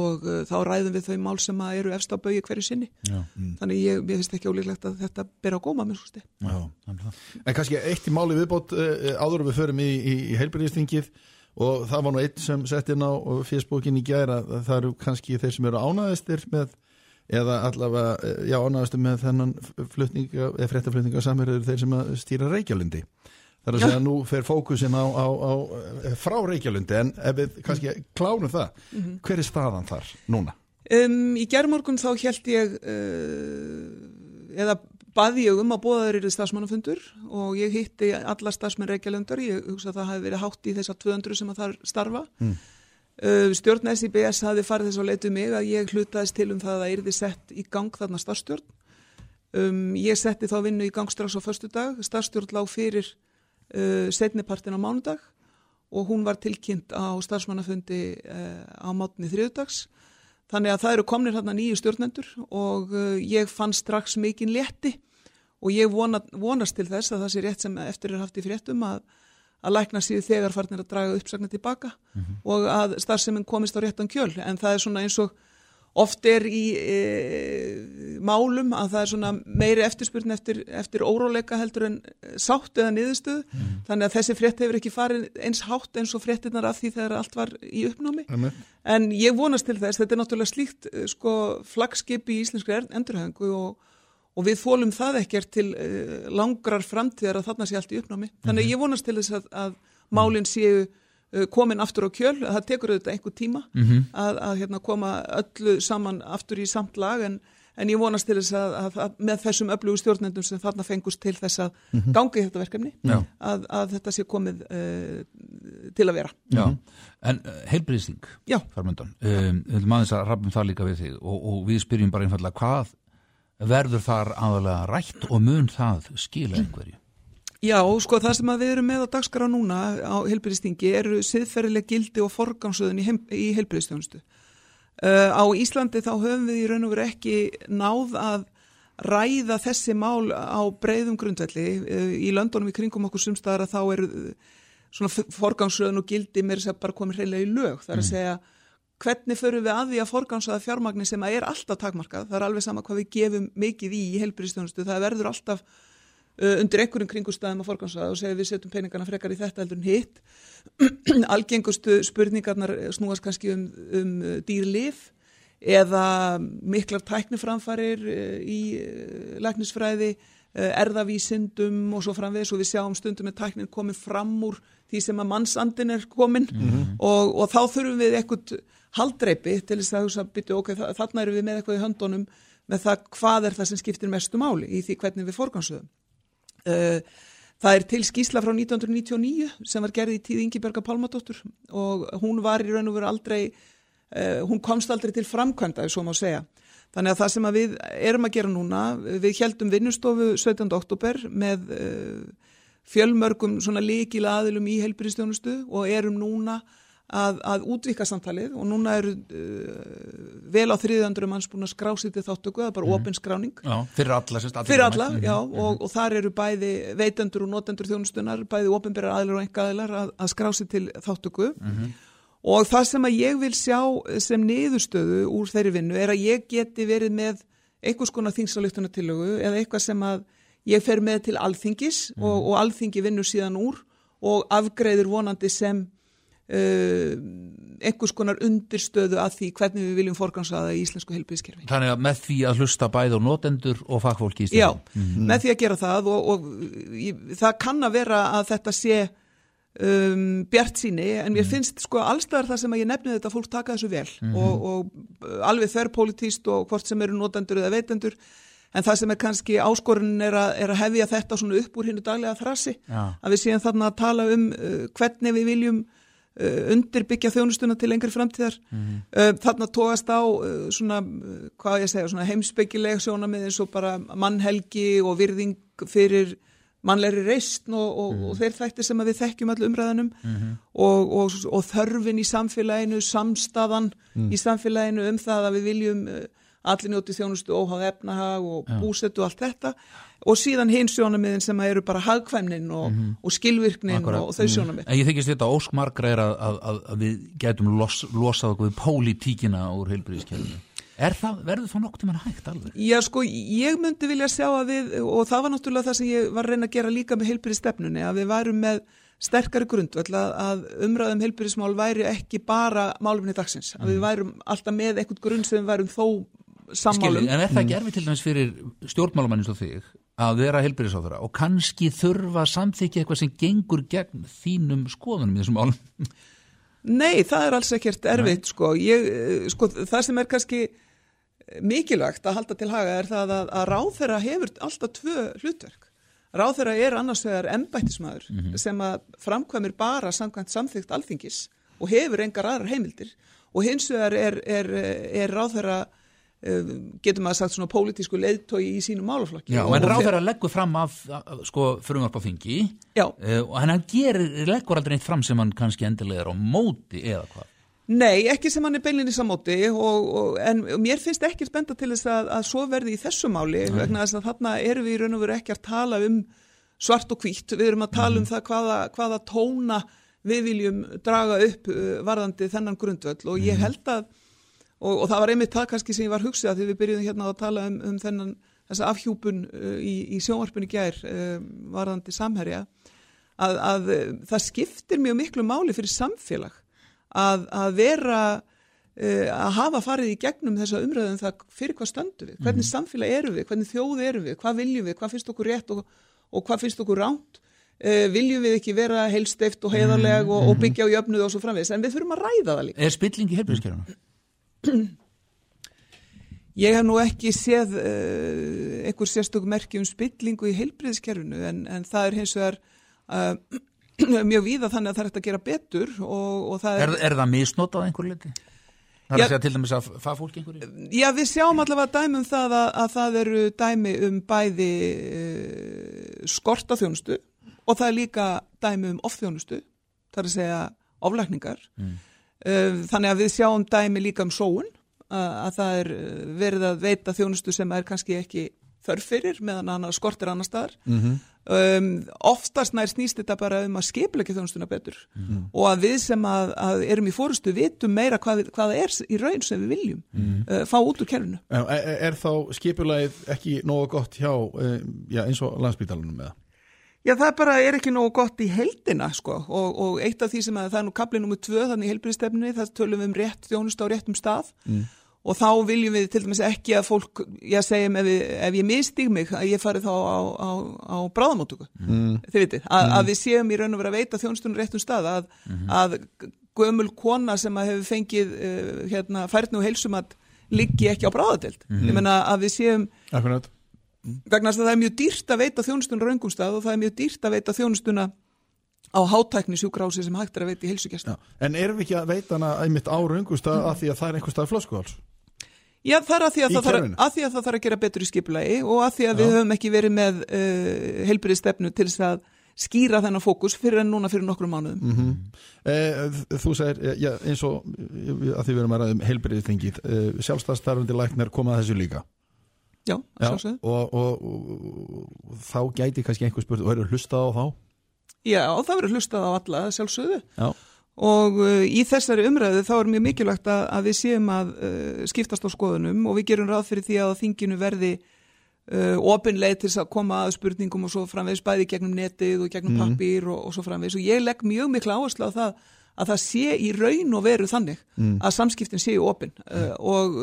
Og uh, þá ræðum við þau mál sem að eru efst á baui hverju sinni. Já. Þannig ég, ég finnst ekki ólíklegt að þetta ber á góma með svo. En kannski eitt í máli viðbót uh, áður en við förum í, í, í heilbyrðistingið og það var nú einn sem sett inn á Facebookin í gæra það eru kannski þeir sem eru ánæðistir með eða allavega, eh, já ánæðistir með þennan flutninga, eða fréttaflutninga samverður þeir sem að stýra Reykjalundi það er að segja nú fer fókusin á, á, á frá Reykjalundi en ef við kannski klárum það Mhm. hver er staðan þar núna? Um, í gerðmorgun þá held ég uh, eða baði ég um að bóða þeir eru stafsmannafundur og ég hitti alla stafsmenn Reykjalundar, ég hugsa að það hafi verið hátt í þessar 200 sem að þar starfa Mm. uh, stjórn SIBS hafi farið þess að leitu mig að ég hlutaðist til um það að það yrði sett í gang þarna starfstjórn um, ég setti þá vinnu í gang strax á förstu dag, starfstjórn lág fyrir uh, setnipartin á mánudag og hún var tilkynnt á starfsmannafundi uh, á mátni þriðudags Þannig að það eru komnir hérna nýju stjórnendur og uh, ég fann strax mikinn létti og ég vona, vonast til þess að það sé rétt sem eftir er haft í fréttum að, að lækna síðu þegar farnir að draga uppsagna tilbaka og að starfseminn komist á réttan kjöl. En það er svona eins og oft er í e, málum að það er svona meiri eftirspurn eftir, eftir óróleika heldur en eh, sátt eða niðurstöðu. Þannig að þessi frétt hefur ekki farið eins hátt eins og fréttinnar af því þegar allt var í uppnámi. En ég vonast til þess, þetta er náttúrulega slíkt eh, sko, flagskip í íslenskri endurhæfingu og, og við þólum það ekkert til uh, langrar framtíðar að þarna sé allt í uppnámi. Þannig að ég vonast til þess að, að málinn séu komin aftur á kjöl, það tekur auðvitað einhver tíma Mhm. að, að hérna, koma öllu saman aftur í samt lag en, en ég vonast til þess að, að, að með þessum öflugu stjórnendum sem þarna fengust til þess að Mhm. gangi þetta verkefni Já. að, að þetta sé komið uh, til að vera. Já, en uh, heilbriðsling Já. farmundan, um, við viljum aðeins að rafum það líka við þig og, og við spyrjum bara einfallega hvað verður þar aðalega rætt og mun það skila einhverju? Já, sko það sem við erum með á dagskrá núna á heilbyrðistingi eru siðferðileg gildi og forgangsöðun í, heilbyrðistjónustu. Uh, á Íslandi þá höfum við í raun og veru ekki náð að ræða þessi mál á breyðum grundvelli. Uh, í löndunum í kringum okkur sumstaðar að þá eru uh, svona forgangsöðun og gildi mér sem bara komið hreinlega í lög. Það er að segja hvernig förum við að því að forgangsöða fjármagni sem að er alltaf takmarkað. Það er alveg sama hvað við gefum mikið í í heilbyrðistjónustu. Það verður alltaf undir einhverjum kringustæðum að forgansraða og segja við setjum peningana frekar í þetta heldur en hitt. [clears throat] Algengustu spurningarnar snúast kannski um, um uh, dýrlif eða miklar tækniframfarir uh, í uh, læknisfræði, uh, erðavísindum og svo framvegis og við sjáum stundum með tæknin komin fram úr því sem að mannsandin er komin og, og þá þurfum við eitthvað haldreipi til þess að byttu, ok, þa- þarna erum við með eitthvað í höndunum með það hvað er það sem skiptir mestu máli í því hvernig við forgansöðum. Uh, það er til skýsla frá 1999 sem var gerði í tíð Ingiberga Pálmadóttur og hún var í raun og veru aldrei, uh, hún komst aldrei til framkvæmda, svo má segja. Þannig að það sem að við erum að gera núna, við heldum vinnustofu 17. oktober með uh, fjölmörgum svona líkila aðilum í helbriðstjónustu og erum núna að, að útvika samtalið og núna eru uh, vel á þriðandurum manns búin að skrásið til þáttöku, það er bara Mhm. opin skráning. Já, fyrir alla sérst, Fyrir alla, mætt. já, Mhm. og, og þar eru bæði veitendur og notendur þjónustunar, bæði opinberar aðilar og enga aðilar að, að skrási til þáttöku. Mhm. Og það sem að ég vil sjá sem niðurstöðu úr þeirri vinnu er að ég geti verið með einhvers konar þingsalugtunartillögu eða eitthvað sem að ég fer með til alþingis og, og alþingi vinnur síðan úr og afgreiður vonandi sem uh, einhvers konar undirstöðu að því hvernig við viljum forgansaða í íslensku helbriðskerfi. Þannig að með því að hlusta bæð á notendur og fagfólki í Já, stjórnum. með því að gera það og, og ég, það kann að vera að þetta sé um, bjart síni en mér finnst sko allstaðar það sem að ég nefni þetta fólk taka þessu vel Mhm. og, og uh, alveg þverrpolítíst og hvort sem eru notendur eða veitendur en það sem er kannski áskorunin er er að hefja þetta svona upp úr hinnu daglega þrasi Já. að við séum þarna að tala um uh, hvernig við viljum undirbyggja þjónustuna til lengri framtíðar Mhm. uh, þarna tóast á uh, svona, hvað ég segja, svona heimsbyggileg sjónamið eins og bara mannhelgi og virðing fyrir mannlegri reistn og, og, og þeir þættir sem við þekkjum allir umræðanum Mhm. og, og, og þörfin í samfélaginu, samstaðan Mm. í samfélaginu um það að við viljum allir njóti þjónustu óháð efnahag og búsetu og allt þetta og síðan hins sjónamiðin sem eru bara hagkvæmnin og, og skilvirknin Akkurat. og, þau sjónamið. En ég þykist þetta óskmargra er að, að, að, að við gætum los, losað okkur pólitíkina úr heilbriðiskjörnum. Er það, verður það nokkuð mann hægt alveg? Já, sko, ég myndi vilja sjá að við, og það var náttúrulega það sem ég var að reyna að gera líka með heilbyrði stefnunni, að við værum með sterkari grundvöld að, að umræðum heilbyrðismál væri ekki bara málumni dagsins, að við værum alltaf með eitthvað grunn sem við værum þó sammálum. En er það ekki erfið til dæmis fyrir stjórnmálumann eins og þig að vera heilbyrðisáþara og kannski þurfa samþykja eitthvað sem gengur gegn þínum skoðunum í þessum málum? Nei, það er alls ekkert erfitt sko. Ég, eh, sko. Það sem er kannski mikilvægt að halda til haga er það að, að ráþeira hefur alltaf tvö hlutverk. Ráþeira er annars vegar embættismæður mm -hmm. sem að framkvæmir bara samkvæmt samþygt alþingis og hefur engar aðrar heimildir og hins vegar er, er, er ráþeira getur maður sagt svona pólitísku leiðtói í sínum málaflokki. Já, en ráð þeirra leggur fram af, sko, frumvarp á þingi uh, og hann gerir, leggur aldrei neitt fram sem hann kannski endilega er á móti eða hvað? Nei, ekki sem hann er beilinnis á móti og, og, en mér finnst ekki spenda til þess að, að svo verði í þessu máli Nei. vegna þess að þarna erum við í raun og veru ekki að tala um svart og hvitt, við erum að tala um mm. það hvaða, hvaða tóna við viljum draga upp uh, varðandi þennan grundvöld og ég held að og, og það var einmitt það kannski sem ég var hugsið að því við byrjuðum hérna að tala um, um þennan þessa afhjúpun uh, í, í sjónvarpunni gær uh, varðandi samherja að, að uh, það skiptir mjög miklu máli fyrir samfélag að, að vera uh, að hafa farið í gegnum þessa umræðum um það fyrir hvað stöndu við, hvernig mm. samfélag eru við, hvernig þjóð eru við, hvað viljum við, hvað finnst okkur rétt og, og hvað finnst okkur ránt Uh, viljum við ekki vera heilsteift og heiðarleg mm, og, og byggja á jöfnuð og svo framvegis en við þurfum að ræða það líka Er spilling í helbriðskerfuna? Ég hef nú ekki séð uh, einhver sérstökum merki um spillingu í heilbriðskerfinu en, en það er hins vegar uh, [clears throat] mjög víða þannig að það er hægt að gera betur og, og það er... Er, er það misnótað einhver liti? Það er að segja til dæmis að það fólk einhverju? Já, við sjáum allavega dæmi um það að, að það eru dæmi um bæði uh, skorta þjónustu og það er líka dæmi um ofþjónustu, það er að segja oflækningar. Mm. Uh, þannig að við sjáum dæmi líka um sóun að það er uh, verið að veita þjónustu sem er kannski ekki þörfirir meðan hann skortir annar staðar mm -hmm. um, oftast nær snýst þetta bara um að skipleika þjónustuna betur mm -hmm. og að við sem að, að erum í fórustu vitum meira hvað, hvað er í raun sem við viljum mm -hmm. uh, fá út úr kerfinu er, er, er þá skipulegið ekki nógu gott hjá uh, já, eins og landsbytalanum eða? Já, það bara er ekki nógu gott í heldina sko og, og eitt af því sem að það er nú kaplið nummið tvö þannig í heilbyrðistefni það tölum við um rétt þjónust á réttum stað mm. og þá viljum við til dæmis ekki að fólk, ég segjum ef, ef ég mistíg mig að ég fari þá á, á, á bráðamótugu, mm. þið vitið, að, mm. að við séum í raun og vera að veita þjónustunum réttum stað að, -hmm. að gömul kona sem að hefur fengið uh, hérna færðinu og heilsum að liggi ekki á bráðadelt, -hmm. ég menna að við séum Akkurat vegna þess að það er mjög dýrt að veita þjónustuna raungumstað og það er mjög dýrt að veita þjónustuna á hátækni sjúkrási sem hægt er að veita í heilsugjast En erum við ekki að veita hana einmitt á raungumstað mm. að því að það er einhver stað flöskuháls? Já, það er að því að, það þarf, að því að það þarf að gera betur í skipulagi og að því að Já. við höfum ekki verið með uh, heilbyrði stefnu til þess að skýra þennan fókus fyrir en núna fyrir nokkru mánuðum mm -hmm. eh, Þú segir, eh, já, eins og að því við erum að ræða um heilbyrðið þingið eh, sjálfstæðstarfandi læknar komað þessu líka Já, sjálfsögðu. Og, og, og, og þá gæti kannski einhver spurt, og eru hlustað á þá? Já, það verður hlustað á alla sjálfsögðu. Já. Og uh, í þessari umræðu þá er mjög mikilvægt að, að við séum að uh, skiptast á skoðunum og við gerum ráð fyrir því að þinginu verði uh, ofinleið til að koma að spurningum og svo framvegis bæði gegnum netið og gegnum mm. pappir og svo framvegis og ég legg mjög miklu áherslu á það að það sé í raun og veru þannig mm. að samskiptin séu opin uh, og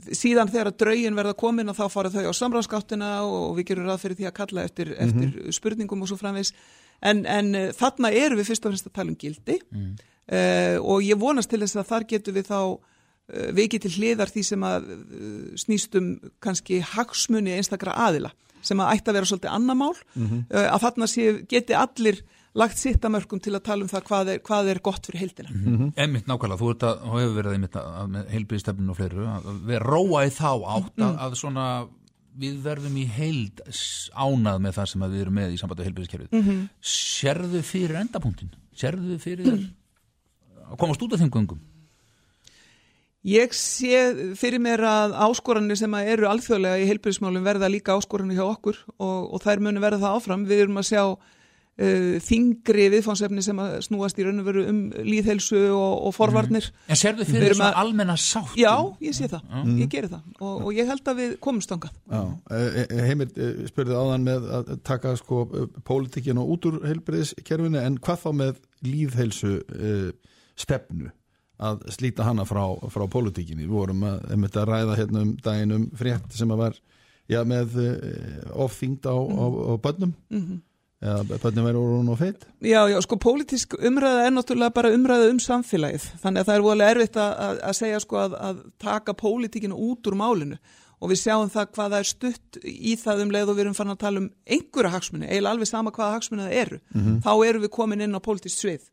síðan þegar draugin verða komin og þá fara þau á samráðskáttina og við gerum ráð fyrir því að kalla eftir, mm -hmm. eftir spurningum og svo framvegs en, en uh, þarna eru við fyrst og fremst að tala um gildi mm. uh, og ég vonast til þess að þar getur við þá uh, vikið til hliðar því sem að snýstum kannski hagsmunni einstakra aðila sem að ætti að vera svolítið annamál mm -hmm. að þarna sé, geti allir lagt sitt að mörgum til að tala um það hvað er, hvað er gott fyrir heildina. Mm -hmm. Emmitt nákvæmlega, þú ert að, og hefur verið einmitt að, með heilbíðstefninu og fleiru, að vera róa í þá átt að, mm. að svona við verðum í heild ánað með það sem við erum með í sambandi heilbíðskerfið. Mm -hmm. Serðu fyrir endapunktin? Serðu fyrir að komast út af þeim gungum? Ég sé fyrir mér að áskoranir sem að eru alþjóðlega í heilbíðismálum verða líka áskoranir hjá okkur og, og þær munu verða það áfram. Við erum að sjá þingri viðfánsefni sem að snúast í raun og veru um líðhelsu og, og forvarnir. En sérðu Við fyrir erum svona að- almenna sátt? Já, ég sé það, Mm. ég geri það. Og, og ég held að við komumst þangað. Já, eh, eh, Heimir eh, spurði áðan með að taka sko pólitíkin og út úr heilbriðiskerfinu en hvað þá með líðheilsu uh, stefnu að slíta hana frá, frá pólitíkinni? Við vorum að, einmitt að ræða hérna um daginn um frétt sem að var já, með uh, ofþyngd á, á, á bönnum Mhm. Eða bönnum verður hún og feitt Já, já, sko, pólitísk umræða er náttúrulega bara umræða um samfélagið, þannig að það er voðalega erfitt að, að, að segja sko að, að taka pólitíkinu út úr málinu. Og við sjáum það hvað það er stutt í það um leið og við erum farin að tala um einhverja hagsmunni, eiginlega alveg sama hvaða hagsmunni það eru, Mhm. þá erum við komin inn á pólitísk svið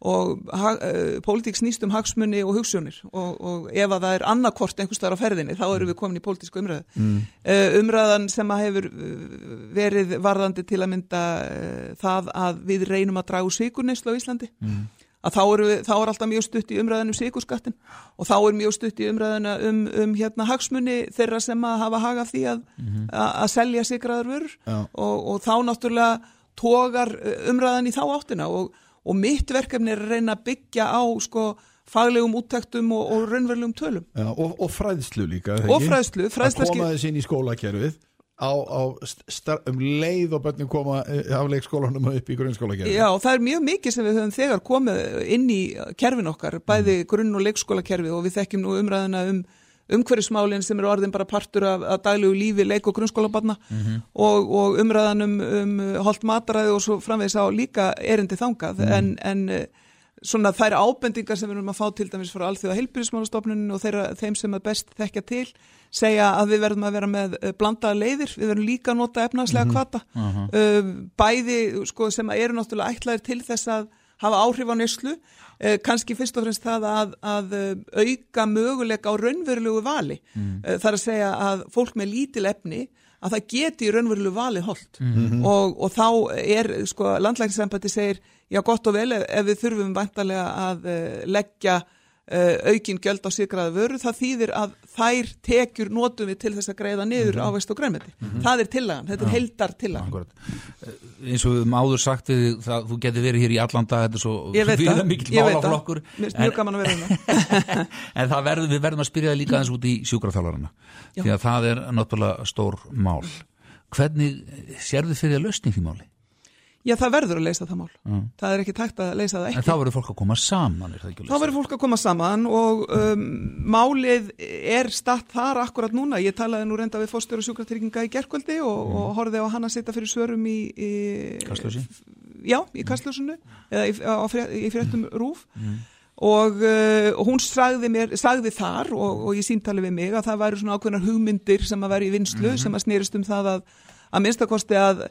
og uh, pólitík snýst um hagsmunni og hugssjónir og, og ef að það er annarkvort einhvers staðar á ferðinni þá erum við komin í pólitísku umræðu Mm. uh, umræðan sem að hefur uh, verið varðandi til að mynda uh, það að við reynum að draga úr sikurneislu á Íslandi Mm. að þá er, við, þá er alltaf mjög stutt í umræðan um sikurskattin og þá er mjög stutt í umræðana um, um hérna hagsmunni þeirra sem að hafa hagað því að, Mhm. að, að selja sigraðar vörur og, og þá náttúrulega tógar umræðan í þá áttina og, og mitt verkefni er að reyna að byggja á sko faglegum úttektum og, og raunverulegum tölum. Já, og, og fræðslu líka Og fræðslu, fræðsla að koma þess inn í skólakerfið á, á star, um leið og börnum koma eh, af leikskólanum og upp í grunnskólakerfið. Já, það er mjög mikið sem við höfum þegar komið inn í kerfin okkar, bæði grunn- og leikskólakerfi og við þekkjum nú umræðina um umhverfismálinn sem eru orðin bara partur af, af daglegu lífi leik- og grunnskólabarna Mhm. og, og umræðan um, um holt mataræði og svo framvegis á líka erindi þangað Mhm. en, en eh, svona þær ábendingar sem við erum að fá til dæmis frá alþjóða heilbyrðismálastofnunin og þeirra, þeim sem að best þekkja til segja að við verðum að vera með eh, blandaða leiðir, við verðum líka að nota efnagslega kvata Mhm. uh, bæði sko, sem eru náttúrulega ætlaðir til þess að hafa áhrif á neslu uh, kannski fyrst og fremst það að, að uh, auka möguleika á raunverulegu vali Mm. uh, þar að segja að fólk með lítil efni að það geti raunverulegu vali holdt Mhm. og, og þá er sko landlækningsembætti segir já gott og vel ef, ef við þurfum vantarlega að uh, leggja uh, aukin gjöld á sigraða vöru, það þýðir að þær tekjur notum við til þess að greiða niður Mhm. ávegst og græmeti. Mhm. Það er tillagan, þetta er heldar tillagan. Akkurat. eins og við höfum áður sagt við það, þú getur verið hér í allan dag þetta er svo veit það. málaflokkur Mér finnst mjög gaman að vera hérna. [laughs] en verður, við verðum að spyrja það líka aðeins út í sjúkraþjálfarana Já. því að það er náttúrulega stór mál hvernig sérðu fyrir að lausni því máli? Já, það verður að leysa það mál. Mm. Það er ekki tækt að leysa það en ekki. þá verður fólk að koma saman er það ekki að Þá verður fólk að koma saman og um, málið er statt þar akkurat núna. Ég talaði nú reynda við fórstöru sjúkratrygginga í gerkvöldi og, Mm. og horfið á hann að sitja fyrir svörum í... í Kastljósi? Já, í kastljósinu eða í, frétt, í fréttum rúf. Mm. Og, uh, og hún sagði, mér, sagði þar og, og ég símtali við mig að það væri svona ákveðnar hugmyndir sem að vera í vinslu Mhm. sem að snerist um það að, að minnstakosti að,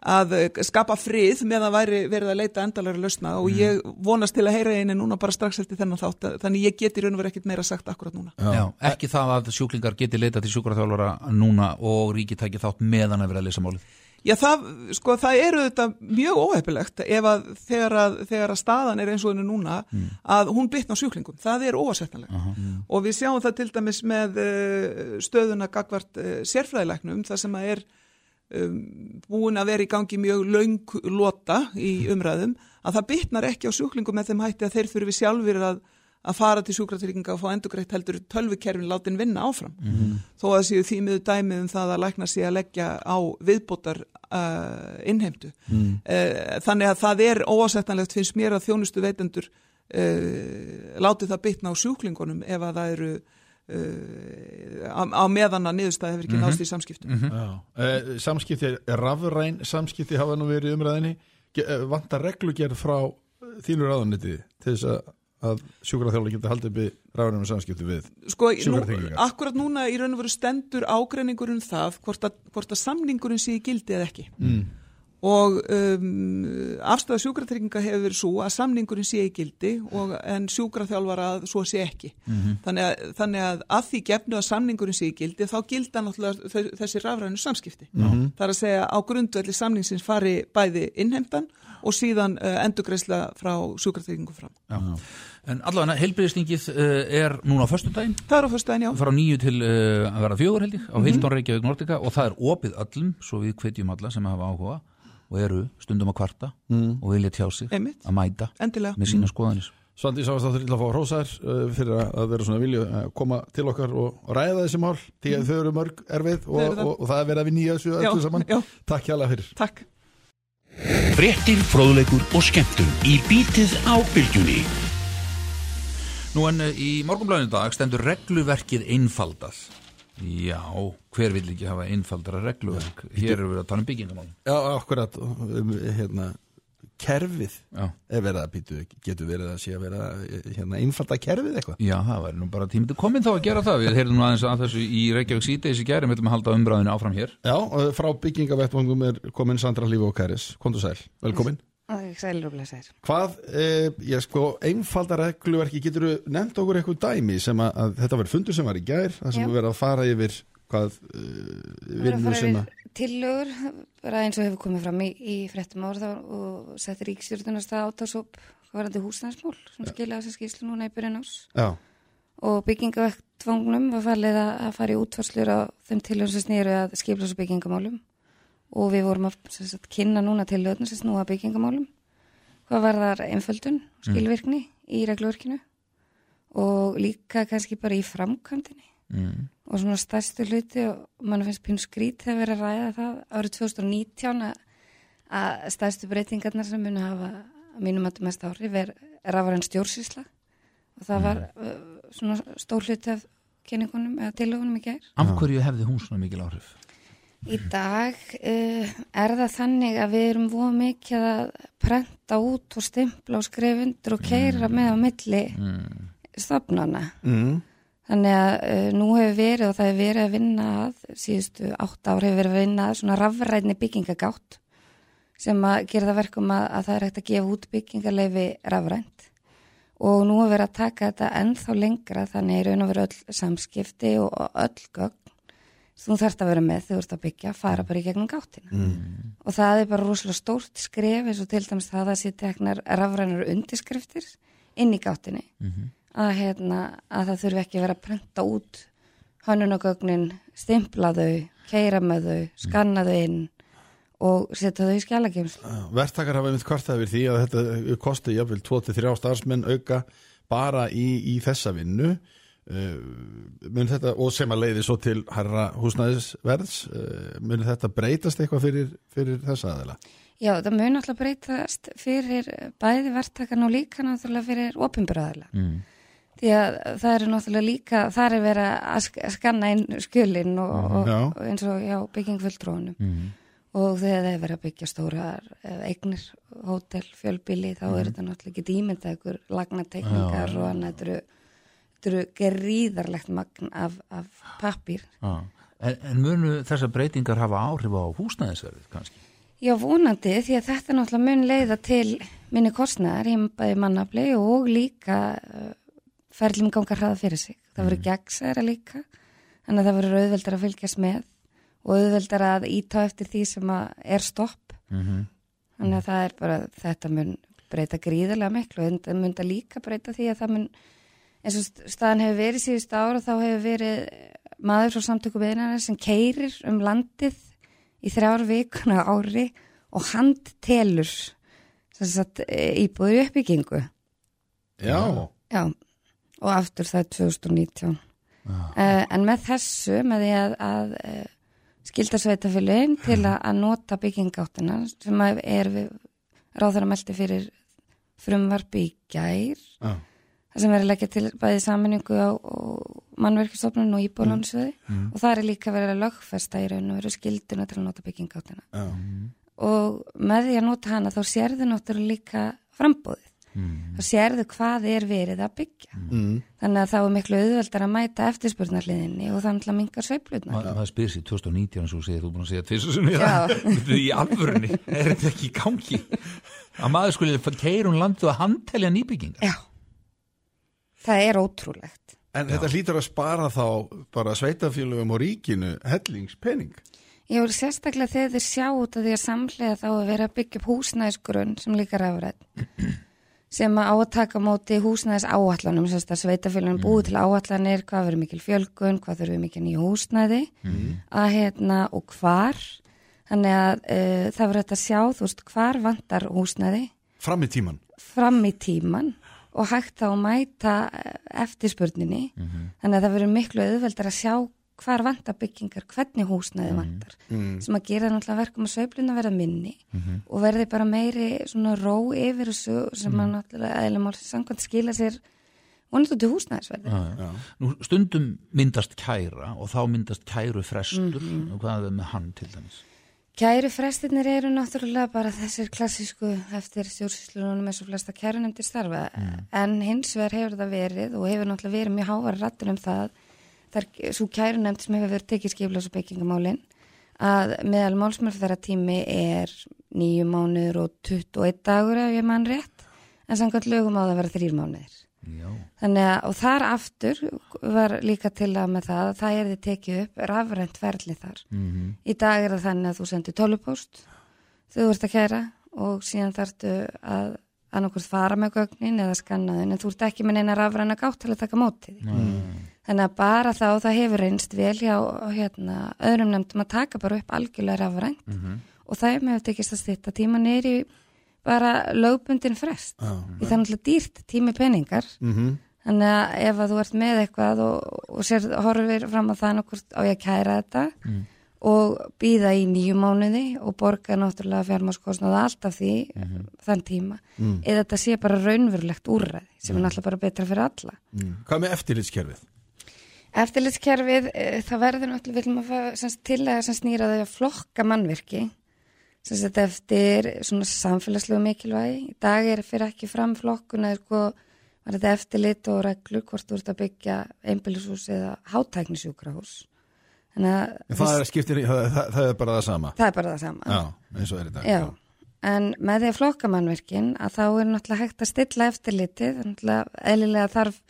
að skapa frið með að væri verið að leita endalega lausna og Mhm. ég vonast til að heyra einu núna bara strax eftir þennan þátt þannig ég geti raun og verið ekkert meira sagt akkurat núna. Já. ekki það að sjúklingar geti leita til sjúkraþjálfara núna og ríki tæki þátt meðan að vera að leysa málið Já, það, sko, það eru þetta mjög óhefilegt ef að þegar, að þegar að staðan er eins og henni núna að hún bytna á sjúklingum. Það er óasettanlega. Og við sjáum það til dæmis með uh, stöðuna gagvart uh, sérfræðilegnum, það sem að er búin að vera í gangi mjög löng lota í umræðum, að það bytnar ekki á sjúklingum með þeim hætti að þeir þurfi sjálfur að að fara til sjúkratrygginga og fá endugreitt heldur tölvukerfin látin vinna áfram Mhm. þó að séu þýmiðu dæmið um það að lækna sig að leggja á viðbótar uh, innheimtu Mm. uh, þannig að það er óásettanlegt finnst mér að þjónustu veitendur uh, láti það bytna á sjúklingunum ef að það eru á, á meðan að niðurstæði hefur ekki Mhm. nást í samskiptum Já. Eh, Samskipti, rafræn samskipti hafa nú verið umræðinni eh, vantar reglugerð frá þínu ráðuniti til þess að, að sjúkraþjóla geta haldið í rafrænum samskipti við Sko, nú, akkurat núna í raun og veru stendur ágreiningur um það hvort að, hvort að samningurinn sé í gildi eða ekki Mm. Og um, afstæða sjúkratrygginga hefur verið svo að samningurinn sé í gildi og, en sjúkraþjálfara að svo sé ekki Mhm. þannig, að, þannig að að því gefnu að samningurinn sé í gildi þá gilda náttúrulega þessi rafrænu samskipti Mhm. það er að segja á grundvelli samningsins fari bæði innheimtan og síðan uh, endugreisla frá sjúkratryggingu fram Já. En allavega, heilbriðstingið uh, er núna á föstudaginn Það er á föstudaginn, já frá nýju til uh, að vera fjögur held ég á Mhm. Hildón Reykjavík Nortika og það er opið öllum svo við hvetjum alla sem hafa áhuga og eru stundum að kvarta Mm. og vilja tjá sig Einmitt. að mæta Endilega. með sína skoðanir Svandi sáast áttur illa að fá hrósar uh, fyrir að vera svona vilju að koma til okkar og, og ræða þessi mál því að þau eru mörg erfið og, það. og, og það er verið að við nýja þessu öllu saman já. Takk hjá fyrir Takk Fréttir, fróðleikur og skemmtun í bítið á bylgjunni. Nú en eh, í morgunblæðinu dag stendur regluverkið einfaldað Já, hver vill ekki hafa einfaldara regluverk? Hér erum við að tala um byggingamál Já, akkurat um, hérna, kerfið Já. er verið að býtu, getur verið að sé að vera hérna, einfalda kerfið eitthvað. Já, það væri nú bara tímið komin þá að gera það. Við heyrðum nú aðeins að þessu í Reykjavík síðdeis í gæri Við ætlum að halda umræðinu áfram hér. Já, frá byggingavettvangum er komin Sandra Lífi og Kæris, kontur sæl, velkomin. Hvað, eh, ég sko, einfalda regluverki, getur þú nefnt okkur eitthvað dæmi sem að, að þetta var fundur sem var í gær, það sem við verðum að fara yfir hvað uh, Við erum vinnu að tillögur, bara eins og hefur komið fram í, í fréttum ár þá og setti ríkstjórnast að átásóp varandi húsnæðismál sem skilja þess að skýrslu núna í byrjun ás Já, og byggingavektvangnum var falið að, að fara í útfarslur á þeim tillögum sem snýru að skiplas og byggingamálum og við vorum að sem sagt, kynna núna tillögum sem snúa að byggingamálum. Hvað var þar einföldun, skilvirkni í reglurverkinu og líka kannski bara í framkvæmdini mm. og svona stærstu hluti og mann finnst pínu skrít þegar verið að ræða það árið 2019 að, stærstu breytingarnar sem muni hafa að mínum að mest áhrif er rafræn stjórnsýsla. Og það var uh, svona stór hluti af kynningunum eða tilögunum í gær. Af hverju hefði hún svona mikil áhrif? Í dag uh, er það þannig að við erum voða mikið að prenta út og stimpla og skrifundur og keira með á milli mm. stofnana. mm. Þannig að uh, nú hefur verið og það hefur verið að vinna að, síðustu átt ár hefur verið að vinna að svona rafræðni byggingagátt sem að gera það verkum að, að það er hægt að gefa út byggingarleifi rafrænt og nú hefur verið að taka þetta ennþá lengra þannig er raun og verið öll samskipti og, öll gögn þú þarft að vera með þegar þú ert að byggja, fara bara í gegnum gáttina. Mm. og það er bara rosalega stórt skref eins og til dæmis það að það sé teknar rafrænar undirskriftir inn í gáttinni. Að, hérna, að það þurfi ekki að vera að prenta út hönnunagögnin, stimpla þau, keira með þau, skanna þau inn og setja þau í skjálagjömslu. Vertakar hafa einmitt kvartað yfir því að þetta kosti jafnvel 2-3 starfsmenn auka bara í, í þessa vinnu mun þetta, og sem að leiði svo til herra húsnæðisverðs uh, mun þetta breytast eitthvað fyrir, fyrir þessa aðeila? Já, það mun alltaf breytast fyrir bæði verktakan og líka náttúrulega fyrir ofinbyrðaðila. Mm. Því að það eru náttúrulega líka, það er verið að sk- að skanna inn skjölinn og, og, Já. og eins og já, byggingfulltrónum. Mm. Og þegar það er verið að byggja stórar eh, eignir, hótel, fjölbíli, þá er þetta náttúrulega ekki dýmynda ykkur lagnatekningar og annað, þetta eru, þetta eru gríðarlegt magn af, af pappír. Ah. En, en munu þessar breytingar hafa áhrif á húsnæðisverðið kannski? Já, vonandi, því að þetta náttúrulega mun leiða til minni kostnæðar í mannafli og líka uh, ferlum ganga hraða fyrir sig. Það verður gegnsæra líka, þannig að það verður auðveldar að fylgjast með og auðveldar að íta eftir því sem er stopp. Mm -hmm. Þannig að það er bara, þetta mun breyta gríðarlega miklu og það mun líka breyta því að það mun, eins og staðan hefur verið síðust ára, þá hefur verið maður frá samtöku beðinara sem keirir um landið í þrjár vikuna ári og handtelur e, íbúður uppbyggingu. Já. Já, og aftur það er 2019. Uh, en með þessu, með því að, að uh, skildarsveitafélagin til að, að nota byggingáttina sem er við ráður að meldi fyrir frumvarpi í gær Já. Það sem er að leggja til bæði saminningu á, mannverkistofnun og íbúlansveði Mm. og það er líka verið að lögfesta í raun og veru skilduna til að nota byggingáttina. Já. og með því að nota hana þá sérðu náttúrulega líka frambóðið þá sérðu hvað er verið að byggja. Mm. þannig að þá er miklu auðveldar að mæta eftirspurnarliðinni og þannig að mingar sveiflutna Ma, það spyr sér 2019 eins og þú segir, þú búin að segja er í alvörunni, er þetta ekki í gangi? Að maður skulle keirum landið að handtelja nýbyggingar? Já, það er ótrúlegt. En þetta hlýtur að spara þá bara sveitafélögum og ríkinu hellingspenning. Ég voru sérstaklega þegar þið sjá út að því að samlega þá að vera að byggja upp húsnæðisgrunn sem líka rafrætt [clears throat] sem að á að taka á móti húsnæðis áallanum, sem að sveitafélagin mm. búið til áallanir, hvað verður mikil fjölgun, hvað þurfum mikil nýju húsnæði að hérna og hvar. Þannig að uh, það verður þetta að sjá þú veist hvar vantar húsnæði? Fram í tíman fram í tíman og hægt þá að mæta eh, eftirspurninni. Þannig að það verður miklu auðveldar að sjá hvar vantar byggingar, hvernig húsnæði vantar. Mm. sem að gera náttúrulega verkum að sveifluna verða minni og verði bara meiri svona ró yfir þessu sem að náttúrulega eðlum á samkvæmt skila sér vonandi út í húsnæðisverði. Nú, stundum myndast kæra og þá myndast kæru frestur Mhm. og hvað er með hann til dæmis Kæru frestirnir eru náttúrulega bara þessir klassísku eftir stjórnsýslunum eins og flesta kæru nefndir starfa en hins vegar hefur það verið og hefur náttúrulega verið mjög hávar rættur um það þar svo kæru nefnd sem hefur verið tekið skiplas og byggingamálin að meðal málsmörfðara tími er nýju mánuður og 21 dagur ef ég mann rétt en samkvæmt lögum á það að vera þrýr mánuðir Já. Þannig að, og þar aftur var líka til að með það að það er þið tekið upp rafrænt ferli þar. Mhm. Í dag er það þannig að þú sendir tölupóst, þú ert að kæra og síðan þarftu að annarkvort fara með gögnin eða skannaðin en þú ert ekki með neina rafræna gátt til að taka mótið. Þannig að bara þá það hefur reynst vel hjá hérna, öðrum nefndum að taka bara upp algjörlega rafrænt og það er með að tekist að stýtta tíma neyri bara lögbundin frest. Því það er náttúrulega dýrt tími peningar Mhm. Þannig að ef að þú ert með eitthvað og, og sér, horfir fram á það nokkurt á ég að kæra þetta Mm. og býða í nýju mánuði og borga náttúrulega fjármáskostnaða alltaf því þann tíma Mm. eða þetta sé bara raunverulegt úrræði sem er náttúrulega bara betra fyrir alla. Mm. Hvað með eftirlitskerfið? Eftirlitskerfið, e, það verður náttúrulega, viljum að snýra þau að flokka mannvirki sem sagt eftir svona samfélagslegu mikilvægi. Í dag er fyrir ekki fram flokkuna, sko, var þetta eftirlit og reglur hvort þú ert að byggja einbýlishús eða hátæknisjúkrahús. Þannig að Það er, skiptir, það, það, það er bara það sama það er bara það sama. Já, eins og er í dag Já, en með því að flokka mannverkin að þá er náttúrulega hægt að stilla eftirlitið, náttúrulega eðlilega þarf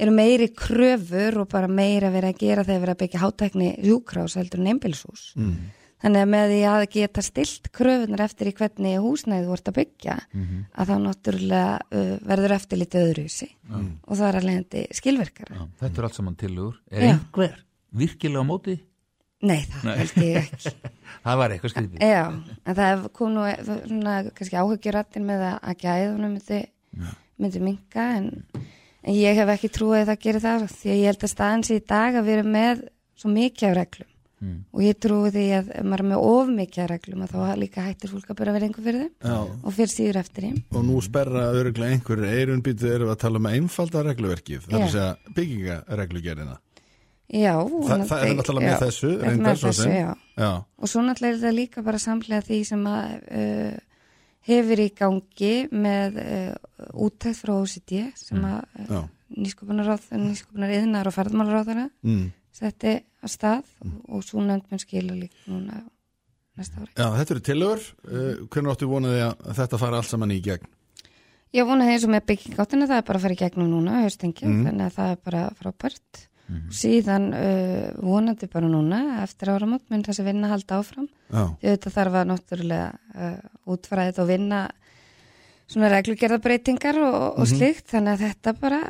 eru meiri kröfur og bara meira verið að gera þegar verið að byggja hátækni hjúkrás heldur en einbilshús. Mm. Þannig að með því að geta stilt kröfunar eftir í hvernig húsnæði þú ert að byggja Mhm. að þá náttúrulega uh, verður eftirlitið öðruvísi Mm. og það er að leiðandi skilverkara. Já, Þetta er allt saman tilugur Er Já. einhver virkilega á móti? Nei, það Nei. held ég ekki. [laughs] það var eitthvað skrítið Já, en það kom nú svona, kannski áhyggjurattin með að, að gæðunum myndi, myndi minka en, en ég hef ekki trúið að það gerir það því að ég held að staðan sé í dag að við erum með svo mikið af reglum Mm. og ég trúi því að maður er með of mikið reglum að þá líka hættir fólk að byrja að vera einhver fyrir þeim Já. og fyrir síður eftir þeim. Og nú sperra öruglega einhverjir eirunbýtu erum við að tala um einfalda regluverkið Það er að segja byggingareglugerina Já, Þa, vonandi- Það er náttúrulega með já, þessu reyndar með þessu, já. Já. Og svo náttúrulega er það líka bara samlega því sem að uh, hefur í gangi með uh, úttækt frá OCD sem að Já. uh, nýsköpunar yðnar og ferðmálaráðara Mm. Setti að stað og svo nefnd mun skila líka núna næsta ári. Já, þetta eru tillögur uh, Hvernig áttu vonaði að þetta fara allt saman í gegn? Ég vonaði eins og með byggingáttina það er bara að fara í gegnum núna, haustingi, Mhm. þannig að það er bara frábært. Síðan uh, vonandi bara núna eftir áramót mun þessi vinna halda áfram. Já. Þetta þarf að náttúrulega uh, útfæra þetta og vinna svona reglugerðabreitingar og, og Mhm. slíkt. Þannig að þetta bara,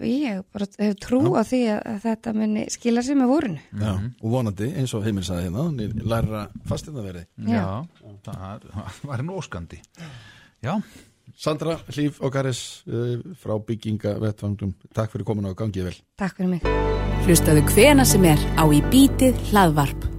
ég bara hef trú á því að, að þetta muni skila sér með vorunu. Já, og vonandi, eins og heimil saði hérna læra fastinnaverði Já, það var nú óskandi. Já. Sandra Hlíf og Garis uh, frá bygginga vettvangum Takk fyrir komin á gangið vel. Takk fyrir mig. Hlustaðu hvena sem er á í bítið hlaðvarp.